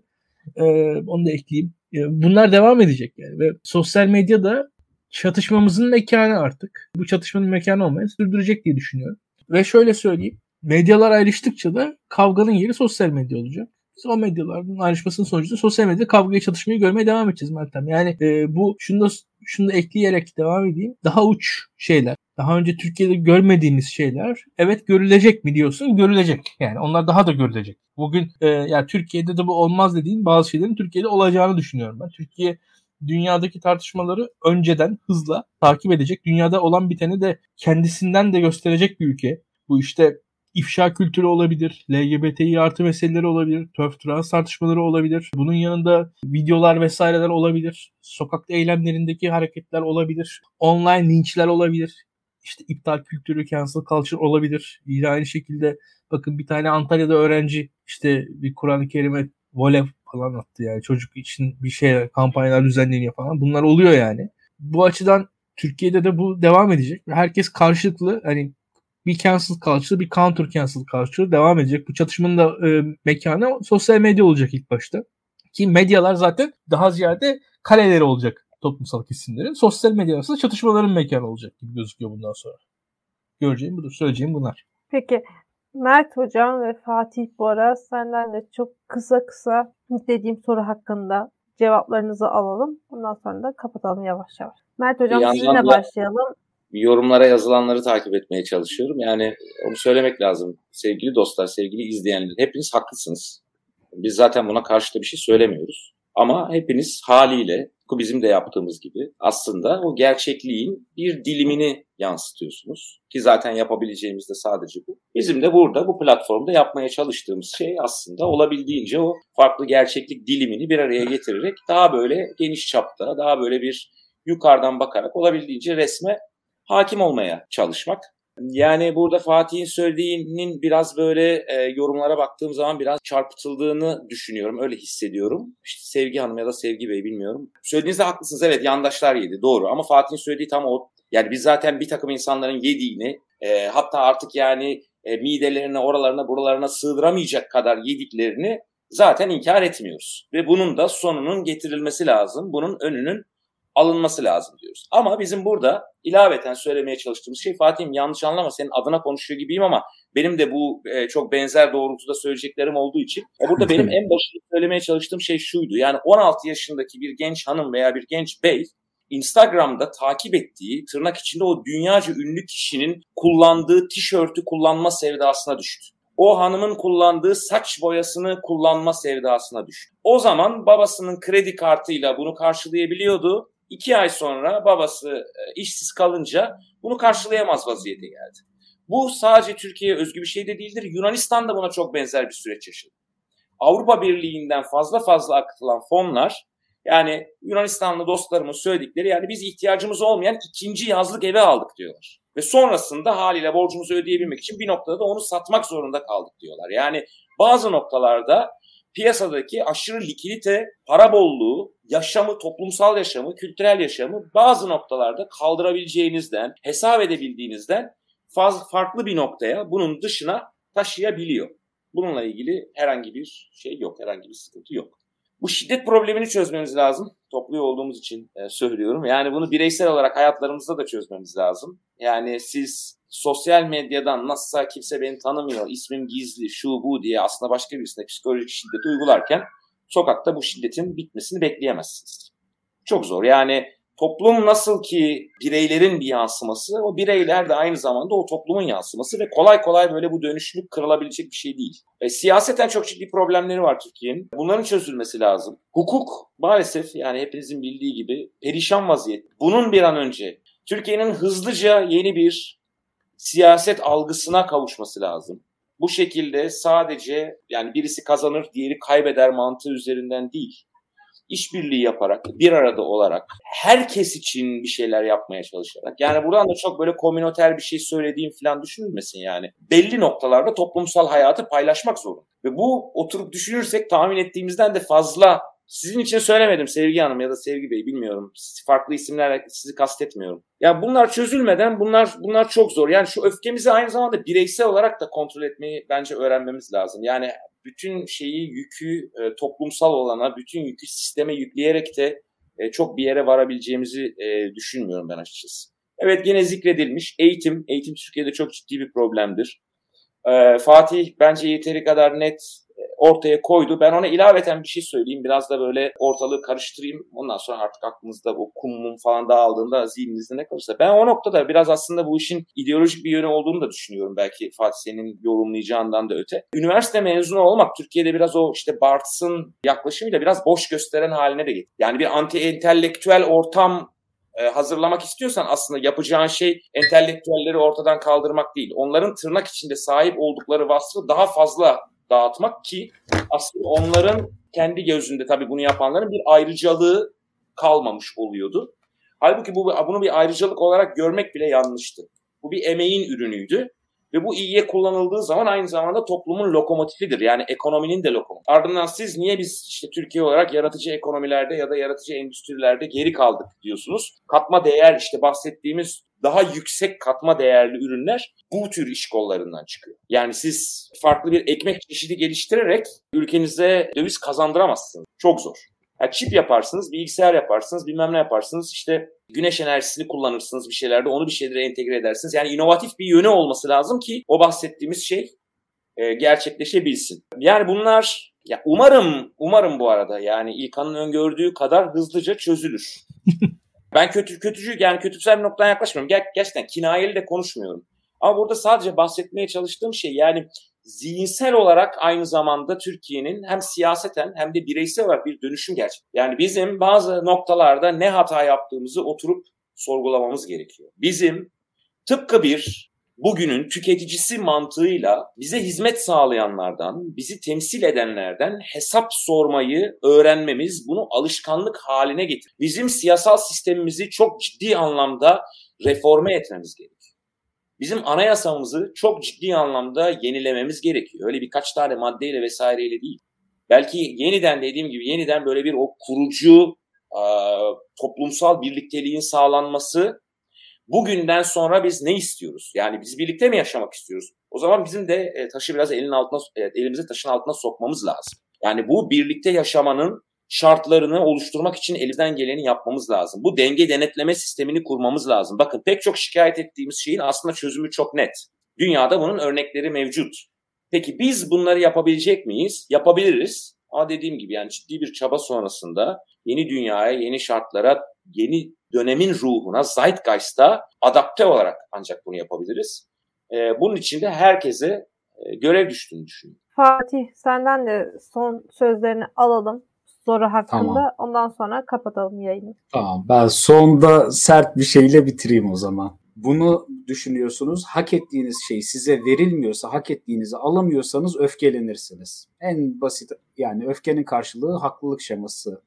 Ee, onu da ekleyeyim. Bunlar devam edecek yani ve sosyal medya da çatışmamızın mekanı artık. Bu çatışmanın mekanı olmaya sürdürecek diye düşünüyorum. Ve şöyle söyleyeyim. Medyalar ayrıştıkça da kavganın yeri sosyal medya olacak. Biz o medyaların ayrışmasının sonucunda sosyal medyada kavgayı çatışmayı görmeye devam edeceğiz Meltem. Yani e, bu şunu da, şunu da ekleyerek devam edeyim. Daha uç şeyler. Daha önce Türkiye'de görmediğimiz şeyler. Evet görülecek mi diyorsun? Görülecek. Yani onlar daha da görülecek. Bugün e, yani Türkiye'de de bu olmaz dediğin bazı şeylerin Türkiye'de olacağını düşünüyorum ben. Türkiye dünyadaki tartışmaları önceden hızla takip edecek. Dünyada olan biteni de kendisinden de gösterecek bir ülke. Bu işte ifşa kültürü olabilir, LGBTİ artı meseleleri olabilir, TÖF trans tartışmaları olabilir. Bunun yanında videolar vesaireler olabilir. Sokak eylemlerindeki hareketler olabilir. Online linçler olabilir. İşte iptal kültürü, cancel culture olabilir. Yine aynı şekilde bakın bir tane Antalya'da öğrenci işte bir Kur'an-ı Kerim'e volev falan attı yani çocuk için bir şey kampanyalar düzenleniyor falan. Bunlar oluyor yani. Bu açıdan Türkiye'de de bu devam edecek. Herkes karşılıklı hani bir cancel culture, bir counter cancel culture devam edecek. Bu çatışmanın da e, mekanı sosyal medya olacak ilk başta. Ki medyalar zaten daha ziyade kaleleri olacak toplumsal kesimlerin. Sosyal medya arasında çatışmaların mekanı olacak gibi gözüküyor bundan sonra. Göreceğim budur, söyleyeceğim bunlar. Peki Mert Hocam ve Fatih Bora senden de çok kısa kısa dediğim soru hakkında cevaplarınızı alalım. Ondan sonra da kapatalım yavaş yavaş. Mert Hocam sizinle başlayalım. Yorumlara yazılanları takip etmeye çalışıyorum. Yani onu söylemek lazım. Sevgili dostlar, sevgili izleyenler hepiniz haklısınız. Biz zaten buna karşı da bir şey söylemiyoruz. Ama hepiniz haliyle bizim de yaptığımız gibi aslında o gerçekliğin bir dilimini yansıtıyorsunuz. Ki zaten yapabileceğimiz de sadece bu. Bizim de burada bu platformda yapmaya çalıştığımız şey aslında olabildiğince o farklı gerçeklik dilimini bir araya getirerek daha böyle geniş çapta, daha böyle bir yukarıdan bakarak olabildiğince resme hakim olmaya çalışmak. Yani burada Fatih'in söylediğinin biraz böyle e, yorumlara baktığım zaman biraz çarpıtıldığını düşünüyorum. Öyle hissediyorum. İşte Sevgi Hanım ya da Sevgi Bey bilmiyorum. Söylediğinizde haklısınız evet yandaşlar yedi doğru ama Fatih'in söylediği tam o. Yani biz zaten bir takım insanların yediğini e, hatta artık yani e, midelerine oralarına buralarına sığdıramayacak kadar yediklerini zaten inkar etmiyoruz. Ve bunun da sonunun getirilmesi lazım. Bunun önünün alınması lazım diyoruz. Ama bizim burada ilaveten söylemeye çalıştığımız şey Fatih'im yanlış anlama senin adına konuşuyor gibiyim ama benim de bu e, çok benzer doğrultuda söyleyeceklerim olduğu için e, burada benim en başında söylemeye çalıştığım şey şuydu. Yani 16 yaşındaki bir genç hanım veya bir genç bey Instagram'da takip ettiği tırnak içinde o dünyaca ünlü kişinin kullandığı tişörtü kullanma sevdasına düştü. O hanımın kullandığı saç boyasını kullanma sevdasına düştü. O zaman babasının kredi kartıyla bunu karşılayabiliyordu İki ay sonra babası e, işsiz kalınca bunu karşılayamaz vaziyete geldi. Bu sadece Türkiye'ye özgü bir şey de değildir. Yunanistan da buna çok benzer bir süreç yaşadı. Avrupa Birliği'nden fazla fazla akıtılan fonlar yani Yunanistanlı dostlarımın söyledikleri yani biz ihtiyacımız olmayan ikinci yazlık eve aldık diyorlar. Ve sonrasında haliyle borcumuzu ödeyebilmek için bir noktada da onu satmak zorunda kaldık diyorlar. Yani bazı noktalarda piyasadaki aşırı likidite, para bolluğu, yaşamı, toplumsal yaşamı, kültürel yaşamı bazı noktalarda kaldırabileceğinizden, hesap edebildiğinizden faz, farklı bir noktaya bunun dışına taşıyabiliyor. Bununla ilgili herhangi bir şey yok, herhangi bir sıkıntı yok. Bu şiddet problemini çözmemiz lazım. Topluyor olduğumuz için e, söylüyorum. Yani bunu bireysel olarak hayatlarımızda da çözmemiz lazım. Yani siz sosyal medyadan nasılsa kimse beni tanımıyor, ismim gizli, şu bu diye aslında başka birisine psikolojik şiddet uygularken sokakta bu şiddetin bitmesini bekleyemezsiniz. Çok zor. Yani toplum nasıl ki bireylerin bir yansıması, o bireyler de aynı zamanda o toplumun yansıması ve kolay kolay böyle bu dönüşlülük kırılabilecek bir şey değil. E, siyaseten çok ciddi problemleri var Türkiye'nin. Bunların çözülmesi lazım. Hukuk maalesef yani hepinizin bildiği gibi perişan vaziyet. Bunun bir an önce Türkiye'nin hızlıca yeni bir siyaset algısına kavuşması lazım. Bu şekilde sadece yani birisi kazanır diğeri kaybeder mantığı üzerinden değil. İşbirliği yaparak, bir arada olarak, herkes için bir şeyler yapmaya çalışarak. Yani buradan da çok böyle komünoter bir şey söylediğim falan düşünülmesin yani. Belli noktalarda toplumsal hayatı paylaşmak zorunda. Ve bu oturup düşünürsek tahmin ettiğimizden de fazla sizin için söylemedim Sevgi Hanım ya da Sevgi Bey bilmiyorum. Farklı isimlerle sizi kastetmiyorum. Ya bunlar çözülmeden bunlar bunlar çok zor. Yani şu öfkemizi aynı zamanda bireysel olarak da kontrol etmeyi bence öğrenmemiz lazım. Yani bütün şeyi yükü e, toplumsal olana, bütün yükü sisteme yükleyerek de e, çok bir yere varabileceğimizi e, düşünmüyorum ben açıkçası. Evet yine zikredilmiş eğitim. Eğitim Türkiye'de çok ciddi bir problemdir. E, Fatih bence yeteri kadar net ortaya koydu. Ben ona ilaveten bir şey söyleyeyim. Biraz da böyle ortalığı karıştırayım. Ondan sonra artık aklınızda bu kum falan dağıldığında zihninizde ne kalırsa. Ben o noktada biraz aslında bu işin ideolojik bir yönü olduğunu da düşünüyorum. Belki Fatih senin yorumlayacağından da öte. Üniversite mezunu olmak Türkiye'de biraz o işte Bartes'ın yaklaşımıyla biraz boş gösteren haline de gitti. Yani bir anti entelektüel ortam e, hazırlamak istiyorsan aslında yapacağın şey entelektüelleri ortadan kaldırmak değil. Onların tırnak içinde sahip oldukları vasfı daha fazla dağıtmak ki aslında onların kendi gözünde tabii bunu yapanların bir ayrıcalığı kalmamış oluyordu. Halbuki bu bunu bir ayrıcalık olarak görmek bile yanlıştı. Bu bir emeğin ürünüydü ve bu iyiye kullanıldığı zaman aynı zamanda toplumun lokomotifidir. Yani ekonominin de lokomotifi. Ardından siz niye biz işte Türkiye olarak yaratıcı ekonomilerde ya da yaratıcı endüstrilerde geri kaldık diyorsunuz. Katma değer işte bahsettiğimiz daha yüksek katma değerli ürünler bu tür iş kollarından çıkıyor. Yani siz farklı bir ekmek çeşidi geliştirerek ülkenize döviz kazandıramazsınız. Çok zor. Yani çip yaparsınız, bilgisayar yaparsınız, bilmem ne yaparsınız. İşte güneş enerjisini kullanırsınız bir şeylerde, onu bir şeylere entegre edersiniz. Yani inovatif bir yönü olması lazım ki o bahsettiğimiz şey e, gerçekleşebilsin. Yani bunlar ya umarım umarım bu arada yani İlkan'ın öngördüğü kadar hızlıca çözülür. Ben kötü kötücü yani kötümser bir noktadan yaklaşmıyorum. Ger- gerçekten kinayeli de konuşmuyorum. Ama burada sadece bahsetmeye çalıştığım şey yani zihinsel olarak aynı zamanda Türkiye'nin hem siyaseten hem de bireysel olarak bir dönüşüm gerçek. Yani bizim bazı noktalarda ne hata yaptığımızı oturup sorgulamamız gerekiyor. Bizim tıpkı bir bugünün tüketicisi mantığıyla bize hizmet sağlayanlardan, bizi temsil edenlerden hesap sormayı öğrenmemiz, bunu alışkanlık haline getir. Bizim siyasal sistemimizi çok ciddi anlamda reforme etmemiz gerekiyor. Bizim anayasamızı çok ciddi anlamda yenilememiz gerekiyor. Öyle birkaç tane maddeyle vesaireyle değil. Belki yeniden dediğim gibi yeniden böyle bir o kurucu e, toplumsal birlikteliğin sağlanması bugünden sonra biz ne istiyoruz? Yani biz birlikte mi yaşamak istiyoruz? O zaman bizim de e, taşı biraz elin altına, elimizi taşın altına sokmamız lazım. Yani bu birlikte yaşamanın şartlarını oluşturmak için elimizden geleni yapmamız lazım. Bu denge denetleme sistemini kurmamız lazım. Bakın pek çok şikayet ettiğimiz şeyin aslında çözümü çok net. Dünyada bunun örnekleri mevcut. Peki biz bunları yapabilecek miyiz? Yapabiliriz. Ama dediğim gibi yani ciddi bir çaba sonrasında yeni dünyaya, yeni şartlara, yeni dönemin ruhuna, zeitgeist'a adapte olarak ancak bunu yapabiliriz. Ee, bunun için de herkese e, görev düştüğünü düşünüyorum. Fatih senden de son sözlerini alalım soru hakkında. Tamam. Ondan sonra kapatalım yayını. Tamam. Ben sonda sert bir şeyle bitireyim o zaman. Bunu düşünüyorsunuz. Hak ettiğiniz şey size verilmiyorsa, hak ettiğinizi alamıyorsanız öfkelenirsiniz. En basit yani öfkenin karşılığı haklılık şeması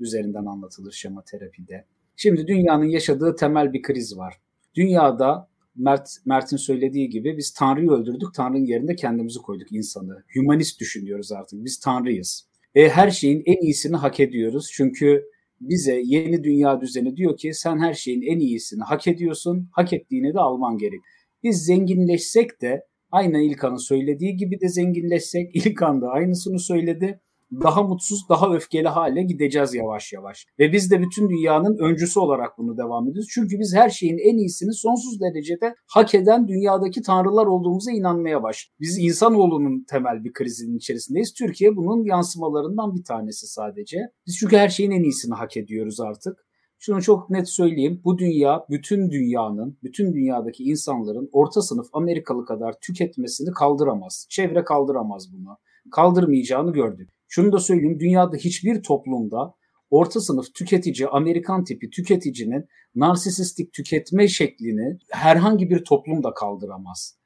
üzerinden anlatılır şema terapide. Şimdi dünyanın yaşadığı temel bir kriz var. Dünyada Mert Mert'in söylediği gibi biz Tanrı'yı öldürdük, Tanrı'nın yerine kendimizi koyduk insanı. Humanist düşünüyoruz artık. Biz Tanrıyız. E, her şeyin en iyisini hak ediyoruz. Çünkü bize yeni dünya düzeni diyor ki sen her şeyin en iyisini hak ediyorsun. Hak ettiğini de alman gerek. Biz zenginleşsek de aynı İlkan'ın söylediği gibi de zenginleşsek İlkan da aynısını söyledi daha mutsuz, daha öfkeli hale gideceğiz yavaş yavaş. Ve biz de bütün dünyanın öncüsü olarak bunu devam ediyoruz. Çünkü biz her şeyin en iyisini sonsuz derecede hak eden dünyadaki tanrılar olduğumuza inanmaya başladık. Biz insanoğlunun temel bir krizinin içerisindeyiz. Türkiye bunun yansımalarından bir tanesi sadece. Biz çünkü her şeyin en iyisini hak ediyoruz artık. Şunu çok net söyleyeyim. Bu dünya bütün dünyanın, bütün dünyadaki insanların orta sınıf Amerikalı kadar tüketmesini kaldıramaz. Çevre kaldıramaz bunu. Kaldırmayacağını gördük. Şunu da söyleyeyim dünyada hiçbir toplumda orta sınıf tüketici, Amerikan tipi tüketicinin narsisistik tüketme şeklini herhangi bir toplum da kaldıramaz.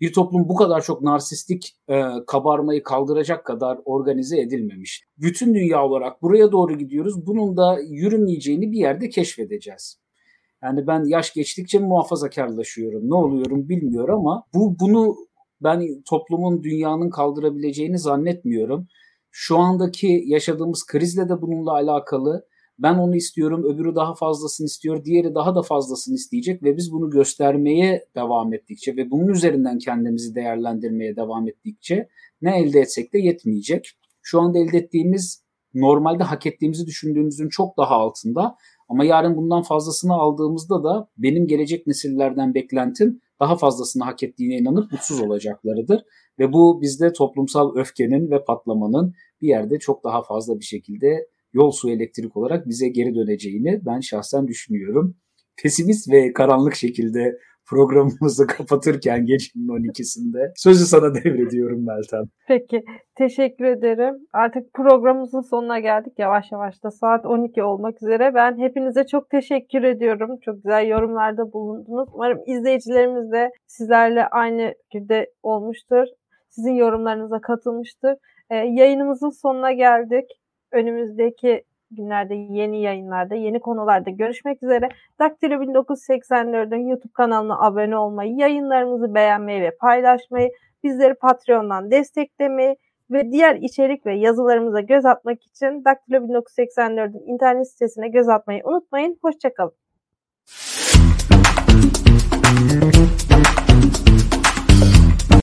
Bir toplum bu kadar çok narsistik e, kabarmayı kaldıracak kadar organize edilmemiş. Bütün dünya olarak buraya doğru gidiyoruz. Bunun da yürümeyeceğini bir yerde keşfedeceğiz. Yani ben yaş geçtikçe muhafazakarlaşıyorum. Ne oluyorum bilmiyorum ama bu bunu ben toplumun, dünyanın kaldırabileceğini zannetmiyorum. Şu andaki yaşadığımız krizle de bununla alakalı. Ben onu istiyorum, öbürü daha fazlasını istiyor, diğeri daha da fazlasını isteyecek ve biz bunu göstermeye devam ettikçe ve bunun üzerinden kendimizi değerlendirmeye devam ettikçe ne elde etsek de yetmeyecek. Şu anda elde ettiğimiz normalde hak ettiğimizi düşündüğümüzün çok daha altında ama yarın bundan fazlasını aldığımızda da benim gelecek nesillerden beklentim daha fazlasını hak ettiğine inanıp mutsuz olacaklarıdır. Ve bu bizde toplumsal öfkenin ve patlamanın bir yerde çok daha fazla bir şekilde yol su elektrik olarak bize geri döneceğini ben şahsen düşünüyorum. Pesimist ve karanlık şekilde programımızı kapatırken gecenin 12'sinde sözü sana devrediyorum Meltem. Peki teşekkür ederim. Artık programımızın sonuna geldik yavaş yavaş da saat 12 olmak üzere. Ben hepinize çok teşekkür ediyorum. Çok güzel yorumlarda bulundunuz. Umarım izleyicilerimiz de sizlerle aynı fikirde olmuştur. Sizin yorumlarınıza katılmıştır. Ee, yayınımızın sonuna geldik. Önümüzdeki günlerde yeni yayınlarda, yeni konularda görüşmek üzere. Daktilo 1984'ün YouTube kanalına abone olmayı, yayınlarımızı beğenmeyi ve paylaşmayı, bizleri Patreon'dan desteklemeyi ve diğer içerik ve yazılarımıza göz atmak için Daktilo 1984'ün internet sitesine göz atmayı unutmayın. Hoşçakalın.